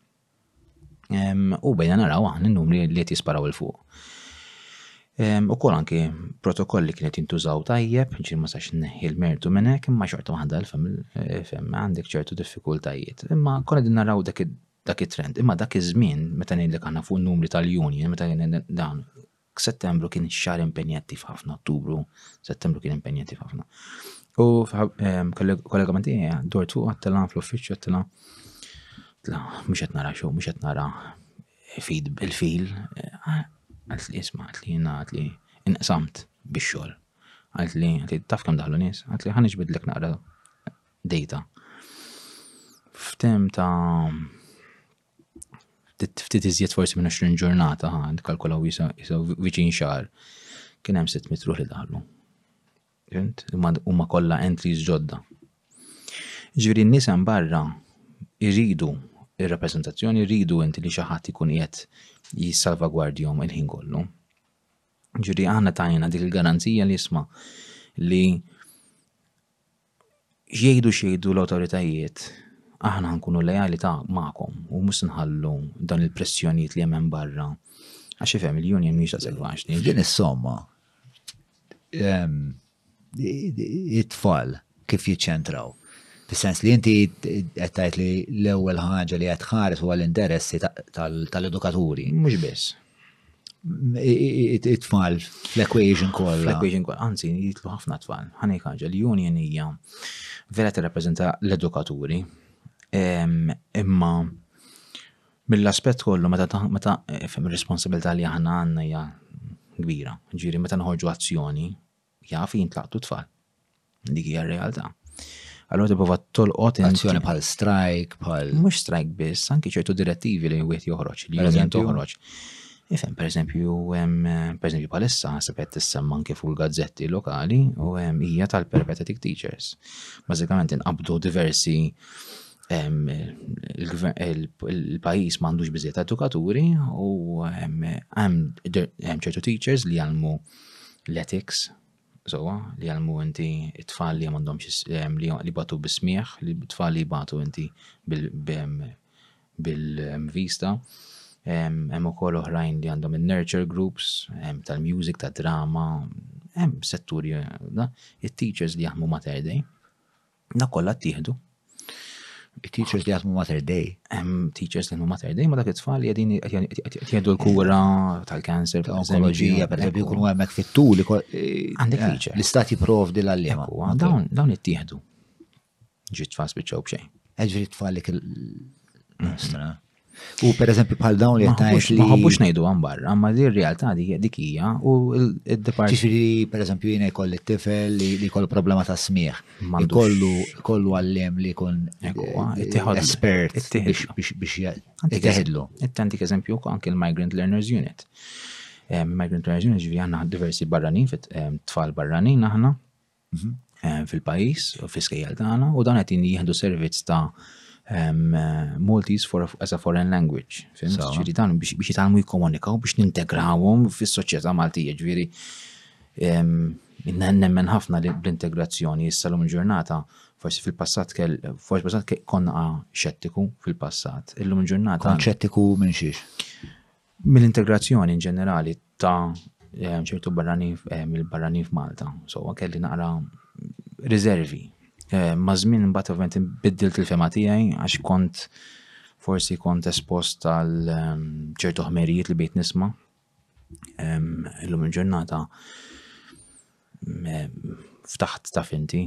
U bejna naraw aħna n-numri li qed jisparaw il fuq. U kol anki protokolli kienet jintużaw tajjeb, ġin ma sax neħi l-mertu minn hekk, imma xorta waħda l-fem għandek ċertu diffikultajiet. Imma konna din naraw dak it-trend, imma dak iż-żmien meta ngħidlek aħna fuq numri tal-union, meta dan Settembru kien xar impenjattiv ħafna, Ottubru, Settembru kien impenjattiv ħafna. U kollega ma tiegħi dort fuq għattela fl-uffiċċju għattela tla mhux qed nara xew, mhux qed nara fid il-fil. Għalt li isma' għalt li jiena għalt li inqsamt bix-xogħol. Għalt li għalt taf kemm daħlu nies, għalt li ħan iġbidlek naqra data. F'tem ta' ftit iżjed forsi minn 20 ġurnata, għand kalkulaw jisaw viċin xar, kien hemm 600 ruħ li daħlu. Fint? Huma kollha entries ġodda. Ġifieri n-nies hemm barra jridu ir-rappreżentazzjoni, jridu inti li xi ħadd ikun qiegħed jissalvagwardjhom il-ħin kollu. Ġifieri aħna tajna dik il-garanzija li jisma' li X'jgħidu x'jgħidu l-awtoritajiet, aħna ħankunu leali ta' magħkom u mhux se nħallu dan il-pressjonijiet li hemm hemm barra għax ifhem il-union mhix ta' selvaġni. Din is-somma ehm, it-tfal kif jiċċentraw. Fis-sens li inti qed tgħid li l-ewwel ħaġa li qed tħares huwa l-interessi tal-edukaturi. Mhux biss. it-tfal fl-equation kollha. Fl-equation kollha, anzi jitlu ħafna tfal. Ħani ħaġa li union hija vera tirrappreżenta l-edukaturi. Imma mill-aspett kollu meta meta eh, fem responsabilità li aħna għandna hija kbira. Ġieri meta nħorġu azzjoni, u jaf jintlaqtu tfal. Dik hija r-realtà. Allora tipprova tolqot azzjoni bħal strike, bħal. Mhux strike biss, anki ċertu direttivi li wieħed joħroġ, li union toħroġ. Ifhem, per eżempju, per eżempju, palissa ħasab qed tissemma anke fuq il-gazzetti lokali u hija tal-perpetetic teachers. Bażikament inqabdu diversi il-pajis m'għandux biżiet edukaturi u hemm ċertu teachers li jgħalmu l-ethics, sowa, li jgħalmu inti it-tfal li għandhom li batu bismieħ, li t-tfal li batu inti bil-vista. Hemm ukoll oħrajn li għandhom il-nurture groups, tal-music, tad-drama, hemm setturi, it-teachers li jaħmu Mater Dei. Da kollha ttieħdu. Teachers li jaħdmu Mater Day. Teachers li jaħdmu Mater Day, ma dak it-tfal li għedin jgħedu l-kura tal-kanser, tal-onkoloġija, per eżempju, kunu għemmek fit-tul. Eh, Għandek eh, feature. L-istat jiprovdi l-għallima. Dawn, dawn it-tieħdu. Ġi tfal spiċċaw bxejn. Eġri tfal li kill. Mm-hmm. U per eżempju bħal dawn li jattajx li. Maħbux nejdu għan barra, ma li r-realtà dik hija u id-depart. Ġifiri, per eżempju, jina jkoll it-tifel li kollu problema ta' smieħ. Kollu kollu għallem li kun espert biex jgħidlu. Ittantik eżempju, anki l-Migrant Learners Unit. Migrant Learners Unit ġivi għanna diversi barranin, tfal barranin aħna. eh, fil-pajjiż u fl-iskejjel tagħna u dan qed jieħdu servizz ta' Maltese for a, as a foreign language. Ġifieri dan biex jitgħalmu jikkomunikaw biex nintegrawhom fis-soċjetà Maltija, ġifieri nemmen ħafna li bl-integrazzjoni issa l ġurnata forsi fil-passat kell, forsi passat konna xettiku fil-passat, illum ġurnata. Kon xettiku minn xiex? Mill-integrazzjoni in ġenerali ta' eh, ċertu barranin eh, mill-barranin f'Malta, so kelli naqra riservi. Eh, ma' żmien imbagħad ovvjament biddilt il-fema tiegħi għax kont forsi kont espost tal ehm, ċertu ħmerijiet li bejt nisma' ehm, illum il-ġurnata ftaħt ta' finti,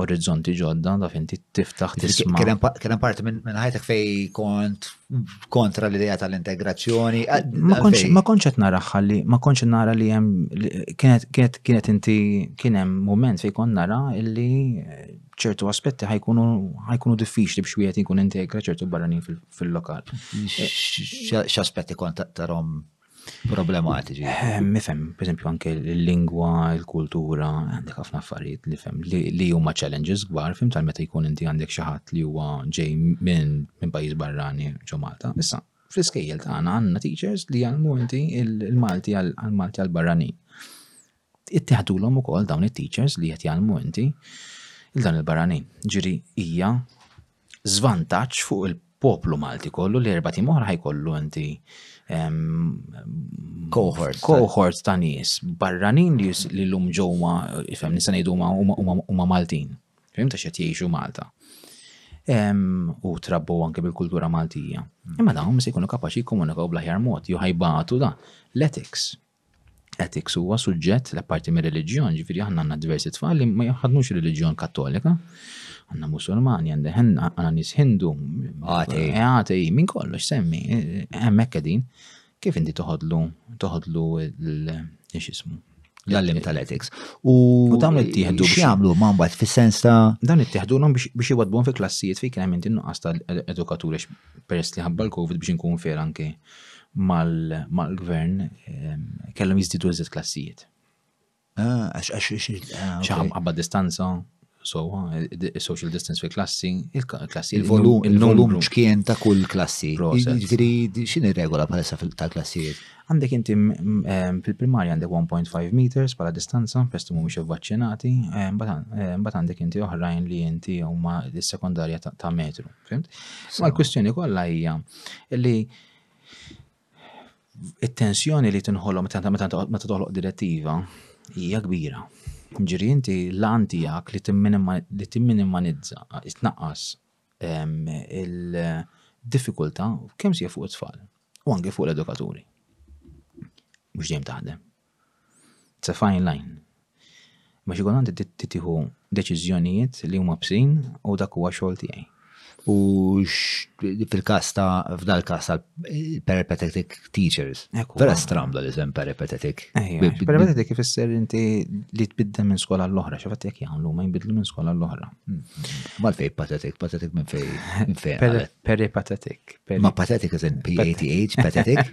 orizzonti ġodda ta' finti, tiftaħ tisma. Kien hemm parti minn ħajtek fej kont kontra l-idea tal-integrazzjoni. Eh, ma konċ qed nara ħalli, ma konċ nara li hemm kienet inti kien hemm mument fej kont nara illi eh, ċertu aspetti ħajkunu diffiċli biex wieħed jkun integra ċertu barranin fil-lokal. X'aspetti kont tarom problematiċi. Eh, mifem, per esempio, anke l-lingwa, l-kultura, għandek ħafna affarijiet li fem li huma challenges kbar, fim tal-meta jkun inti għandek xi ħadd li huwa ġej minn minn pajjiż barrani ġo Malta. Issa, fl-iskejjel tagħna għandna teachers li jgħallmu inti il-Malti għal-Malti għal-barranin. Ittiħdulhom ukoll dawn it-teachers li qed jgħallmu inti il dan il-barranin. Ġiri hija żvantaġġ fuq il-poplu Malti kollu li erba' tim oħra ħajkollu inti cohort cohort ta' nies barranin li lum ġewwa ifhem nista' ngħidu huma Maltin. Fim ta' xed jgħixu Malta. U trabbu anke bil-kultura Maltija. Imma dawn se jkunu kapaċi jikkomunikaw bl-aħjar mod, jew ħajbatu dan. L-ethics, Ethics huwa suġġett li apparti mir-reliġjon, ġifieri aħna għandna diversi tfal li ma jaħadnux ir-reliġjon Kattolika. Għandna Musulmani, għandna nies Hindu, għati, minn kollox semmi, hemmhekk qegħdin. Kif inti toħodlu toħodlu l-xismu? l-għallim tal-ethics. U dawn ittieħdu biex jagħmlu ma' mbagħad fis-sens ta' dan ittieħdulhom biex iwadbhom fi klassijiet fejn kien hemm inti nuqqas tal-edukaturi peress li ħabba l-Covid biex nkun fer anke mal-gvern kellhom jiżdidu iżjed klassijiet. Ah, għax għax ah, ċaħam għabba distanza, so social distance fil klassi, il-klassi, il-volum, il-volum ċkien ta' kull klassi. Ġviri, xin il-regola palessa tal-klassijiet? Għandek inti fil-primarja għandek 1.5 meters pala distanza, perstu mu mux vaccinati, bat għandek inti oħrajn li inti huma l-sekundarja ta' metru. Fimt? Ma l-kwistjoni kollha hija li it-tensjoni li tinħolhom meta toħloq direttiva hija kbira. Ġiri inti l-għan tiegħek li timminimmanizza, tnaqqas il-diffikultà kemm sija fuq it-tfal u anke fuq l-edukaturi. Mhux dejjem taħdem. It's a fine line. Imma xi kultant tieħu deċiżjonijiet li huma bsin u dak huwa xogħol tiegħi. U fil-każ ta' f'dal-każ tal-peripatetic teachers. Vera strambla li sem peripatetic. Peripatetic ifisser inti li tbidda minn skola l-oħra, xi fatt jekk jagħmlu ma jinbidlu minn skola l-oħra. Mal fej patetic, patetic minn fej minn fej. Peripatetic. Ma patetic is in PATH, patetic.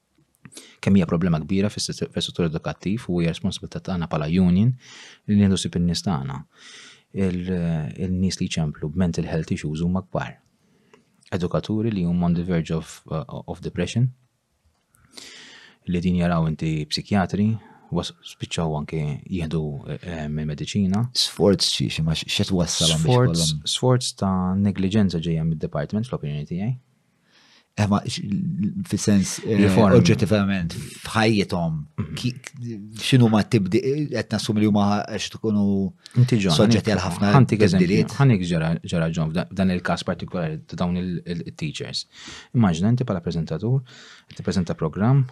Kemm hija problema kbira fis-settur edukattiv u hija responsabilità tagħna bħala union li nieħdu sib in-nies tagħna. Il-nies li ċemplu b'mental health issues huma kbar. Edukaturi li huma on the verge of, of depression li din jaraw inti psikjatri was spiċċaw anke jieħdu eh, mill-mediċina. Sforz xi xi ma xi twassalhom biex Sforz, sforz ta' negliġenza ġejja mid-department fl-opinjoni tiegħi. Ema, fi sens eh, oġġettivament, f'ħajjithom, mhm. xinu ma tibdi, qed nassum li huma għax tkunu soġġetti għal ħafna tibdiliet. Ħanik ġara ġon f'dan il-każ partikolari ta' dawn il-teachers. Immaġna inti bħala preżentatur, tippreżenta programm,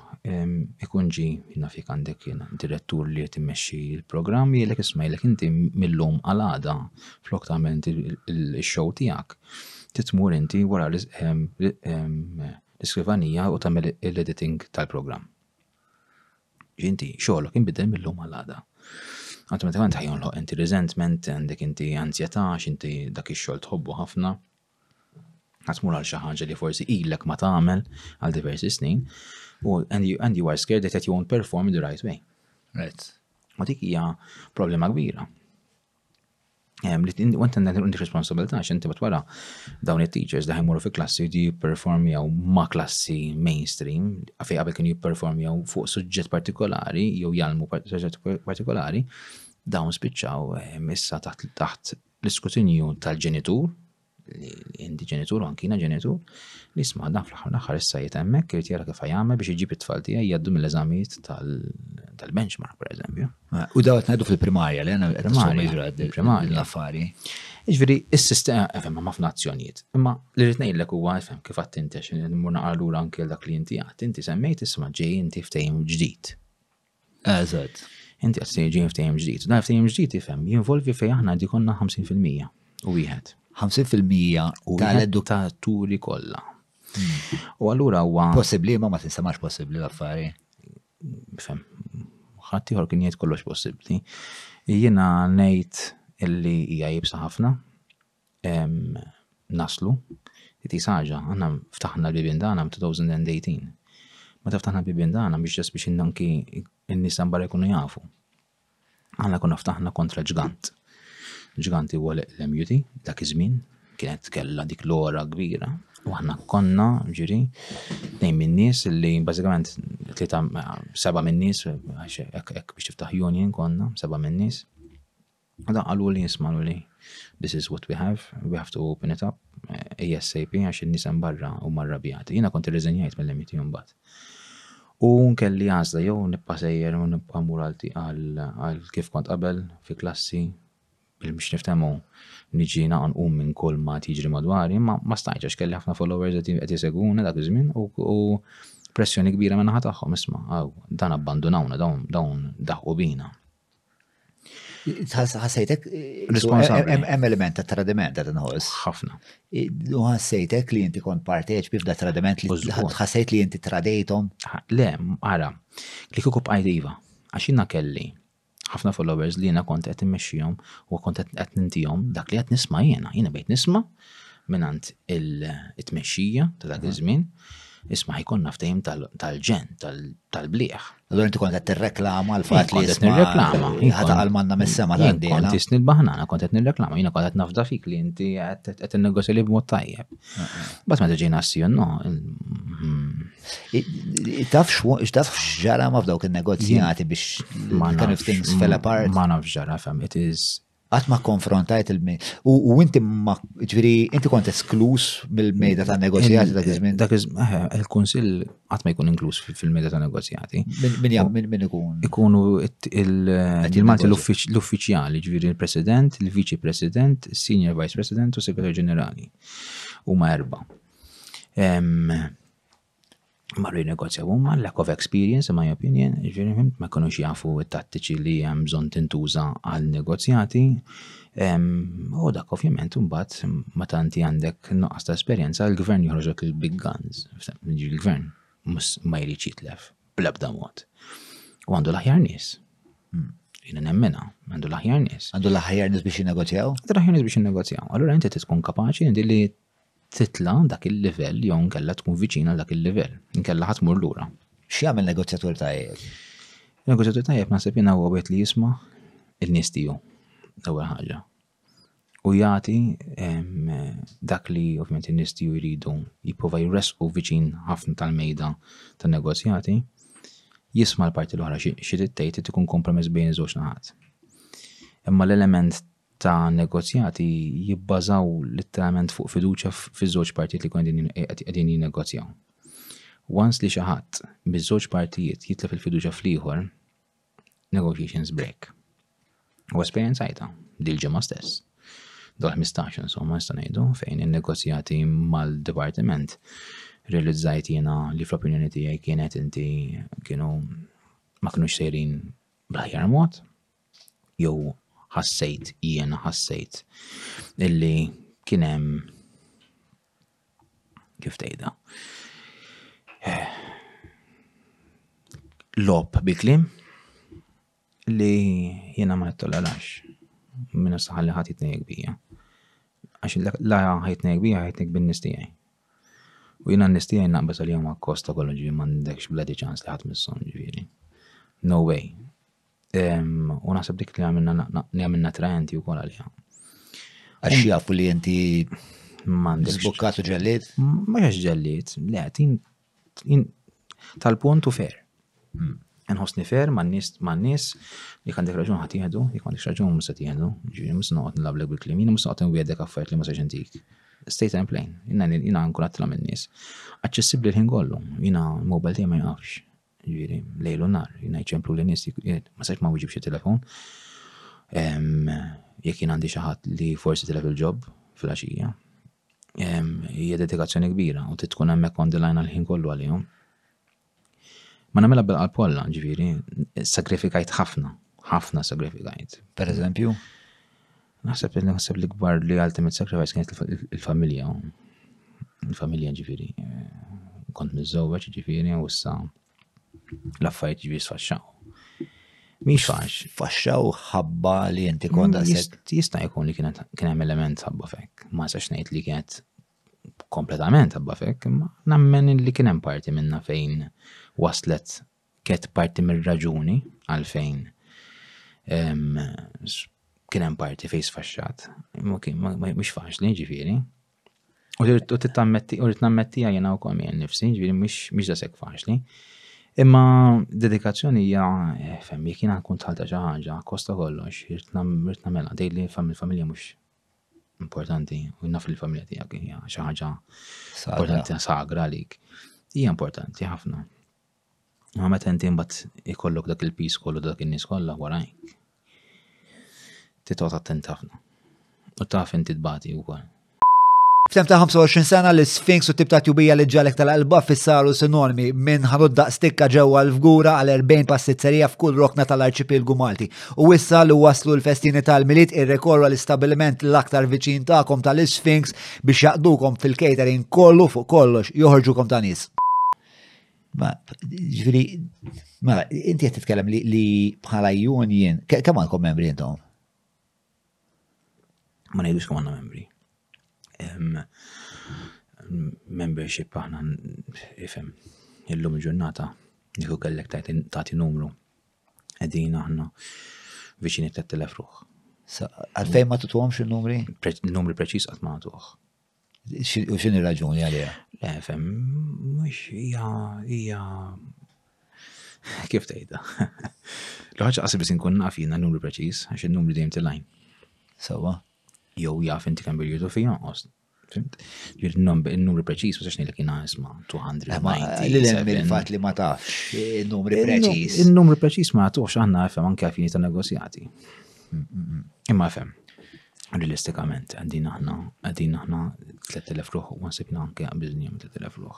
ikun ġi nafik għandek direttur li qed immexxi l-programm, jgħidlek isma' jgħidlek inti mill-lum għal għada flok tagħmel il-show tiegħek trid tmur inti wara l-iskrivanija u tagħmel l-editing tal-programm. Inti xogħolok inbidel mill-lum għal għada. Automatikament ħajonħloq inti resentment, għandek inti anzjetà, x'inti dak ix-xogħol tħobbu ħafna. Għatmur għal xi ħaġa li forsi ilek ma tagħmel għal diversi snin, u and you, and you are scared that you won't perform in the right way. Right. Ma dik hija problema kbira. Ehm, li għant għandek għandek responsabilta għax inti wara dawn it-teachers li ħajmuru fi klassi li jipperformjaw ma' klassi mainstream, għafej għabel kienu jipperformjaw fuq suġġett partikolari jew jgħalmu suġġett partikolari, dawn spiċċaw eh, missa taħt l-iskutinju tal-ġenitur Inti ġenitur u anki jiena ġenitur li sma' dan fl-aħħar l-aħħar issa jiet hemmhekk irid jara kif jagħmel biex iġib it-tfal tiegħi jgħaddu mill-eżamijiet tal-benchmark pereżempju. Ah, u dawk ngħidu fil-primarja li għandna primarja l-affari. Jiġifieri is-sistema efhem ma' ħafna azzjonijiet. Imma li rrid ngħidlek huwa efhem kif għad tintex immur naqra lura anke dak li inti għad. Inti semmejt isma' ġej inti ftehim ġdid. Eżatt. Inti qed tiġi ftehim ġdid. Dan ftehim ġdid ifhem jinvolvi fejn aħna qed ikollna 50% u wieħed. 50% tal-edukaturi kollha. Hmm. U allura huwa. Possibbli ma ma tinsemax possibbli l-affari. Fem, ħaddieħor kien jgħid kollox possibbli. Jiena ngħid illi hija jibsa ħafna, naslu, it is ħaġa, aħna ftaħna l-bibien tagħna f'2018. Meta ftaħna l-bibien tagħna biex ġas biex anki n-nies barra jkunu jafu. Aħna konna ftaħna kontra ġgant. Ġgant li huwa l-MUT, dak iż-żmien, kienet kella dik l-ora kbira, u aħna konna, ġiri, nejn minn nies li bażikament tlieta seba' minn nies biex tiftaħ union konna, seba' minn nies. Dan qalu li jismanu li this is what we have, we have to open it up, ASAP għax in-nies hemm barra u marrabjati. Jiena kont irriżenjajt mill-MIT mbagħad. U nkelli għażla jew nibqa' sejjer u nibqa' mur għal kif kont qabel fi klassi biex niftehmu niġi naqan um minn kull ma tiġri madwari, ma ma stajċ għax kelli ħafna followers qed jisegwuna dak iż-żmien u pressjoni kbira minn naħa tagħhom isma' għaw dan abbandunawna dawn dawn daħqu bina. Ħassejtek. Responsabbli. Hemm element ta' tradiment qed inħoss. Ħafna. U ħassejtek li inti kont parteċipi f'da tradiment li ħassejt li inti tradejthom. Le, ara, li kieku bqajt iva, għax jiena kelli ħafna followers li jiena kont qed immexxihom u kont qed nintihom dak li qed nisma' jiena, jiena bejt nisma' mingħand it-tmexxija ta' dak iż-żmien, isma' ħajkonna ftehim tal-ġen, tal-bliħ. Allora inti kont qed tirreklama l-fatt li qed nirreklama. Ħata għal manna mis-sema ta' għandi. Kont isni baħnana, kont qed nirreklama, jiena kont qed nafda fik li inti qed innegozja li b'mod tajjeb. Bas meta ġejna s no. Taf x'taf x'ġara ma f'dawk in-negozjati biex kind of things fell apart. Ma naf x'ġara fem, it is Qatt ma konfrontajt il-mejda. U inti ma, ġviri, inti kont esklus mill-mejda ta' negozjati dak iż-żmien. Dak eh, il-kunsill qatt ma jkun inkluż fil-mejda ta' negozjati. Min jam, min ikun? Ikunu il-Malti l-uffiċjali, ġviri il-President, il-Viċi President, il-Senior Vice President u Segretar Ġenerali. U ma erba. ma rinegozjaw huma lack of experience in my opinion, ġifieri ma jkunux jafu t-tattiċi li hemm bżonn tintuża għal negozjati. U dak ovvjament imbagħad ma tanti għandek nuqqas ta' esperjenza l-gvern joħroġok il-big guns, il-gvern ma jrid jitlef bl-ebda mod. U għandu l-aħjar nies. Hmm. Jina nemmena, għandu l-aħjar nis. Għandu l-aħjar nis biex jinnegozjaw? Għandu l-aħjar nis biex jinnegozjaw. Allura inti tkun kapaċi li titla' dak il-livell jew inkella tkun viċin għal dak il-livell, inkella ħa tmur lura. X'jagħmel negozjatur tajjeb? Negozjatur tajjeb naħseb jiena huwa wieħed li jisma' n-nies tiegħu l-ewwel ħaġa. U jagħti dak li ovvjament in-nies tiegħu jridu jipprova jresqu viċin ħafna tal-mejda tan-negozjati, jisma' l-parti l-oħra xi tgħid ikun kompromess bejn iż-żewġ naħat. Imma l-element ta' negozjati jibbażaw litteralment fuq fiduċja fiż-żewġ partijiet li jkunu qegħdin jinnegozjaw. Once li xi ħadd miż-żewġ partijiet jitlef il-fiduċja fl-ieħor, negotiations break. U esperjenzajta dil-ġimgħa stess. Dol 15 insomma nista' ngħidu fejn in-negozjati mal-dipartiment realizzajt jiena li fl-opinjoni tiegħi kienet inti kienu ma kinux sejrin bl-aħjar mod jew ħassejt jiena ħassejt illi kien hemm kif tgħidha. Lob bi klim li jiena ma nittolerax minna saħal li ħadd jitnejjek bija. Għax la ħajtnejjek bija ħajtnejjek bin-nies tiegħi. U jiena n-nies tiegħi naqbeż għalihom għakkost ta' kollox ġifieri m'għandekx bladi ċans li ħadd misshom ġifieri. No way. U naħseb dik li għamilna trajenti u kol għalija. Għax jafu li jenti mandik. Zbukkat u ġellit? Mux ġellit, le, tin tal-punt u fer. Hmm. Nħosni fer ma' nis, ma' nis, li għandek raġun ħat jihdu, li għandek raġun musa tihdu, ġiri mus noqot nlableg bil-klim, jina mus noqot nwiedek affert li musa ġentik. State and plain, jina jina nkun għatla minn nis. Aċċessibli l-ħin kollu, jina mobile tiegħi ma jgħafx. jiġifieri lejl u nhar, jien ċemplu li nies ma sarx ma wiġibx it-telefon. Jekk jien għandi xi ħadd li forsi tilef il-ġob fil-għaxija, hija dedikazzjoni kbira u tkun hemmhekk on the line għal-ħin kollu għalihom. Ma nagħmilha bil-qalb kollha, ġifieri, sagrifikajt ħafna, ħafna sagrifikajt. Per eżempju? Naħseb li naħseb li kbar li ultimate sacrifice kienet il-familja. Il-familja ġifiri. Kont mizzowġ ġifiri u issa l-affajt ġifiri sfaxxaw. Miex fax. Faxxaw ħabba li inti kont għasek. Mm, jista jkun li kienet kien hemm element ħabba fek. Ma sax ngħid li kienet kompletament ħabba fek, imma nammen li kien hemm parti minna fejn waslet Kienet parti mir-raġuni għalfejn kien hemm parti fejn sfaxxat. Mhux faċli ġifieri. U trid tammetti, u rrid nammetti jiena wkoll minn nifsi, ġifieri mhux dasek faċli. Imma dedikazzjoni hija fem jekk jiena nkun tħalta xi ħaġa, kosta kollox, rrid nagħmilha, tgħid li familja mhux importanti, u naf il-familja tiegħek hija xi ħaġa importanti sagra għalik. Hija importanti ħafna. Imma meta inti mbagħad ikollok dak il-piż kollu dak in-nies kollha warajk. Titgħod attent ħafna. U taf inti tbati wkoll. F'temp ta' 25 sena li Sphinx u tip ta' tjubija li ġalek tal-qalba fissaru sinonimi minn ħanut daqstikka ġewwa l-fgura għal 40 pastizzerija f'kull rokna tal-arċipielgu Malti. U issa li waslu l-festini tal-Milied irrekorru għal istabbiliment l-aktar viċin tagħkom tal-Sphinx biex jaqdukom fil-catering kollu fuq kollox joħorġukom ta' nies. Ma, ġviri, ma, inti għet titkellem li, li bħala union, kemm għandkom membri intom? Ma ngħidux kemm għandna membri. Membership aħna ifhem illum ġurnata nieħu kellek tagħti numru. Qegħdin aħna viċini t-telefruħ. Għalfejn ma tutuhomx il-numri? Numri preċiż qatt ma tuħ. U xini raġuni għalija? Le, fem, mux hija hija kif tgħidha. L-ħaġa qasib biss inkun naf jiena numru preċiż għax in-numru dejjem tilajn. Sawa. Jew jaf inti kemm birjudu fi jonqos. Fimt? Ġir numru preċiż, ma sax ngħidlek jiena isma' 290. Li hemm il-fatt li ma tafx in-numru preċiż. In-numru preċiż ma tafx għandna fem anke għalfini ta' negozjati. Mm, mm, mm. Imma fem. realistikament għaddin aħna għaddin aħna 3000 ruħ u għasib nanke għabizni għam 3000 ruħ.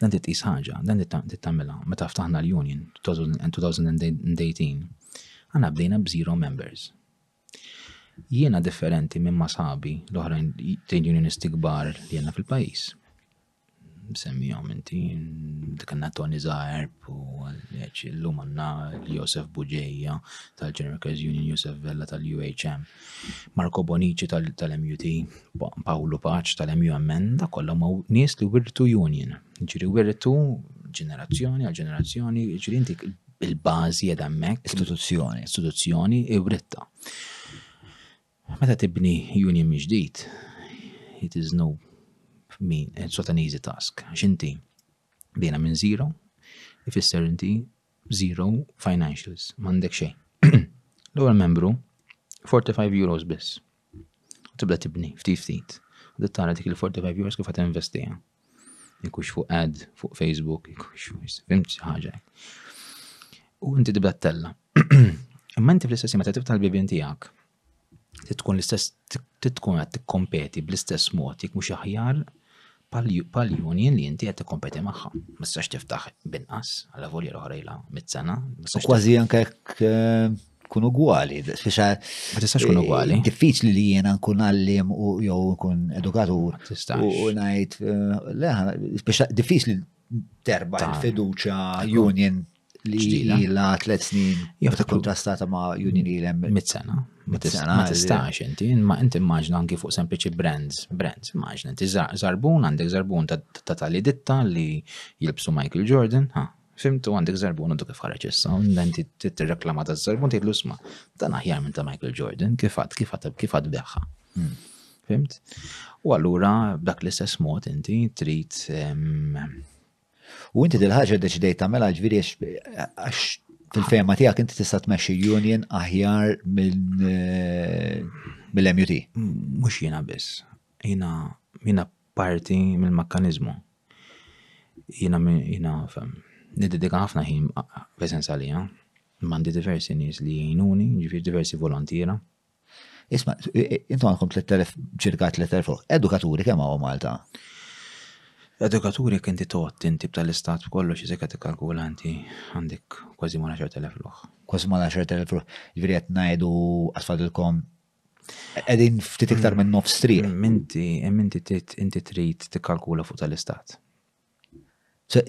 Dan dit ħaġa, dan dit tamela, meta ftaħna l-union 2018, għana bdejna b'zero members. Jiena differenti minn masabi l-oħrajn trade unionisti kbar li għanna fil-pajis. semmijom inti, dik għanna Tony Zaerb u għalleċ, l-lum għanna Josef Buġeja tal-Ġenerkers Union, Josef Vella tal-UHM, Marco Bonici tal-MUT, Paolo Paċ tal-MUMN, da kollha ma nies li wirtu union, ġiri wirtu ġenerazzjoni għal ġenerazzjoni, ġiri inti il-bazi għedammek. Istituzzjoni. Istituzzjoni i wirta. Meta tibni union mill-ġdid, it is no mean, it's not an easy task, għax inti bdejna minn zero, ifisser inti zero financials, m'għandek xejn. L-ewwel membru 45 euros biss. Tibda tibni ftit ftit. U tara dik il-45 euros kif qed investiha. Jekux fuq ad, fuq Facebook, jekux fuq xi ħaġa. U inti tibda tella. Imma inti fl-istess meta tibda l-bibien tiegħek, tkun l-istess tkun qed tikkompeti bl-istess mod jekk mhux aħjar pal-union li inti qed tikkompeti magħha. Ma tistax tiftaħ binqas għal volja l-oħra ilha mit-sena. Kważi anke jekk eh, tkun ugwali, speċa. Ma tistax tkun ugwali. Eh, diffiċli li jiena nkun għallim u jew nkun edukatur. U ngħid, eh, le, speċa diffiċli terba il-fiduċa union li la tlet snin jafta kontrastata ma union ilem mit-sena. Ma tistax inti, ma inti immaġna anki fuq sempliċi brands, brands, immaġna inti zarbun għandek zarbun ta' tali ditta li jilbsu Michael Jordan, ha, Fimtu għandek żarbun għadu kif ħareġ issa, u inti trid tirreklama da żarbun tgħidlu isma' dan aħjar minn ta' Michael Jordan, kif għad kif għad kif għad beħħa. Hmm. Fimt? U allura b'dak l-istess mod inti trid U inti dil-ħaġa deċidejt tagħmilha ġifieri għax fil-fema tiegħek inti tista' tmexxi union aħjar eh, mill-MUT. Mhux jiena biss. Jiena jiena parti mill-makkaniżmu. Jiena jiena fem, nidedika ħafna ħin f'esens għalija, mandi diversi nies li jgħinuni, ġifier diversi volontiera. Isma, intom għandkom 3000, ċirka 3000, edukaturi kemm hawn Malta? Edukaturi kinti tot intib tal-istat kollox iżek għati kalkulanti għandek kważi ma 10.000 ruħ. Kważi ma 10.000 ruħ. Ġviri għet najdu għatfadilkom Qegħdin ftit iktar minn nofs triq. Minti, minti inti trid tikkalkula fuq tal-istat.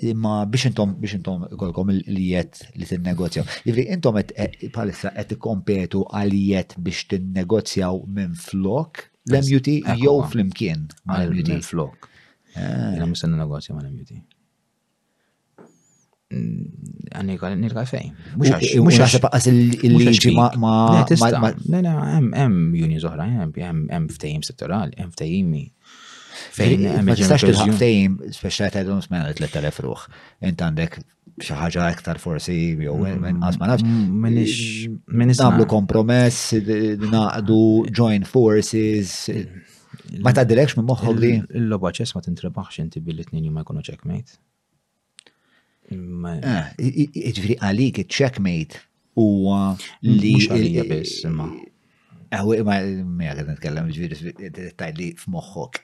Imma biex intom biex intom ikolkom il-jiet li tinnegozjaw. Jifri, intom qed eh, bħalissa qed ikkompetu għal jiet biex tinnegozjaw minn flok l-MUT jew flimkien mal-MUT. Minn flok. Eh. Jena musen negozja mal-MUT. Għannika, nirka fejn. Mux għasib għas il-liġi ma. Mela, hemm unions oħra, hemm ftejim settorali, hemm ftejimi. Fejn, ma tistax tilħaq ftejim, speċa ta' dun smena 3000 ruħ. Int għandek xaħġa iktar forsi, jew minn għas ma nafx. Minn għamlu kompromess, naqdu joint forces. Ma ta' dilekx minn moħħok li. Il-loba ċess ma tintrebaħx inti billi t-nini ma jkunu checkmate. Ah, Ġviri għalik checkmate u li. Mux għalija biss, imma. Għawi, ma mija għed nitkellem ġviri tajt li f'moħħok.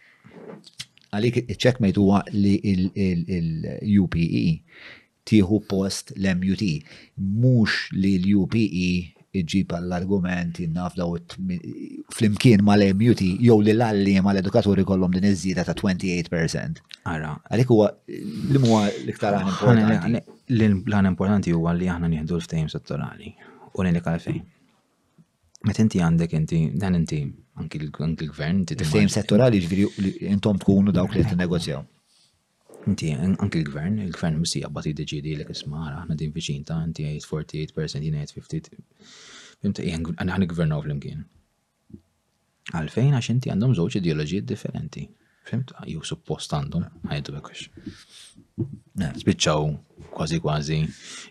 Għalik checkmate huwa li il-UPE tieħu post l-MUT. Mhux li l-UPE ġġib għall-argument li naf daw flimkien mal-MUT jew li l-għalliema l-edukaturi kollhom din iż-żieda ta' 28 percent. Ara. Għalik huwa li huwa l-iktar għan importanti. L-għan importanti huwa li aħna nieħdu l-ftehim settorali u li nikal fejn. Meta inti għandek inti dan inti anki l-gvern. Ftehim settorali ġifieri intom tkunu dawk li qed negozjaw. Inti, anki l-gvern, il-gvern msi jaqbad jiddeċidi l isma, ara, aħna din viċinta, inti għajt 48% jina għajt 50. Fimta, għan għan gvernaw fl-imkien. Għalfejn għax inti għandhom żewġ ideoloġijiet differenti. Fimt, ju suppost għandhom, għajdu għakux. Spiċċaw kważi kważi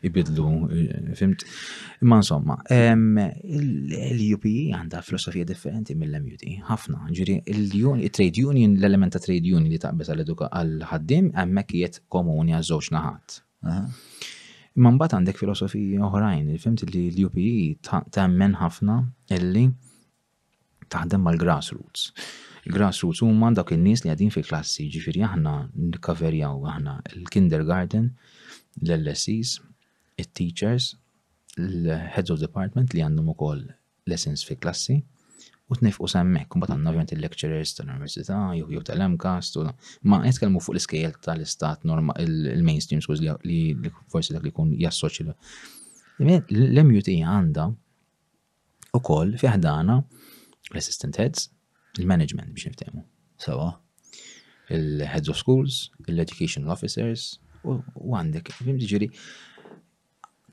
ibidlu, fimt. Imma insomma, l-UP e għandha filosofija differenti mill-MUT, ħafna. Ġiri, il-trade union, l-element ta' trade union li taqbeż għal-ħaddim, għemmek jiet komuni għaż-żewġ naħat. Imma mbagħad għandek filosofiji oħrajn, fimt li l-UP e temmen ħafna illi taħdem mal-grassroots. Il-grassroots huma dak in-nies li qegħdin fil-klassi, ġifieri aħna nikkaverjaw aħna l-kindergarten, l-LSEs, it-teachers, l-heads of department li għandhom ukoll lessons fi klassi u tnifqu semmek, mbagħad għandna ovvjament il-lecturers tal-università jew jew tal-MCAST u ma qed kelmu fuq l-iskejjel tal-istat norma il-mainstream schools li forsi dak li jkun jassoċi. L-MUT għandha ukoll fi ħdana l-assistant heads, il-management biex niftehmu. Sawa. Il-heads of schools, il-educational officers, u għandek, ġiri,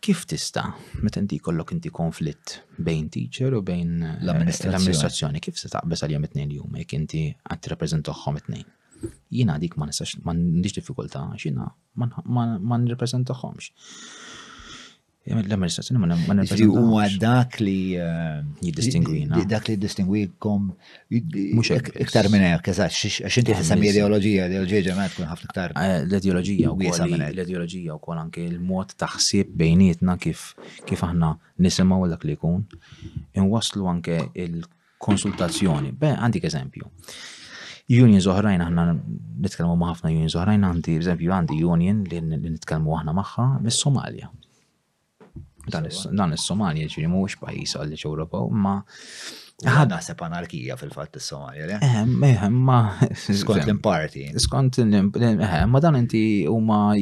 kif tista, meta inti kollok inti konflitt bejn teacher u bejn eh, l-amministrazzjoni, kif se taqbes għal-jom it-nejn jum, jek inti għat reprezentaħħom it-nejn? Jina dik ma nistax, ma nix diffikulta, xina ma nreprezentaħħomx. L-amministrazzjoni ma Ġifri huwa dak li eh, jiddistingwina. Dak li jiddistingwikom mhux iktar minn hekk, eżatt, għax inti tisem ideoloġija, ideoloġija ġemgħat tkun ħafna iktar. Eh, l-ideoloġija wkoll l-ideoloġija wkoll anke l-mod ta' ħsieb bejnietna kif kif aħna nisimgħu dak li jkun. Inwasslu anke il konsultazzjoni. Beh, għandik eżempju. Unions oħrajn aħna nitkellmu ma' ħafna unions oħrajn għandi eżempju għandi union li nitkellmu aħna magħha mis-Somalja. Dan is-Somalja ġifieri mhuwiex pajjiż għal Ewropew, ma ħadna sepp anarkija fil-fatt is-Somalja, le? Eħem, eħem, ma skont l-imparti. Skont l-imparti, ma dan inti huma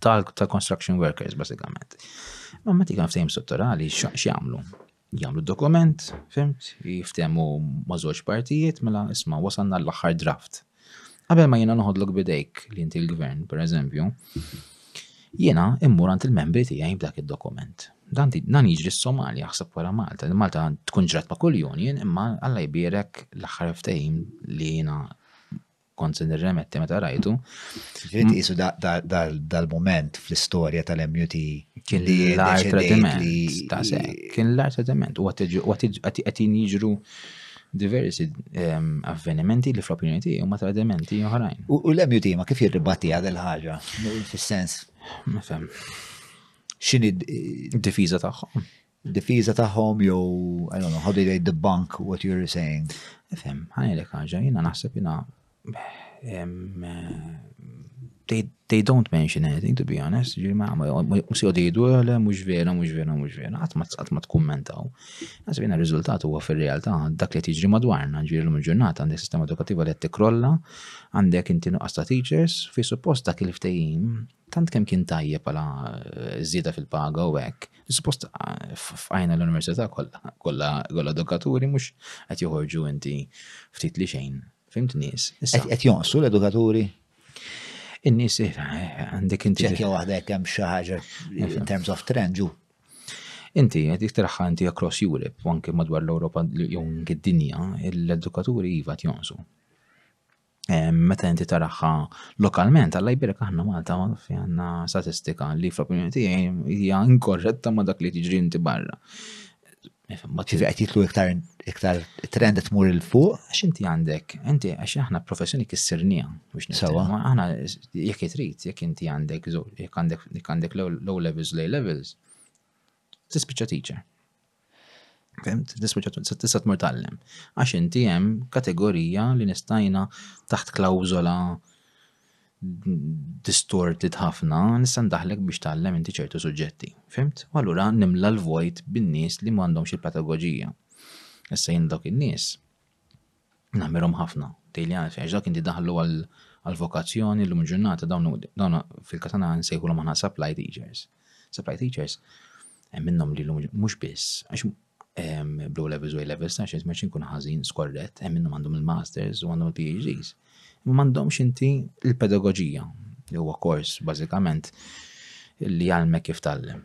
tal-construction workers basikament. Ma ma tikan ftehim strutturali x'jagħmlu? Jagħmlu dokument, fimt, jiftehmu ma' żewġ partijiet, mela isma' wasalna l-aħħar draft. Qabel ma jiena noħodlok bidejk li inti l-gvern, pereżempju, jiena immur għand il-membri tiegħi b'dak id-dokument. Dan dan jiġri s-Somalja ħseb wara Malta. Malta tkun ġrat ma' kull union imma Alla jbierek l-aħħar ftehim li jiena kont se nirremetti meta rajtu. Ġiet isu dal-moment fl-istorja tal-MUT kien li l-art tradiment ta' se. Kien l-art tradiment u għatin jiġru diversi ehm, avvenimenti li fl-opinjoni tiegħi huma tradimenti oħrajn. U l-MUT ma kif jirribatti għad il-ħaġa, fis-sens. Ma fem. X'inhi d-difiża tagħhom? difiża tagħhom jew I don't know how do they debunk what you're saying. Ifhem, ħanilek ħaġa, jiena naħseb jiena they, they don't mention anything to be honest, ġiri ma mux jodi jidu għale, mux vera, mux vera, mux vera, għat ma tkummentaw. Għazbina il-rizultat huwa fil-realtà dak li tiġri madwarna, ġiri l-lum ġurnata għandek sistema edukativa li għed krolla għandek inti nuqqas ta' teachers, fi suppost dak il-ftejim, tant kem kien tajje pala eh, zida fil-paga u għek, Suppost f'għajna l-università kollha edukaturi mhux qed joħorġu inti ftit li xejn. Fimt nies. Qed jonqsu l-edukaturi? In-nies eh, għandek inti. Ċekja waħda jekk hemm xi ħaġa in terms of trend ġu. Inti qed iktarħa inti across Europe u anke madwar l-Ewropa jew d-dinja, l-edukaturi iva jonqsu. meta inti taraħħa lokalment, għalla jbirek aħna Malta għanna statistika li fl-opinjoni tiegħi hija inkorretta ma' dak li tiġri inti barra. Ma tiġi qed jitlu iktar iktar trend qed tmur il fuq. Għax inti għandek, inti għax aħna professjoni kissirnija biex nisawa. Aħna jekk trid, jekk inti għandek jekk għandek low levels, low levels, tispiċċa teacher. Fimt, tista' tista' tmur tgħallem. Għax inti hemm kategorija li nistajna taħt klawżola distorted ħafna nista' ndaħlek biex tgħallem inti ċertu suġġetti. Fimt? U allura nimla l-vojt bin-nies li m'għandhomx il-pedagoġija. Issa jien dawk in-nies Namirhom ħafna, tgħidli għalfejn, għax dak inti daħlu għall-vokazzjoni llum il-ġurnata dawn fil-Katana nsejħulhom aħna supply teachers. Supply teachers hemm minnhom li llum mhux biss għax blow levels u A levels ta' xejn ma kun ħażin skorret, hemm minnhom għandhom il-masters u għandhom il-PhDs. Ma m'għandhomx inti il-pedagogija li huwa kors bażikament li għalmek kif tallem.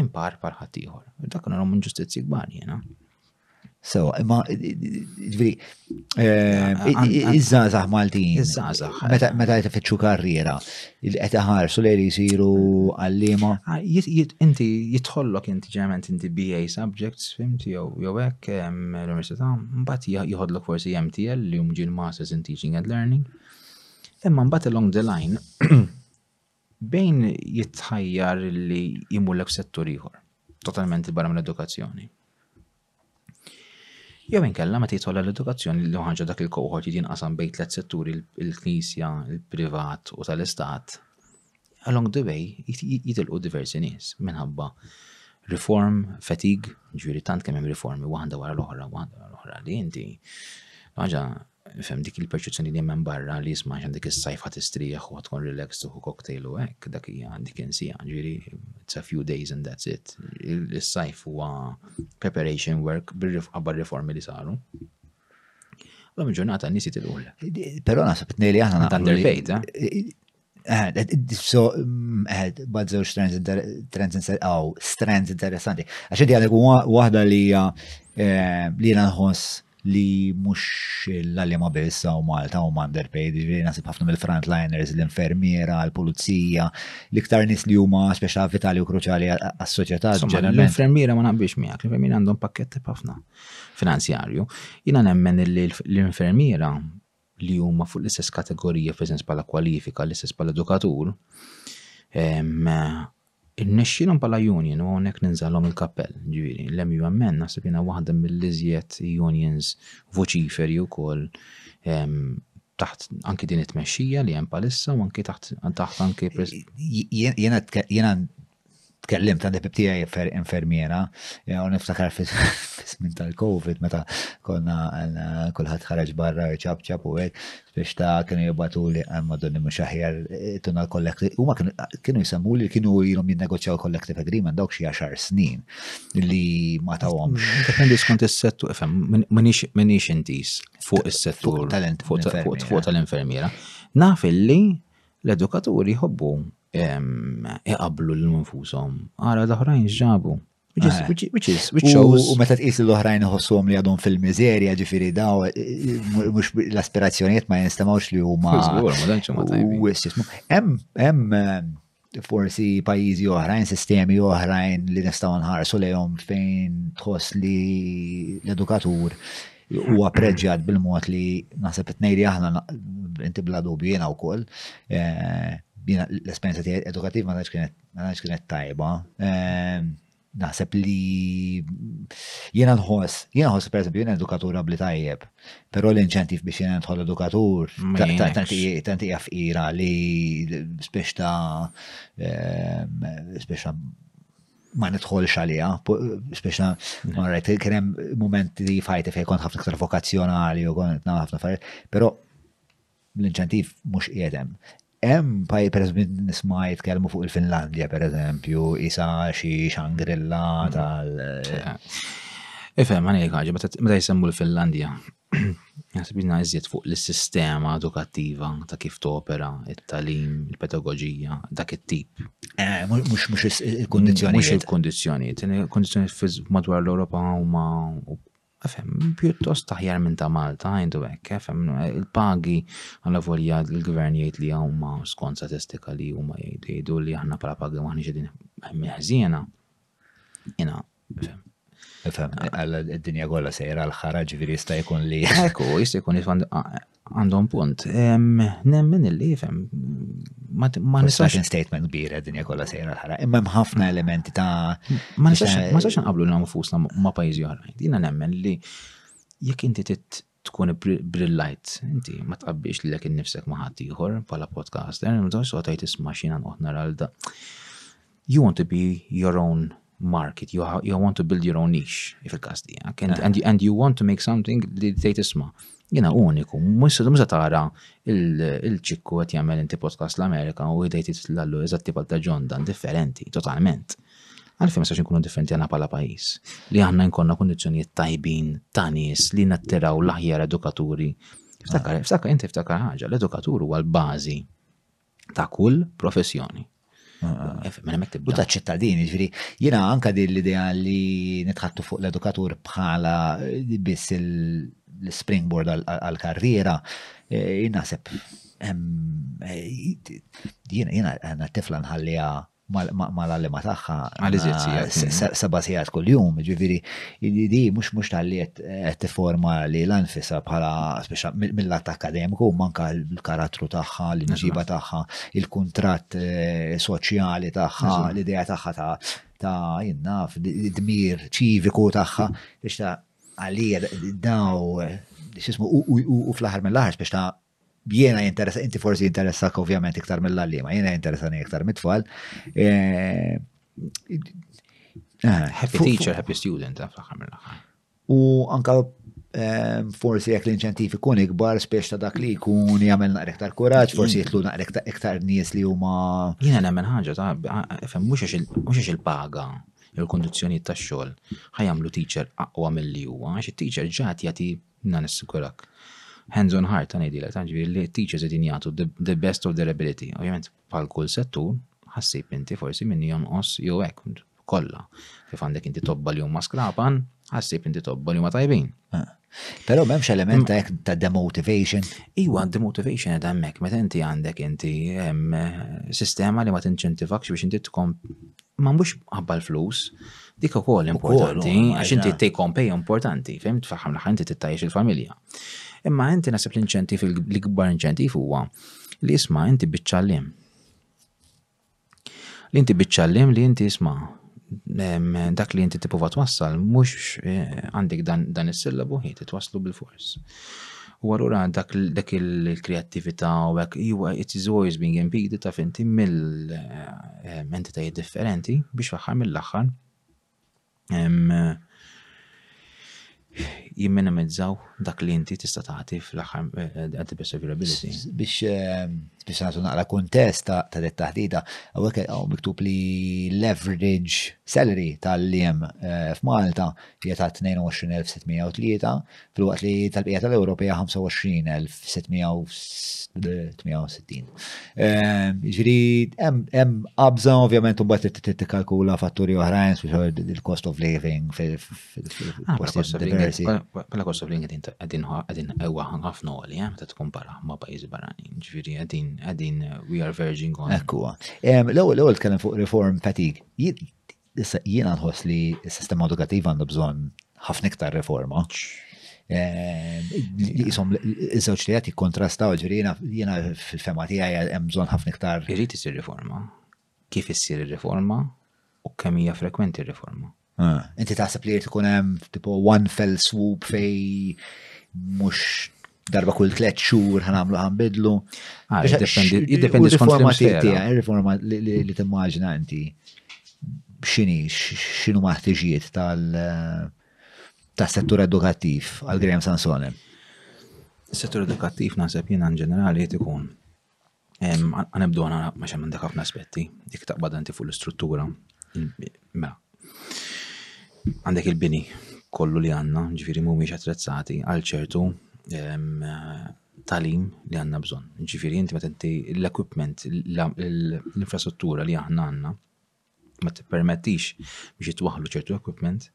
Impar bħal ħaddieħor. Dak nagħmlu minn ġustizzji kbar jiena. Sewa, imma ġviri, eh, iż-żazax Maltin. Iż-żazax. Meta qed ifittxu karriera, qed iħarsu lejn jisiru għallima. Ah, inti jitħollok inti ġeneralment inti BA subjects, fimt, jew jew hekk l-università, mbagħad jieħodlok forsi MTL li hum ġil Masters in Teaching and Learning. Imma mbagħad along the line Bejn jitħajjar li jmullek f'settur ieħor, totalment barra mill-edukazzjoni. Jew inkella meta jitħolla l-edukazzjoni li ħaġa dak il-kohort jiġi nqasam bejn tliet setturi il-knisja, il-privat u tal-istat, along the way jitilqu diversi nies minħabba reform, fatig, ġviri tant kemm hemm riformi waħda wara l-oħra, waħda wara l-oħra li inti ħaġa Fem dik il-perċezzjoni li hemm barra li jisma' għax dik is-sajf ħadd istrieħ u tkun relax tuħu cocktail u hekk dak hija dik insija ġieri it's a few days and that's it. Is-sajf huwa preparation work bir-rifqa bar-riformi li saru. L-lum ġurnata n-nies jitilqu. Però naħseb tnejli aħna naqblu. Underpaid, eh? So, bad zewġ strands għaw, strands interessanti. Għax inti għandek waħda li hija eh, li jena nħoss li mux l-għalima biss għaw Malta u Mander Page, li nasib ħafna mill-frontliners, l-infermiera, l-pulizija, l-iktar nis li huma speċa vitali u kruċali għas-soċjetà. L-infermiera ma naqbix miegħek, l-infermiera għandhom pakketti ħafna finanzjarju. Jina nemmen li l-infermiera li huma fuq l-istess kategorija fis-sens bħala kwalifika, l-istess bħala edukatur, Nexxilhom bħala union u hawnhekk ninżalhom il-kappell, ġifieri l-MUMN naħseb jiena waħda mill-iżjed unions voċiferi wkoll taħt anki din it-tmexxija li hemm palissa u anki taħt taħt anki Jiena tkellimt għandi bib tiegħi infermiera u niftakar fis-żmien tal-COVID meta konna eh, kulħadd ħareġ barra ċab ċab u hekk biex ta' kienu jibatu li eh, madonni mhux aħjar eh, tuna l-kollektiv. Huma kienu jisemmu li kienu ilhom jinnegozjaw collective agreement dawk xi għaxar snin li ma tawhomx. Dependi skont is-settur, ifhem, minix intis fuq is-settur fuq tal-infermiera. Naf illi L-edukaturi jħobbu iqablu l-nfusom, għara l-oħrajn ġabu. U meta tqis l-oħrajn iħossuhom li għadhom fil-miżerja, ġifieri daw mhux l-aspirazzjonijiet ma jinstemgħux li huma. Hemm forsi pajjiżi oħrajn, sistemi oħrajn li nistgħu nħarsu lejhom fejn tħoss li l-edukatur u appreġġjat bil-mod li naħseb it-tnejri aħna inti bla dubju jiena wkoll eh, jiena l-esperjenza tiegħi edukattiv ma tantx kienet ma tantx kienet tajba. Eh, naħseb li jiena nħoss, jiena nħoss pereżempju jiena edukatur bli tajjeb, però l-inċentiv biex jiena nħol edukatur tant hija fqira li spiex ta' eh, spiex ma nidħolx għalija, speċa ma rajt, kien hemm moment li fajti fejn kont ħafna iktar vokazzjonali u kont nagħmel ħafna affarijiet, però l-inċentiv mhux qiegħed hemm. Hemm pajjiż pereżempju nisma' jitkellmu fuq il-Finlandja pereżempju, isa xi xangrilla mm. tal. Ifhem għani ħaġa, meta jisemmu l-Finlandja, Naħseb jiena iżjed fuq l-sistema edukattiva ta' kif topera, it-talim, il-pedagogija, dak it-tip. Eh, mhux mhux il-kundizzjonijiet. Mhux il-kundizzjonijiet. Il-kundizzjonijiet madwar l-Ewropa huma Fem, pjuttost taħjar minn ta' Malta, għajdu hekk, eh, fem, il-pagi għal volja l-gvern jgħid li huma skont statistika li huma jgħidu li aħna bħala pagi maħniex qegħdin meħżiena. Jina, Fem, għalla d-dinja kolla sejra l-ħara ġviri jista' jkun li. Ekku, jista' jkun għandhom punt. Nemmen li fem. Ma nistax. statement kbira d-dinja kolla sejra l-ħara. Imma hemm ħafna elementi ta' ma nistax nqablu nfusna ma' pajjiżi oħrajn. Jina nemmen li jekk inti tkun brillajt, inti ma tqabbiex li lek innifsek ma ħadd ieħor bħala podcaster, ma tgħidx so tgħid isma' xina nqgħod naralda. You want to be your own market, you, you want to build your own niche, if il-każ tiegħek, and, and, and you want to make something li tgħid isma' jina uniku, mux se tara il-ċikku għet jgħamil inti podcast l-Amerika u id-dejt l-allu eżatti pal ta' John Dan, differenti, totalment. Għalfejn ma jistax inkunu differenti aħna bħala pajjiż li aħna nkollna kundizzjonijiet tajbin ta' nies li nattiraw l-aħjar edukaturi. Ftakar, ftakar, inti ftakar ħaġa, l-edukatur huwa l-bażi ta' kull professjoni. Mela U ta' ċittadini, ġviri, jina anka din l-idea li nitħattu fuq l-edukatur bħala biss l-springboard għal-karriera, eh, jina sepp Eh, jiena jiena għandna tifla nħallija mal-għalliema tagħha. Għal iżjed sigħat. Seba' sigħat kuljum, ġifieri di mhux mhux talli qed tifforma li l-anfisa bħala mill-att akademiku manka l-karattru tagħha, l-imġiba tagħha, il-kuntratt eh, soċjali tagħha, l-idea tagħha ta' ta' jinnaf, dmir ċiviku tagħha biex ta' għalija daw xismu u fl-aħħar mill-aħħar biex ta' Jiena jinteressa, inti forsi jinteressak ovvjament iktar mill-għallima, jiena jinteressani iktar mit-tfal. Eh, eh, happy teacher, happy student, eh, fl-axar mill U anka forsi jekk l-inċentif ikun ikbar spiex ta' dak li jkun jagħmel naqra iktar kuraġġ, forsi jitlu naqra iktar nies li huma. Jiena nemmen ħaġa ta' fem mhux għax il-paga il-kondizzjonijiet tax-xogħol ħajamlu teacher aqwa mill-li huwa, għax it-teacher ġat jagħti Jiena nissigurak. Hands on heart ta' ngħidilek ta' ġifieri li teachers qegħdin jagħtu the best of their ability. Ovvjament bħal kull settur ħassib inti forsi min jonqos jew hekk kollha. Kif għandek inti tobba li huma skrapan, ħassib inti tobba li huma tajbin. Ah. Però m'hemmx element ta' ta' demotivation. Iwa, demotivation qed hemmhekk meta inti għandek inti sistema li ma tinċentivakx biex inti tkom Ma mhux ħabba l-flus, dik ukoll importanti, għax inti take home pay importanti, fim tfaħħam l-aħħar inti tittajjex il-familja. Imma inti nasib l-inċentiv l-ikbar inċentiv huwa li isma' inti biċċallim. Li inti biċċallim li inti isma' dak li inti tipprova twassal mhux eh, għandek dan is-sillabu ħin titwasslu bil-fors. U allura dak dak il-kreattività u hekk huwa it is always being impeded ta' finti mill-entitajiet differenti biex fl-aħħar mill-aħħar jimminimizzaw dak li inti tista' tagħti fl-aħħar eh, at the best of your ability. Biex eh, biex nagħtu naqra kuntest ta' ta' dit taħdita, hawnhekk eh, hawn miktub li l-average salary tal-liem f'Malta hija ta' 22,603 filwaqt li tal-bqija tal-Ewropa hija 25,660. Ehm, ġri, hemm qabża ovvjament imbagħad tikkalkula fatturi oħrajn il-cost of living fil-postijiet ah, diversi. Bħala cost of living qegħdin qegħdin ewwa ħafna għoli, eh, meta tkun barra ma' pajjiżi barranin. Ġifieri qegħdin qegħdin we are verging on. Ekku. Ehm, l-ewwel tkellem fuq reform fatigue. Issa jiena nħoss li s-sistema edukattiva għandha bżonn ħafna iktar riforma. Jisom iż-żewġ li qed jikkontrastaw ġirina jiena fil-fema tiegħi hemm bżonn ħafna iktar. Irid isir riforma. Kif issir ir-riforma u kemm hija frekwenti r-riforma. Ah, inti taħseb li jrid ikun hemm tipo one fell swoop fej mhux darba kull tliet xhur ħanamlu ħanbidlu. Ah, jiddependi riforma tiegħi, riforma li timmaġina inti x'inhi x'inhu maħtiġijiet tal tas-settur edukattiv għal Graham Sansone. Is-settur edukattiv naħseb jiena ġenerali qed ikun Għanibdu għana ma xemmen dak ħafna aspetti, dik taqbad għanti fuq l-istruttura. Mela, għandek il-bini kollu li għanna, ġifiri mumiex attrezzati għal ċertu talim li għanna bżon. Ġifiri, inti ma inti l-equipment, l-infrastruttura li aħna għanna, ma tippermettix biex jitwaħlu ċertu equipment.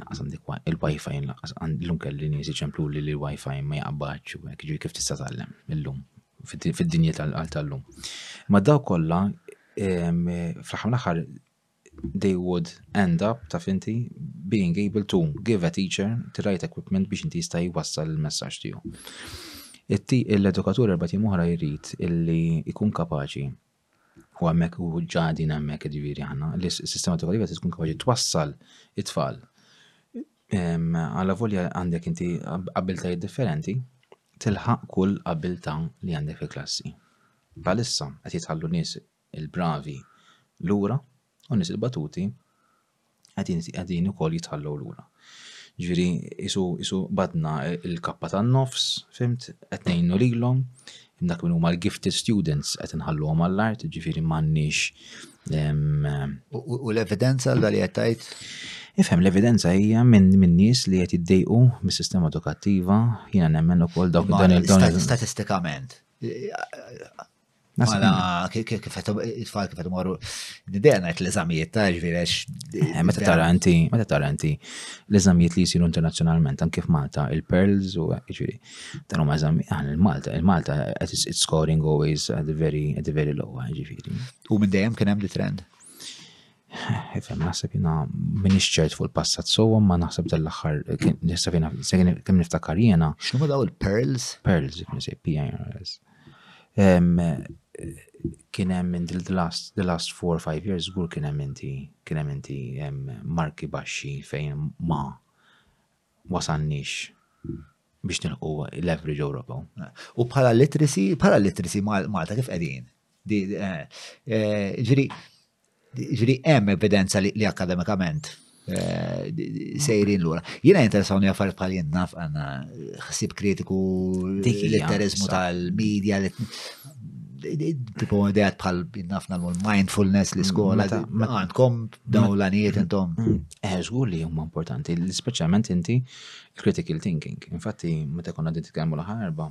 Naqas għandik il-wifi naqas l-lum kelli nies iċemplu li l-wifi ma jaqbadx u hekk ġiri kif tista' tgħallem illum fid-dinja tal-qal tal-lum. Ma daw kollha fl-aħħar l-aħħar they would end up ta' finti being able to give a teacher the right equipment biex inti jista' jwassal il-messaġġ tiegħu. L-edukatur erba' tim oħra jrid illi jkun kapaċi u hemmhekk u ġa qegħdin hemmhekk jiġifieri aħna, li s-sistema edukattiva se tkun kapaċi twassal it-tfal. Għala volja għandek inti abiltajiet differenti, tilħaq kull abilta li għandek fil-klassi. Bħalissa qed jitħallu nies il-bravi lura U n-nies il-batuti qegħdin ukoll jitħallew lura. Ġifieri isu isu badna il-kappa tan-nofs, fimt, qed ngħinu lilhom, dak minn huma l-gifted students qed inħalluhom għall-art, ġifieri m'għandniex. U l-evidenza għal li qed tgħid? Ifhem l-evidenza hija minn min nies li qed jiddejqu mis-sistema edukattiva, jiena nemmen ukoll dawk dan il-dawn. Statistikament, Mela, kif it-tfal kif morru, d-dejja najt l-eżamijiet ta' ġvirex. Eh, meta taranti, meta taranti, l-eżamijiet li jisiru internazzjonalment, anke f'Malta, il-Pearls u ġviri, dan huma eżami, għan il-Malta, il-Malta, it's scoring always at the very, at the very low, ġviri. U minn dejjem kien hemm di trend? Ifhem, naħseb jiena minix ċert fuq il-passat sewwa ma naħseb dal-aħħar nista' jiena kemm niftakar jiena. X'numa daw il-pearls? Pearls, ikun se PIRLs. Kien hemm in the last the last four or five years żgur kien hemm inti kien hemm inti marki baxxi fejn ma wasalniex biex nilħu l-average Ewropew. U bħala literacy, bħala literacy Malta kif qegħdin? Ġri, ġri hemm evidenza li akademikament eh, sejrin lura. Jiena jinteresawni affarijiet bħal jien naf għandna ħsib kritiku l-litterizmu tal-medja tipo għedajat bħal nafna l-mindfulness li skola mm, għandkom dawn l-għaniet intom. Mm, Eħġgu eh, li jumma importanti, specialment inti critical thinking. Infatti, meta konna dinti t-għamlu l-ħarba,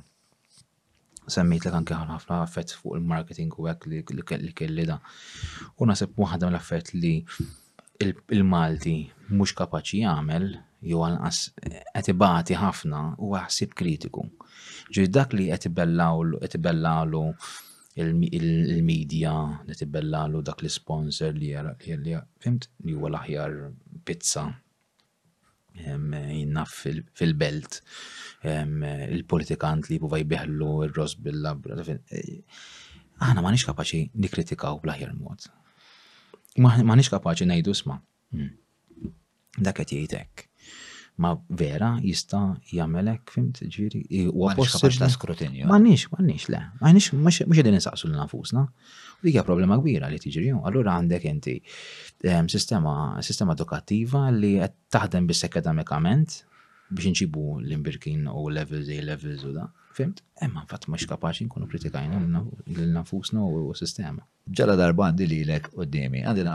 semmejtlek anke ħafna affett fuq il-marketing u hekk li kelli da. U naħseb waħda l-affett li il-Malti mhux kapaċi jagħmel jew anqas qed ibati ħafna u ħsieb kritiku. Ġi dak li qed ibellawlu qed ibellalu il-medja li tibellalu dak l-sponsor li fimt li huwa l-aħjar pizza jinnaf fil-belt il-politikant li jipruva jbiħlu r-ross bil-labra. Aħna ma nix kapaċi nikritikaw bl-aħjar mod. Ma nix kapaċi najdu sma. Hmm. Dak qed jgħidek. Ma vera jista' jagħmelek fimt ġiri. Ma nix kapaċi ta' skrutinju. Ma nix, ma nix le. Ma nix mhux qegħdin insaqsu l nafusna. U hija problema kbira li tiġri, allura għandek inti ehm, sistema, sistema edukattiva li qed taħdem biss akademikament biex inġibu l-imbirkin u levels A levels u da. Fimt? Emma fatt mhux kapaċi nkunu kritikajna l-nafusna u s-sistema. Ġala darba għandi li l-ek u d-dimi, għandi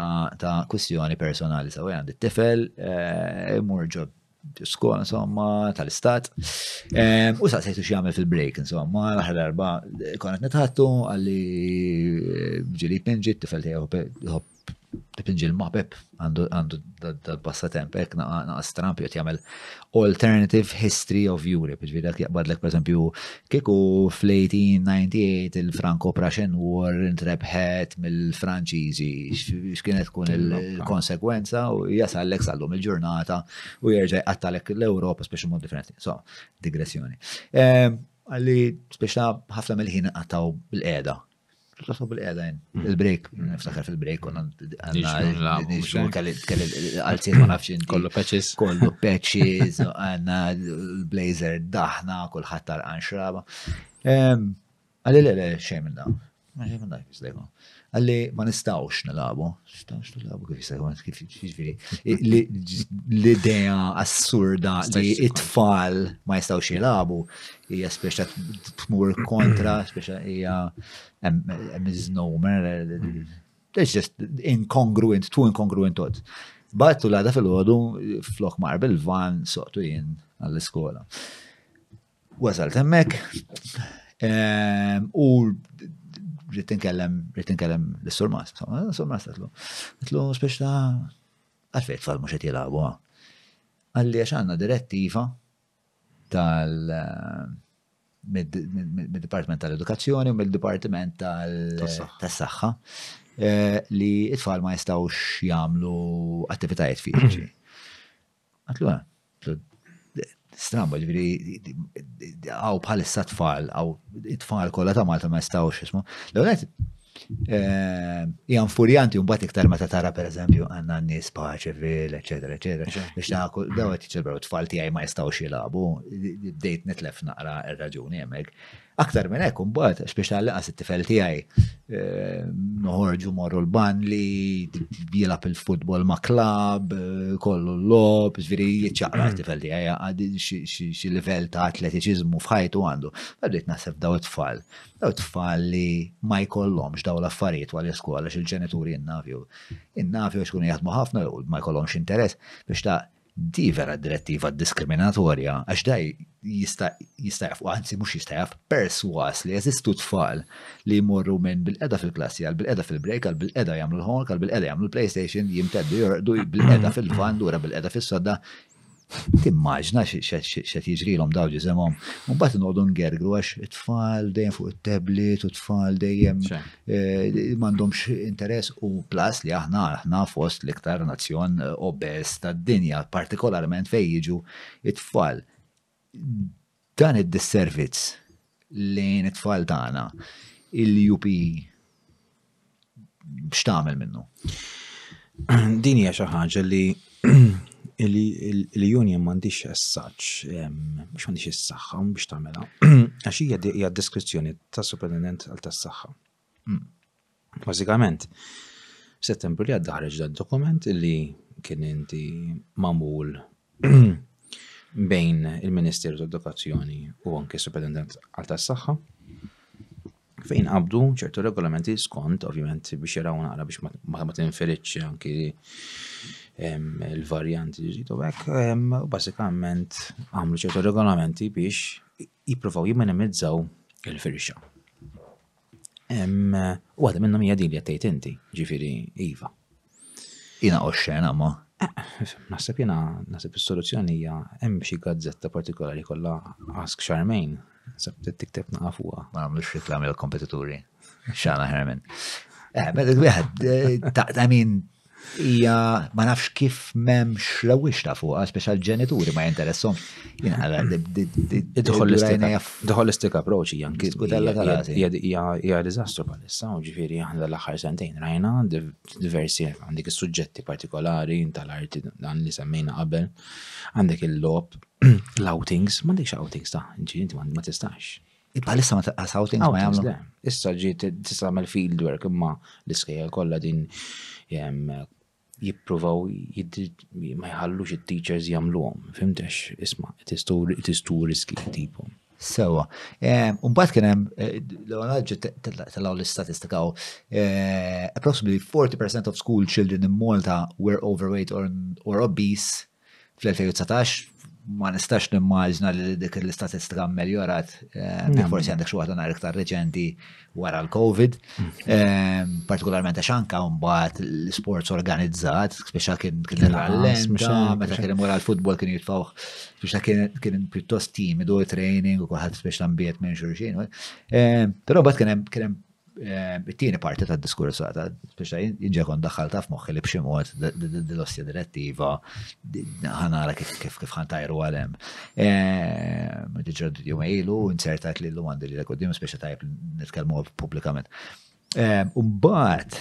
ta' kussjoni personali sa' għandi t-tifel, eh, mur ġob skola insomma tal-istat. Ehm, u saqsejtu xi jagħmel fil-break insomma, l-aħħar darba konna nitħattu għalli eh, ġili pinġi t-tifel tiegħu tipinġi l-mapep għandu dal-passatemp, ek naqas Trump jgħat jgħamil alternative history of Europe, ġviri dak jaqbadlek per esempio Kieku fl-1898 il-Franco-Prussian War intrebħet mill-Franċiżi, x'kienet tkun il-konsegwenza u jasallek sal-lum il-ġurnata u jerġa' jqattalek l-Ewropa speċi mod differenti. So, digressjoni. Ehm, għalli speċi ħafna mill-ħin qattaw bil-qeda Tlaħħu bil-qeda jen. Mm. Il-break, niftakar fil-break, konna għanna nixu għalzin ma nafx inti. Kollu patches. Kollu patches, għanna l-blazer daħna, kullħat tarqan xraba. Għalli l-għalli xej minn da. Għalli ma nistawx nilabu, Xtaqx nilgħab kif jisajwan kif jiġifieri. L-idea assurda li it-tfal ma jistgħux jilagħbu hija speċa tmur kontra, speċa hija misnomer. It's just incongruent, too incongruent tot. Battu l-għada fil-ħodu flok mar bil-van soqtu jien għall-iskola. Wasalt hemmhekk ehm, u rrid inkellem rrid inkellem lis-Sur Mas. Sur Mas tatlu. Tatlu speċi ta' għalfejn tfal mhux qed jilagħbu. Għalli għax għandna direttiva tal mid-Dipartiment tal-Edukazzjoni u mill-Dipartiment tas-Saħħa eh, li it-tfal ma jistawx jagħmlu attivitajiet fiżiċi. Allura, stramba ġviri, għaw bħalissa tfal, għaw tfal kolla ta' Malta ma jistawx jismu. L-għonet, eh, jgħan furjanti un bat iktar meta tara per eżempju għanna n-nis paċe fil, eccetera, eccetera. Biex ta' kull dawet ċelbraw tfal tijaj ma jistawx jilabu, bdejt netlef naqra il-raġuni jemmek. Aktar minn hekk imbagħad għax biex tal-laqas it-tifel tiegħi noħorġu morru l-ban li jilgħab il-futbol ma' klab, kollu l-lob, ġifieri jiċċaqra t-tifel tiegħi għadi xi livell ta' atletiċiżmu f'ħajtu għandu. Bdiet naħseb daw it-tfal, daw it-tfal li ma jkollhomx daw l-affarijiet wara l-iskola x'il-ġenituri innafju. Innafju xkunu jaħdmu ħafna u ma jkollhomx interess biex ta' Di vera direttiva diskriminatorja għax da jista' jista' jaf, u anzi mhux jista' jaf, perswas li jeżistu tfal li jmorru minn bil-qeda fil-klassi għal bil-qeda fil-break għal bil-qeda jagħmlu l-homework għal bil-qeda jagħmlu l-PlayStation jimteddu jorqdu bil-qeda fil-van lura bil-qeda fis-sodda timmaġna x'qed jiġrilhom daw ġisimhom. Mbagħad inqogħdu ngergru għax it-tfal dejjem fuq it-tablet u t-tfal dejjem M'għandhomx interess u plus li aħna aħna fost l-iktar nazzjon obeż tad-dinja, partikolarment fejn jiġu t-tfal. Dan id-disservizz lejn it-tfal tagħna il-UP x'tagħmel minnu? Din hija xi ħaġa li Il-Union m'għandhiex as such, mhux m'għandhiex is-saħħa biex tagħmilha, għax hija hija d-diskrezzjoni tas-Superintendent tas-Saħħa. Bażikament, f'Settembru li għadda ħareġ dan dokument li kien inti magħmul bejn il-Ministeru tal-Edukazzjoni u anke s-Superintendent tas-Saħħa. fejn qabdu ċertu regolamenti skont, ovvjament, biex jaraw naqra biex ma tinfiritx anki il-varjanti li ġitu għek, u basikament għamlu ċertu regolamenti biex jiprofaw jiminimizzaw il-firxa. U għadha minnhom hija din li qed inti, ġifiri, iva. Jina oxxena ma. Naħseb jina, naħseb il-soluzzjoni hija hemm xi gazzetta partikolari kollha Ask Charmaine. Naħseb tikteb nafuha. Ma nagħmlux reklami għal kompetituri. Xana Herman. Eh, meta mela, wieħed eh, ta' min hija ma nafx kif m'hemmx lewwix ta' fuqha, speċjal ġenituri ma jinteressom. Id-holistic approach hija hija diżastru bħalissa, ġifieri aħna l-aħħar sentejn rajna diversi għandek is-suġġetti partikolari tal-arti dan li semmejna qabel, għandek il-lob, l-outings, m'għandekx outings ta' ġienti ma tistax. Bħalissa ma taqqas outings ma jagħmlu. Issa ġiet tista' tagħmel field work imma l-iskejjel kollha din jippruvaw ma jħallux it-teachers jagħmluhom, fimt għax isma' it is too it is too risky ħtibhom. Sewa. U mbagħad kien hemm l-għalġi telgħu l-istatistika u approximately 40% of school children in Malta were overweight or, or obese fl-2019 ma nistax nimmaġna li dik l-istatistika mmeljorat, eh, forsi għandek xi waħda nhar iktar reċenti wara l-COVID, eh, partikolarment għax anka mbagħad l-sports organizzat, speċa kien kien il-għallenta, meta kien imur għall-futbol kien jitfawh, speċa kien pjuttost timidu training u kulħadd speċa mbiet minn xulxin. Eh, però bad kien hemm It-tieni parti tad diskurs ta' biex inġekon daħħal taf moħħi li b'xi mod dil-ossja direttiva ħanara kif kif kif ħantajru għal hemm. Ehm, diġà jum ilu insertat li l-lum għandi li l-qudiem speċi tajb nitkellmu pubblikament. Ehm, Umbagħad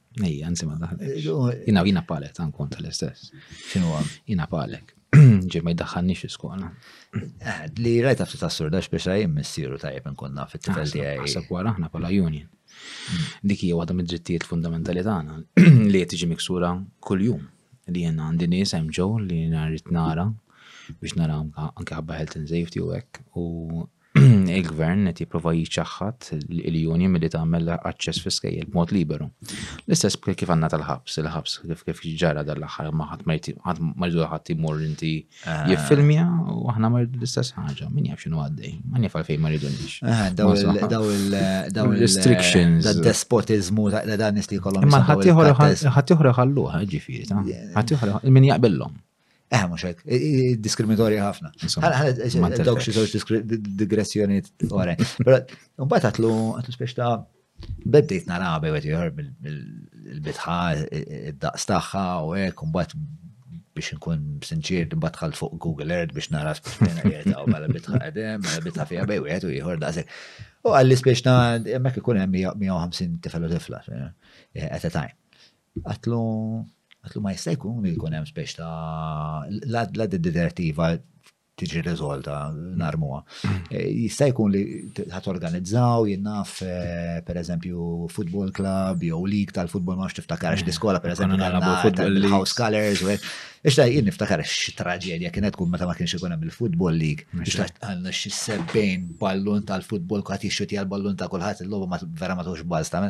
Ejja, anzi ma daħlek. Jina, jina palek, tan kont l-istess. Xinu għam? Jina palek. Ġi ma jdaħħalniex iskola. Eh, li rajta ftit assurdax biex għajim missiru tajjeb nkun naf it-tifel di għaj. Għasab wara ħna pala union. Mm. Dik hija waħda mid-drittijiet fundamentali tagħna li qed tiġi miksura kuljum li jenna għandi nies hemm ġew li narit nara biex nara anke ħabba health and safety u hekk u il-gvern qed jipprova jiċċaħħad il-juni milli tagħmel aċċess fiskejjel b'mod liberu. L-istess kif għandna tal-ħabs, il-ħabs kif kif ġara dal-aħħar ma ħadd ma jdu ħadd imur inti eh. jiffilmja u aħna ma rridu l-istess ħaġa, min jaf x'inhu għaddej, ma nif għalfejn ma rridu nix. Eh, daw il-restrictions. Da despotiżmu da dan nisti kolom. Ma ħadd ieħor ħalluha ġifieri, ħadd ieħor min jaqbillhom. Eh, mux hekk, diskriminatorja ħafna. Dawk xi żewġ digressjoniet wara. Però mbagħad għatlu għatlu spiex ta' beddejt narabe għet jħor bil-bitħa, id-daqs tagħha u hekk, mbagħad biex nkun sinċir mbagħad tħalt fuq Google Earth biex nara spina qiegħda u mela bitħa qedem, mela bitħa fiha bej wieħed u ieħor daqshekk. U għalli spiex ta' hemmhekk ikun hemm 150 tifel u tifla eh, at a time. Għatlu, għatlu ma jista' jkun li jkun hemm speċ ta' la d-direttiva tiġi rezolta narmuha. Eh, jista' jkun li ħat organizzaw jinnaf eh, per eżempju football club jew lig tal-football ma tiftakarx mm. l-iskola per eżempju tal-house colors u Ixta jien niftakar x-traġedja kienet tkun meta ma kienx ikun hemm il-football league. Ixta għandna xi sebbejn ballun tal-football kwaħt jixxuti għal ballun ta' kulħadd il-logħba vera ma tux baż ta'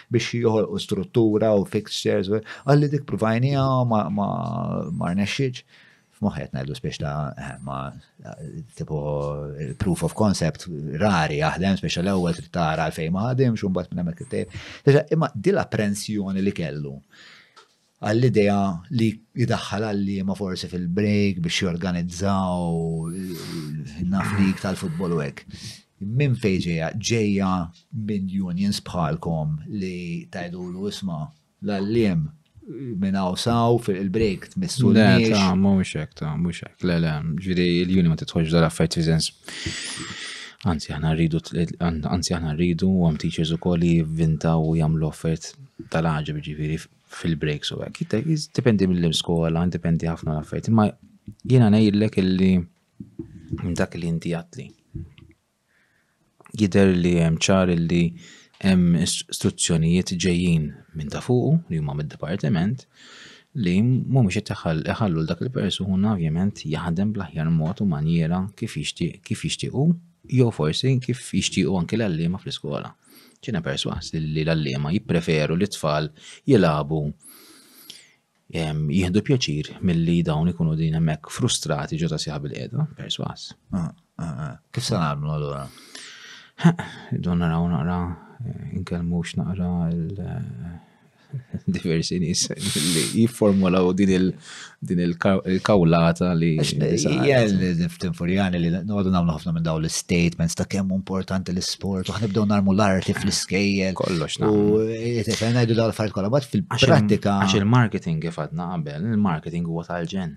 biex joħolqu struttura u fixtures, għalli dik provajnija ma rnexxiex f'moħħet ngħidu spiex ta' eh, ma tipo proof of concept rari jaħdem spiex l-ewwel trid tara għalfejn ma ħadimx u mbagħad minn hemmhekk Imma dil apprensjoni li kellu għall-idea li jdaħħal għalliema forsi fil-break biex jorganizzaw naf li tal-futbol u hekk. Minn fejn ġejja? Ġejja minn unions bħalkom li tajdulu isma' l-għalliem minn hawn saw fil-break tmissu l Le, ta' mhux hekk, ta' mhux hekk. Le, le, ġiri l-union ma titħolx dal affarijiet fi sens. Anzi, aħna rridu, anzi, aħna rridu, u għam teachers u koll jivvintaw u jamlu offert tal-ħagġa bġifiri fil-breaks u hekk. Dipendi mill-imskola, dipendi ħafna l-affarijiet. Imma jiena ngħidlek illi dak li inti għatli. Jidher li hemm ċar illi hemm istruzzjonijiet ġejjin minn ta' fuqu li huma mid-dipartiment li mhumiex qed iħallu dak il-persuna ovvjament jaħdem bl-aħjar mod u manjera kif jixtieq kif jixtiequ jew forsi kif jixtiequ anki l-għalliema fl-iskola. Ġina perswas li l-allima jippreferu li tfal jilabu jihdu pjaċir mill-li dawn ikunu din emmek frustrati ġota siħa bil-qeda, perswas. Ah, ah, ah. Kif sa għamlu għallura? Don naraw naqra, inkelmux naqra diversi nis li jifformulaw din il-kawlata li. Jgħal niftim furjani li n-għadu namlu ħafna minn daw l-statements ta' kemm importanti l-sport, u ħnibdew narmu l-arti fl-iskejjel. Kollox na. U jgħajdu daw l-affarijiet kollha, bat fil-prattika. Għax il-marketing kif għadna qabel, il-marketing huwa tal-ġen.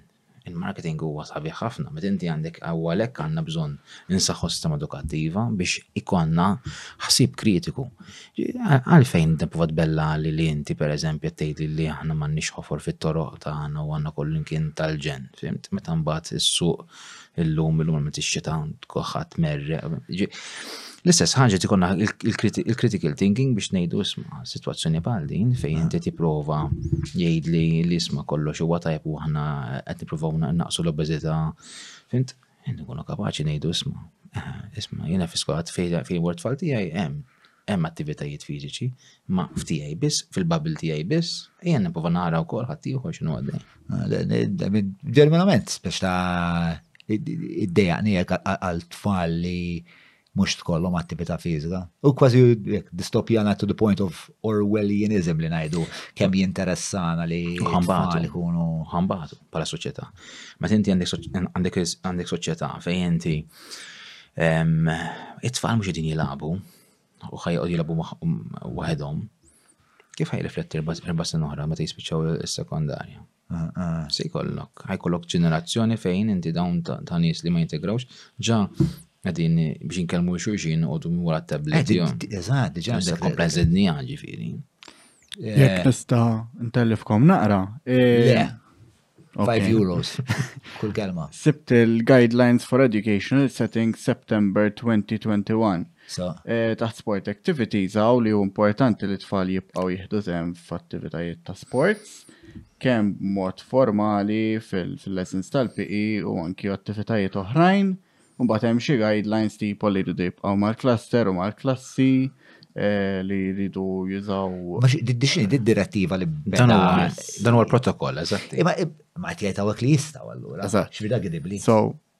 Il-marketing huwa sabiħ ħafna meta inti għandek u għalhekk għandna bżonn insaħħu s-sistema edukattiva biex ikollna ħsieb kritiku. Għalfejn inti prova tbella li li inti pereżempju qed tgħidli li aħna m'għandniex ħofor fit-toroq tagħna u għandna kollu kien tal-ġenn, fimt? Meta mbagħad is-suq illum illum għamlet ix-xita ħadd merreq. L-istess ħaġa tikonna il-critical thinking biex nejdu isma situazzjoni bħal din fejn inti tipprova jgħid li l-isma kollox huwa tajb u aħna qed nippruvaw naqsu l-obeżità. Fint, nkunu kapaċi ngħidu isma. Eh, isma, jiena fi skola fejn wort tfal tiegħi hemm hemm attivitajiet fiżiċi, ma f'tiegħi biss, fil-bubble tiegħi biss, ejja nipprova nara wkoll ħadd ieħor x'inhu għaddej. Eh, ġerminament, biex ta' id-dejaqni għal tfal li mhux tkollhom attività fiżika. U kważi jekk distopjana to the point of Orwellianism li ngħidu kemm jinteressana li tfal ikunu. Ħambatu bħala soċjetà. Meta inti għandek soċjetà fejn inti it-tfal mhux qegħdin jilagħbu u ħajqgħod jilagħbu waħedhom, kif ħajrifletti erba' snin oħra meta jispiċċaw is-sekondarja? Se jkollok, ħajkollok ġenerazzjoni fejn inti dawn ta' nies li ma jintegrawx, ġa għadin biex jinkellmu xulxin u dum wara t-tablet. Eżatt, ġa. Se kompla zidni għagġi fili. Jek nista ntellifkom naqra. Le. 5 euros. Kull kelma. Sibt il-Guidelines for Educational Settings September 2021. Eh, taħt sport activities għaw li hu importanti li tfal jibqaw jihdu sem f'attivitajiet ta' sports, kemm mod formali fil-lessons tal-PE u anki attivitajiet oħrajn, un hemm xi guidelines tipo li jridu jibqaw mal-cluster u mal-klassi eh, li jridu jużaw. Ma xini di direttiva li dan huwa l-protokoll, eżatt. Ma tiegħi tawek li jistgħu allura. Eżatt. X'vida gidibli. So,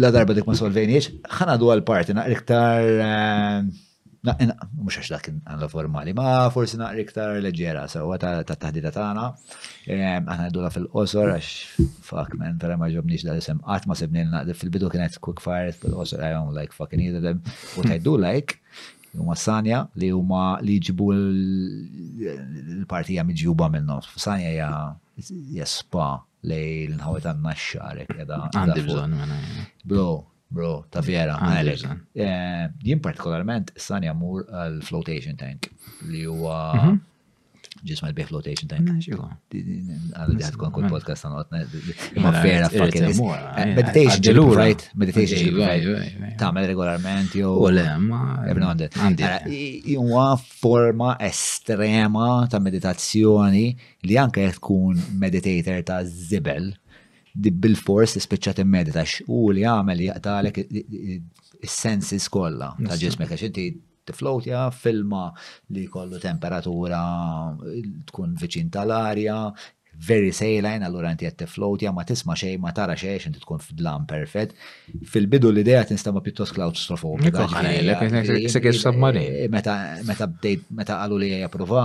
la darba dik ma solvejniex, ħanadu għal parti naqra iktar eh, mux għax dak għandu formali, ma forsi naqra iktar leġġera sewa ta' taħdita tagħna. Eh, aħna għedula fil-qosor għax fuck man, vera ma ġobniex dal isem qatt ma sebnilna fil-bidu kienet quick fire fil-qosor I don't like fucking either them. U tajdu like huma sanja li huma li ġibu l-partija miġjuba minnhom. Sanja hija spa Lej l-inħawet għanna xarek. Għandi bżon, mela. Bro, bro, ta' vera. Għandi bżon. Eh, jien partikolarment sani għamur għal-flotation tank li huwa mhm. ġisma l-bih flotation tank. Għallu diħat kon kull podcast għan għotna. Ma mela, vera fucking. Eh, meditation ġilu, right? Meditation ġilu, right? Tamel regolarment jow. U le, ma. Ebna għandi. Għandi. Huwa forma estrema ta' meditazzjoni li anke jekk tkun meditator ta' żibel, bil-fors tispiċċa timmedita u li għamel jaqtalek is-senses kollha ta' ġismek għax inti tiflowtja filma li kollu temperatura tkun viċin tal-arja, very saline, allura inti qed tiflowtja ma tisma' xejn, ma tara xejn, inti tkun f'dlam perfett. Fil-bidu l-idea tinstama pjuttost klaustrofobika. Meta bdejt meta qalu li hija prova,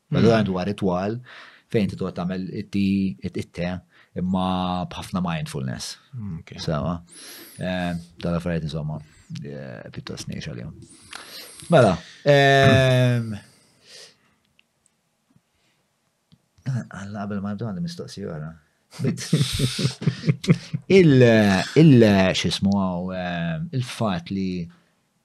Mela għandu għar it-twal fejn ti toqgħod tagħmel it-ti it-te imma b'ħafna mindfulness. Mm, Sawa. Eh, Dalla affarijiet insomma, eh, pjuttost ngħix għalihom. Mela, ehm, Alla qabel ma bdan mistoqsi wara. Il-xismu għaw, eh, il-fat li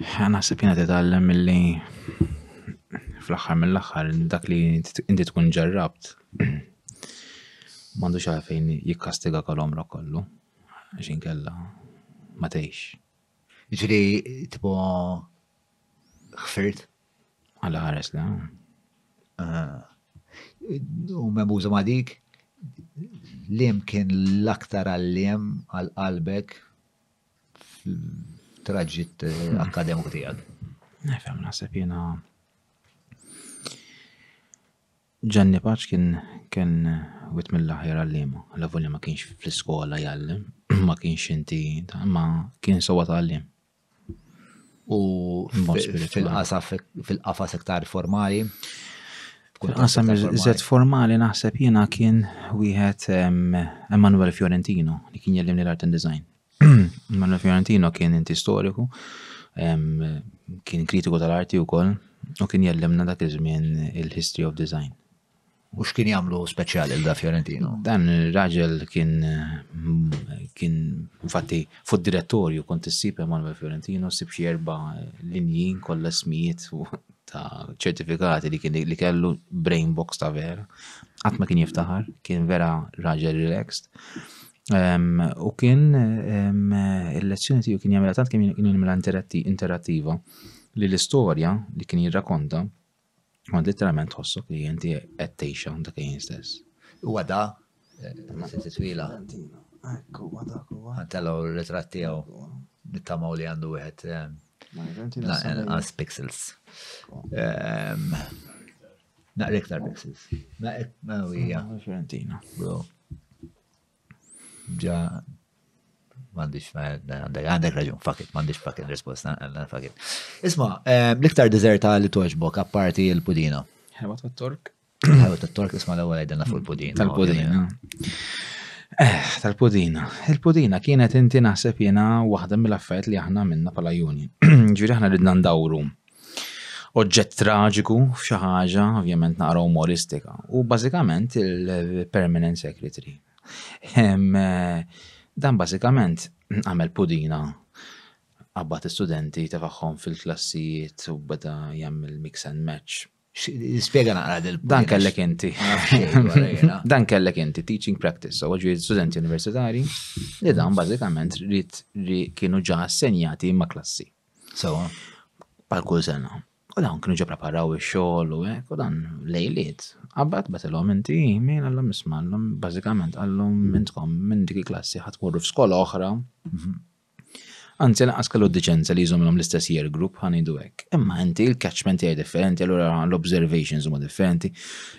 Naħseb jiena titgħallem milli fl-aħħar mill-aħħar dak li inti tkun ġarrabt m'għandux għalfejn jikkastiga kol omrok kollu għax inkella ma tgħix. Ġri tipo ħfirt? Għalla ħares li ah. U memuża ma dik li kien l-aktar għallim għal-qalbek traġit hmm. akademiku tijak. Nefem, naħseb jena. Ġanni Paċ kien kien wit mill-aħjar għallima, la volja ma kienx fl-iskola jgħallim, ma kienx inti, ma kien sowa tal-għallim. U fil-qasa sektar formali, Fil-qasam iżet formali naħseb jiena kien wieħed Emanuel Fiorentino li kien jellimni l-art and design. Manna Fiorentino kien inti storiku, kien kritiku tal-arti u koll, u kien jellemna dak iż-żmien il-history of design. U x'kien jagħmlu speċjali l Fiorentino? Dan ir-raġel kien kien infatti fuq direttorju kont issib Emanuel Fiorentino ssib xi erba' linji kollha smijiet ta' ċertifikati li kien li kellu brain box ta' vera. Qatt ma kien jiftaħar, kien vera raġel relaxed U kien il-lezzjoni tiegħu kien jagħmilha tant kemm kien jagħmilha interattiva li l-istorja li kien jirrakonta ma literalment tħossok li inti qed tgħixha dak jien stess. Huwa da eh, ma se titwila. Ekku, ma dak huwa. Għantelgħu r-ritratt tiegħu nittamaw li għandu wieħed eh, naqas pixels. Ehm, Naqrek tar pixels. Naqrek ma' Fiorentina. Bro. Ġa, mandiċ, għandek, għandek raġun, fakit, mandiċ fakit risposta, għanna fakit. Isma, eh, l-iktar dizerta li toġbok, apparti il-pudina. Ħewa ta' tork. Ħewa ta' tork, isma l-ewel għedna fuq il-pudina. Tal-pudina. Eh, tal-pudina. Il-pudina kienet inti naħseb jena waħda mill-affarijiet li aħna minna pala union. Ġiri aħna ridna ndawru oġġett traġiku f'xi ħaġa, ovvjament naqra umoristika, u bażikament il-Permanent Secretary. Eh, dan bażikament għamel pudina għabbat studenti tafaxħom fil-klassijiet u bada jagħmel mix and match. Spiega naqra dil Dan kellek inti. Ah, dan kellek inti, teaching practice, u ġi studenti universitari li dan bażikament rrit kienu ġa assenjati ma' klassi. Sewa, bħal kull sena. U dawn kienu ġo preparaw ix-xogħol u hekk u dan lejliet. Qabad bagħtilhom inti min għallhom isma' għallhom bażikament għallhom intkom minn dik il-klassi ħadd tmorru f'skola oħra. Mhm. Anzi lanqas kellu d-deċenza li jżommilhom l-istess year group ħa ngħidu hekk. Imma inti il-catchment tiegħi differenti, allura l-observations huma differenti.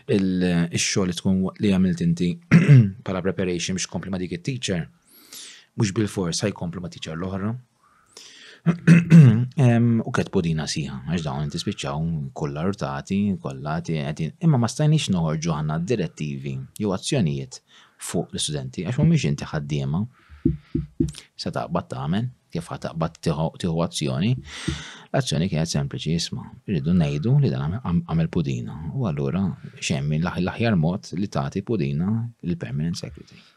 Ix-xogħol li tkun li għamilt inti bħala preparation biex kompli ma' dik it-teacher mhux bil-fors ħajkomplu ma' teacher l-oħra. U ketbu dina siħa, għax dawn tispiċċaw kollha rtati, kollha għedin. Imma ma stajniex noħorġu ħanna direttivi jew azzjonijiet fuq l-istudenti, għax mhumiex inti ħaddiema. Se taqbad tagħmel, kif ħataqbad tieħu azzjoni. L-azzjoni kienet sempliċi jisma, rridu ngħidu li dan għamel pudina. U allura xemmi l-aħjar mod li tagħti pudina l-permanent secretary.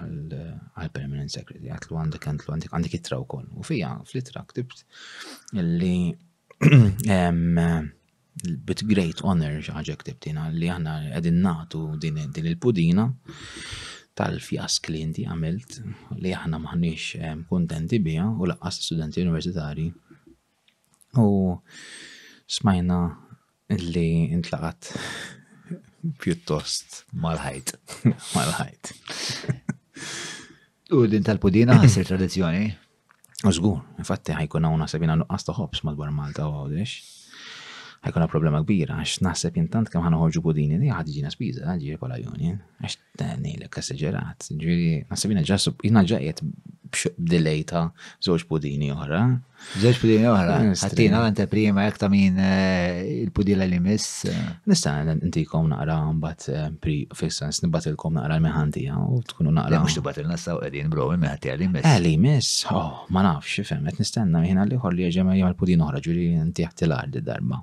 għal permanent secretary, għatlu għandek għandlu għandek għandek itra u koll. U fija, fl-itra ktibt li bit great honor xaħġa ktibtina li għanna għedin natu din il-pudina tal-fjask li inti għamilt li aħna maħniex kontenti bija u laqqas studenti universitari U smajna illi intlaqat pjuttost mal-ħajt. Mal-ħajt. U din tal-pudina ħasir tradizjoni? U żgur, infatti ħajkun hawn naħseb jiena nuqqas ta' ħobs madwar Malta u għawdex. Ħajkun problema kbira, għax naħseb jintant kemm ħanoħorġu pudini li ħad ġina spiża, ġiri pala juni. Għax Ngħidlek esaġerat, ġifieri naħseb jiena ġa jiena ġa qiegħed b'delay ta' żewġ pudini oħra. Żewġ pudini oħra, ħaddina l-anteprima jekk ta' min eh, il-pudila li miss. Eh. Nista' ntikom naqra mbagħad eh, pri fis-sens nibatilkom naqra l-meħan tiegħu tkunu naqra. Mhux tibatilna saw qegħdin bro il-meħan tiegħi li miss. Eh li miss, oh, ma nafx, fehmet nistenna ħin għal ieħor li jerġa' jagħmel pudin oħra ġuri ntih tilgħar darba.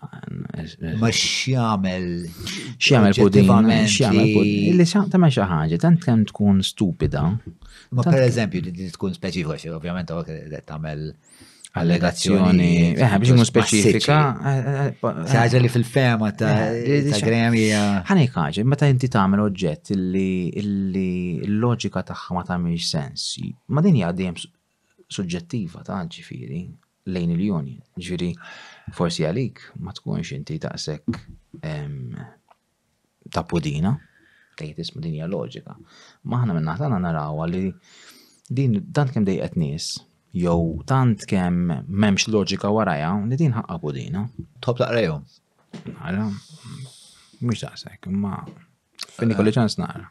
Ma x'jagħmel x'jagħmel pudding, x'jagħmel pudding. Illi tagħmel xi ħaġa, tant kemm tkun stupida. Ma pereżempju li tkun speċifika, ovvjament qed tagħmel allegazzjoni. Eh, biex ikun speċifika. Eh, eh, ħaġa li fil-fema ta' Graham hija. Ħanek ħaġa, meta inti tagħmel oġġett illi l-loġika tagħha ma tagħmilx sens. Ma din hija dejjem suġġettiva ta' ġifieri. lejn il-union. Ġifieri forsi għalik ma tkunx inti daqshekk ta' pudina, tgħid isma' din hija loġika. Ma aħna minn tagħna narawha li din tant kemm dejqet nies jew tant kemm m'hemmx loġika warajha li din ħaqqa pudina. Tħobb taqrejhom. Ara, mhux daqshekk, imma finni kolli ċans naqra.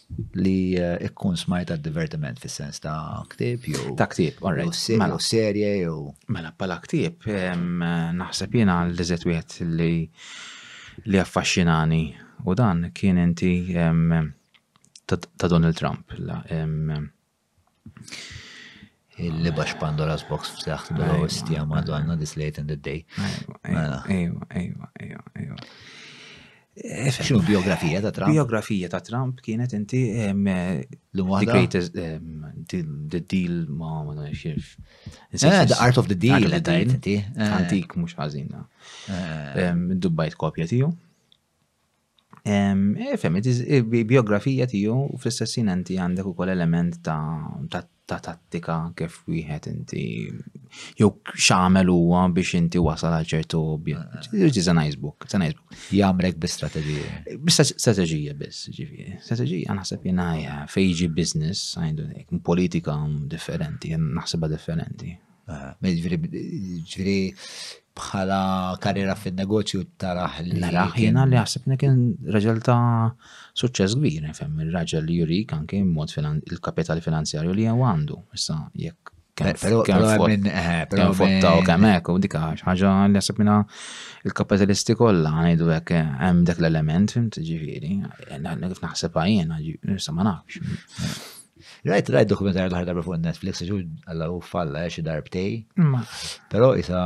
li eh, ikkun smajt ta' divertiment fis sens ta' ktib jew. Ta' ktib, orrejt. Mela serje jew. Mela pala ktib, naħseb jena li zet wieħed li li affaxxinani u dan kien inti ta' Donald Trump. Il-libax Pandora's Box f'taħt l-ostja madonna this late in the day. Ejwa, ejwa, ejwa, ejwa. Xinu biografija ta' Trump? Biografija ta' Trump kienet inti the greatest the deal ma ma nafx. Eh, the art of the deal. Antik mhux ħażina. Eh. Dubbajt kopja tiegħu. Fem, biografija tiju, fl-istessin inti għandek u kol element ta' tattika kif wieħed inti jew xamel huwa biex inti wasal għal ċertu objett. Ġi za nice book, za nice book. Jamrek bi strategija. Bi strategija biss, ġifieri. Strategija naħseb jenajja fejġi business, għajdu politika differenti, naħsebha differenti. Ah, ġviri bħala karriera fin-negozju taraħ li. Naraħ jena li għasib kien raġel ta' suċċess kbir, fem il-raġel li jurik anke mod il-kapital finanzjarju li jew għandu. Issa jekk Pero minn eh, fotta u kemmek u dika ħaġa li għasib minna il-kapitalisti kolla għajdu għek eh, hemm dak l-element fim t-ġiviri, kif naħseb għajjena, nisa ma nafx. Rajt rajt dokumentar l-ħar darba fuq Netflix ġu għalla u falla eh, xi darbtej. Però isa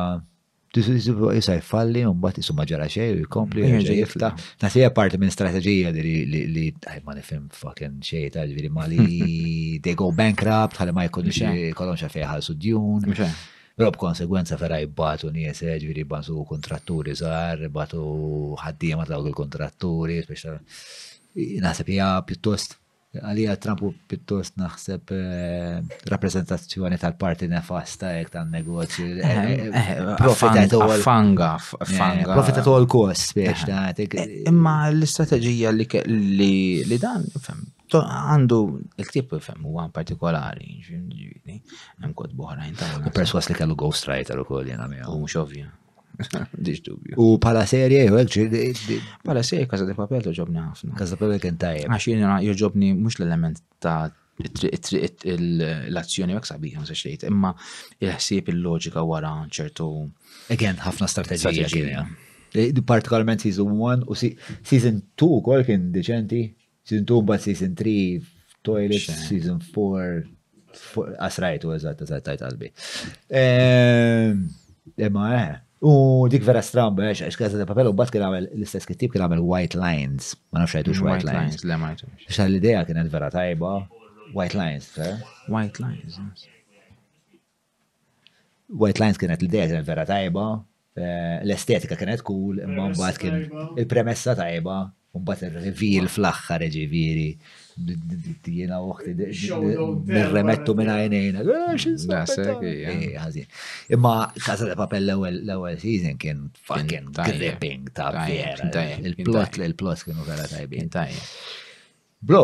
jisa jfalli un bat jisu maġara xej u jkompli jħeġa jifta. Nasija parti minn strategija li ma nifim fucking xej ta' ġviri ma li they go bankrupt, ħalli ma jkun xej kolon xafej ħalsu djun. Pero b'konsegwenza ferra jibbatu nies, eh, ġviri batu kontratturi zar, batu ħaddiema ta' il-kontratturi, speċa. Nasib hija pjuttost Għalija Trump hu pjuttost naħseb rappreżentazzjoni tal-parti nefasta hekk tan-negozju. Fanga, fanga. Profit at all costs biex tagħtik. Imma l-istrateġija li dan, fem, għandu il-ktib fem huwa partikolari, ġifieri, hemm kod boħrajn ta' perswas li kellu ghostwriter ukoll jiena miegħu. Mhux ovvja. U pala serje, u għek Pala serje, Casa de Papel toġobni ħafna. Casa de Papel kien tajja. Għax jena joġobni mux l-element ta' l-azzjoni għek sabiħa, se xejt, imma il-ħsib il-loġika wara ċertu. Again, ħafna strategija. Eh, partikolarment season 1 u season 2 kol kien deċenti. Season 2 mbagħad season 3 f'toilet, season 4 asrajtu eżatt eżatt tajt qalbi. Ehm, imma eh, u dik vera stramba eh, għax kaza ta' papel u bat kien għamel l-istess kittib kien għamel white lines, ma nafx għajtux white lines. Le ma għajtux. Xa l-idea kienet vera tajba, white lines, eh? White lines, White Lines kienet l-ideja kienet vera tajba, eh, l-estetika kienet cool, imma mbagħad kien il-premessa tajba, mbagħad ir-reveal fl-aħħar ġifieri. Jiena uħti nirremettu minn għajnejna. Imma Casa de Papel l-ewwel season kien fucking gripping ta' vera. Il-plot, il-plot kienu vera tajbin. Bro,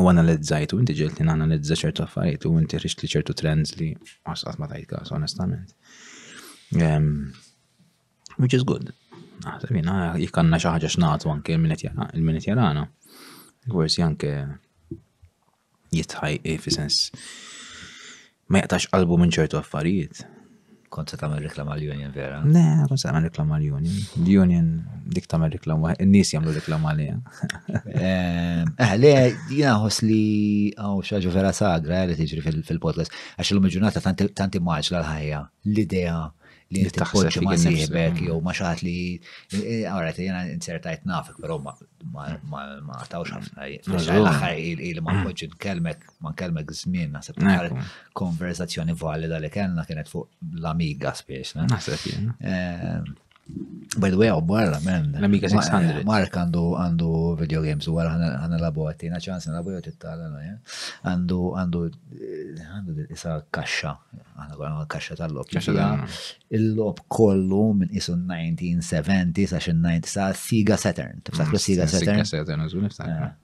u analizzajt u inti ġilt li nanalizza ċertu affarijiet u inti ħriġt li ċertu trends li għasqat ma tajt kas, onestament. Um, which is good. Naħseb jina jikanna xaħġa xnatu anke il-minet jarana. Gwersi anke jitħaj fi sens Ma jaqtax qalbu minn ċertu affarijiet. Kont se tagħmel reklam għal union vera? Le, kont se tagħmel reklam għal union. L-union dik tagħmel reklam waħed, in-nies jagħmlu reklam għalija. Ehm, eh, le, jiena ħoss li għaw xaġu vera sagra li tiġri fil-podcast. Għax l-lum ġurnata tant immaġla l-ħajja, l-idea li inti tpoġġi ma' sieħbek jew ma' xaħat li għara ti jena insertajt nafek, pero ma' tawx ħafna. L-ħar il ma' poġġi nkelmek ma nkellmek żmien naħseb l-aħħar konversazzjoni valida li kellna kienet fuq l-Amiga spiex. Naħseb jien. Ehm, by the way, għaw barra, men. L-Amiga 600. Mark għandu għandu video games u għara għana labu għatina ċans għana labu għatit tal-għana, għandu għandu għandu isa kaxxa, għana għana kaxxa tal-lob. Il-lob kollu minn isu 1970 sa xin 90 sa Sega Saturn. Tiftakru mm, Sega Saturn? Sega Saturn,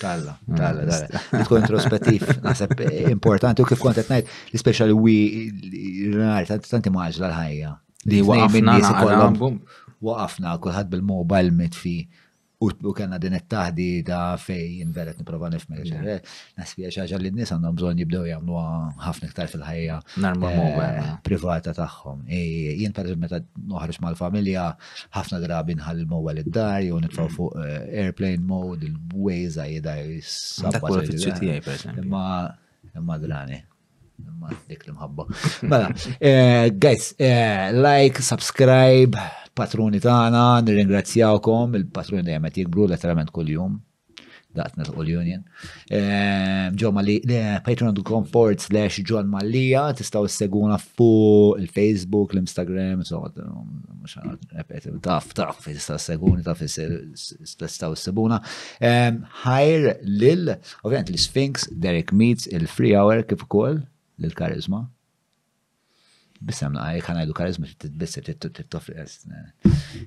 Talla, mm. talla, talla. Li tkun introspettiv, naħseb eh, importanti u kif kontet najt, l-special wi l-nar, tanti maġla l-ħajja. Li waqafna kollom. Waqafna, kullħat bil-mobile mitfi u kena din it-taħdi ta' fej inveret niprofa nifmek. Nasbi xaġa li n-nis għandhom bżon jibdew jgħamlu ħafna iktar fil-ħajja eh, privata tagħhom. Jien per meta noħarġ mal-familja, ħafna drabi nħall il-mowel id-dar, jew nitfaw fuq eh, airplane mode, il-ways għajda jisabba. Ma, ma drani. Ma dik l-imħabba. Mela, eh, guys, eh, like, subscribe, patruni tagħna, nirringrazzjawkom, il-patruni dejjem qed jikbru letteralment kuljum. Daqt natqu l-union. Ġo Malli, patreon.com forward slash John Mallija, tistaw s-seguna fuq il-Facebook, l-Instagram, so, mux għan, taf, taf, tistaw s-seguna, taf, tistaw s-seguna. Ħajr lil, ovvijament, l-Sphinx, Derek Meets, il-Free Hour, kif ukoll, l-Karizma. Bissem naqqa, jek ħanajdu karizma trid titbissa, trid toffri.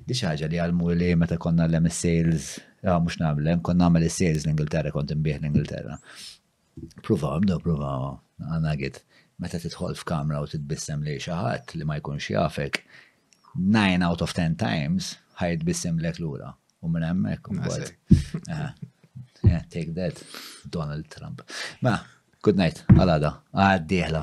Di xi ħaġa li għalmu li meta konna l-hemm sales, ah, mhux nagħmlem, konna nagħmel is-sales l-Ingilterra kont imbieħ l-Ingilterra. Pruva, bdew pruva, għana għit, meta tidħol f'kamra u titbissem li xi ħadd li ma jkunx jafek, 9 out of 10 times ħajt bissem lek lura. U minn hemmhekk umbagħad. Ah, yeah, take that, Donald Trump. Ma, good night, għalada, għad dieħla.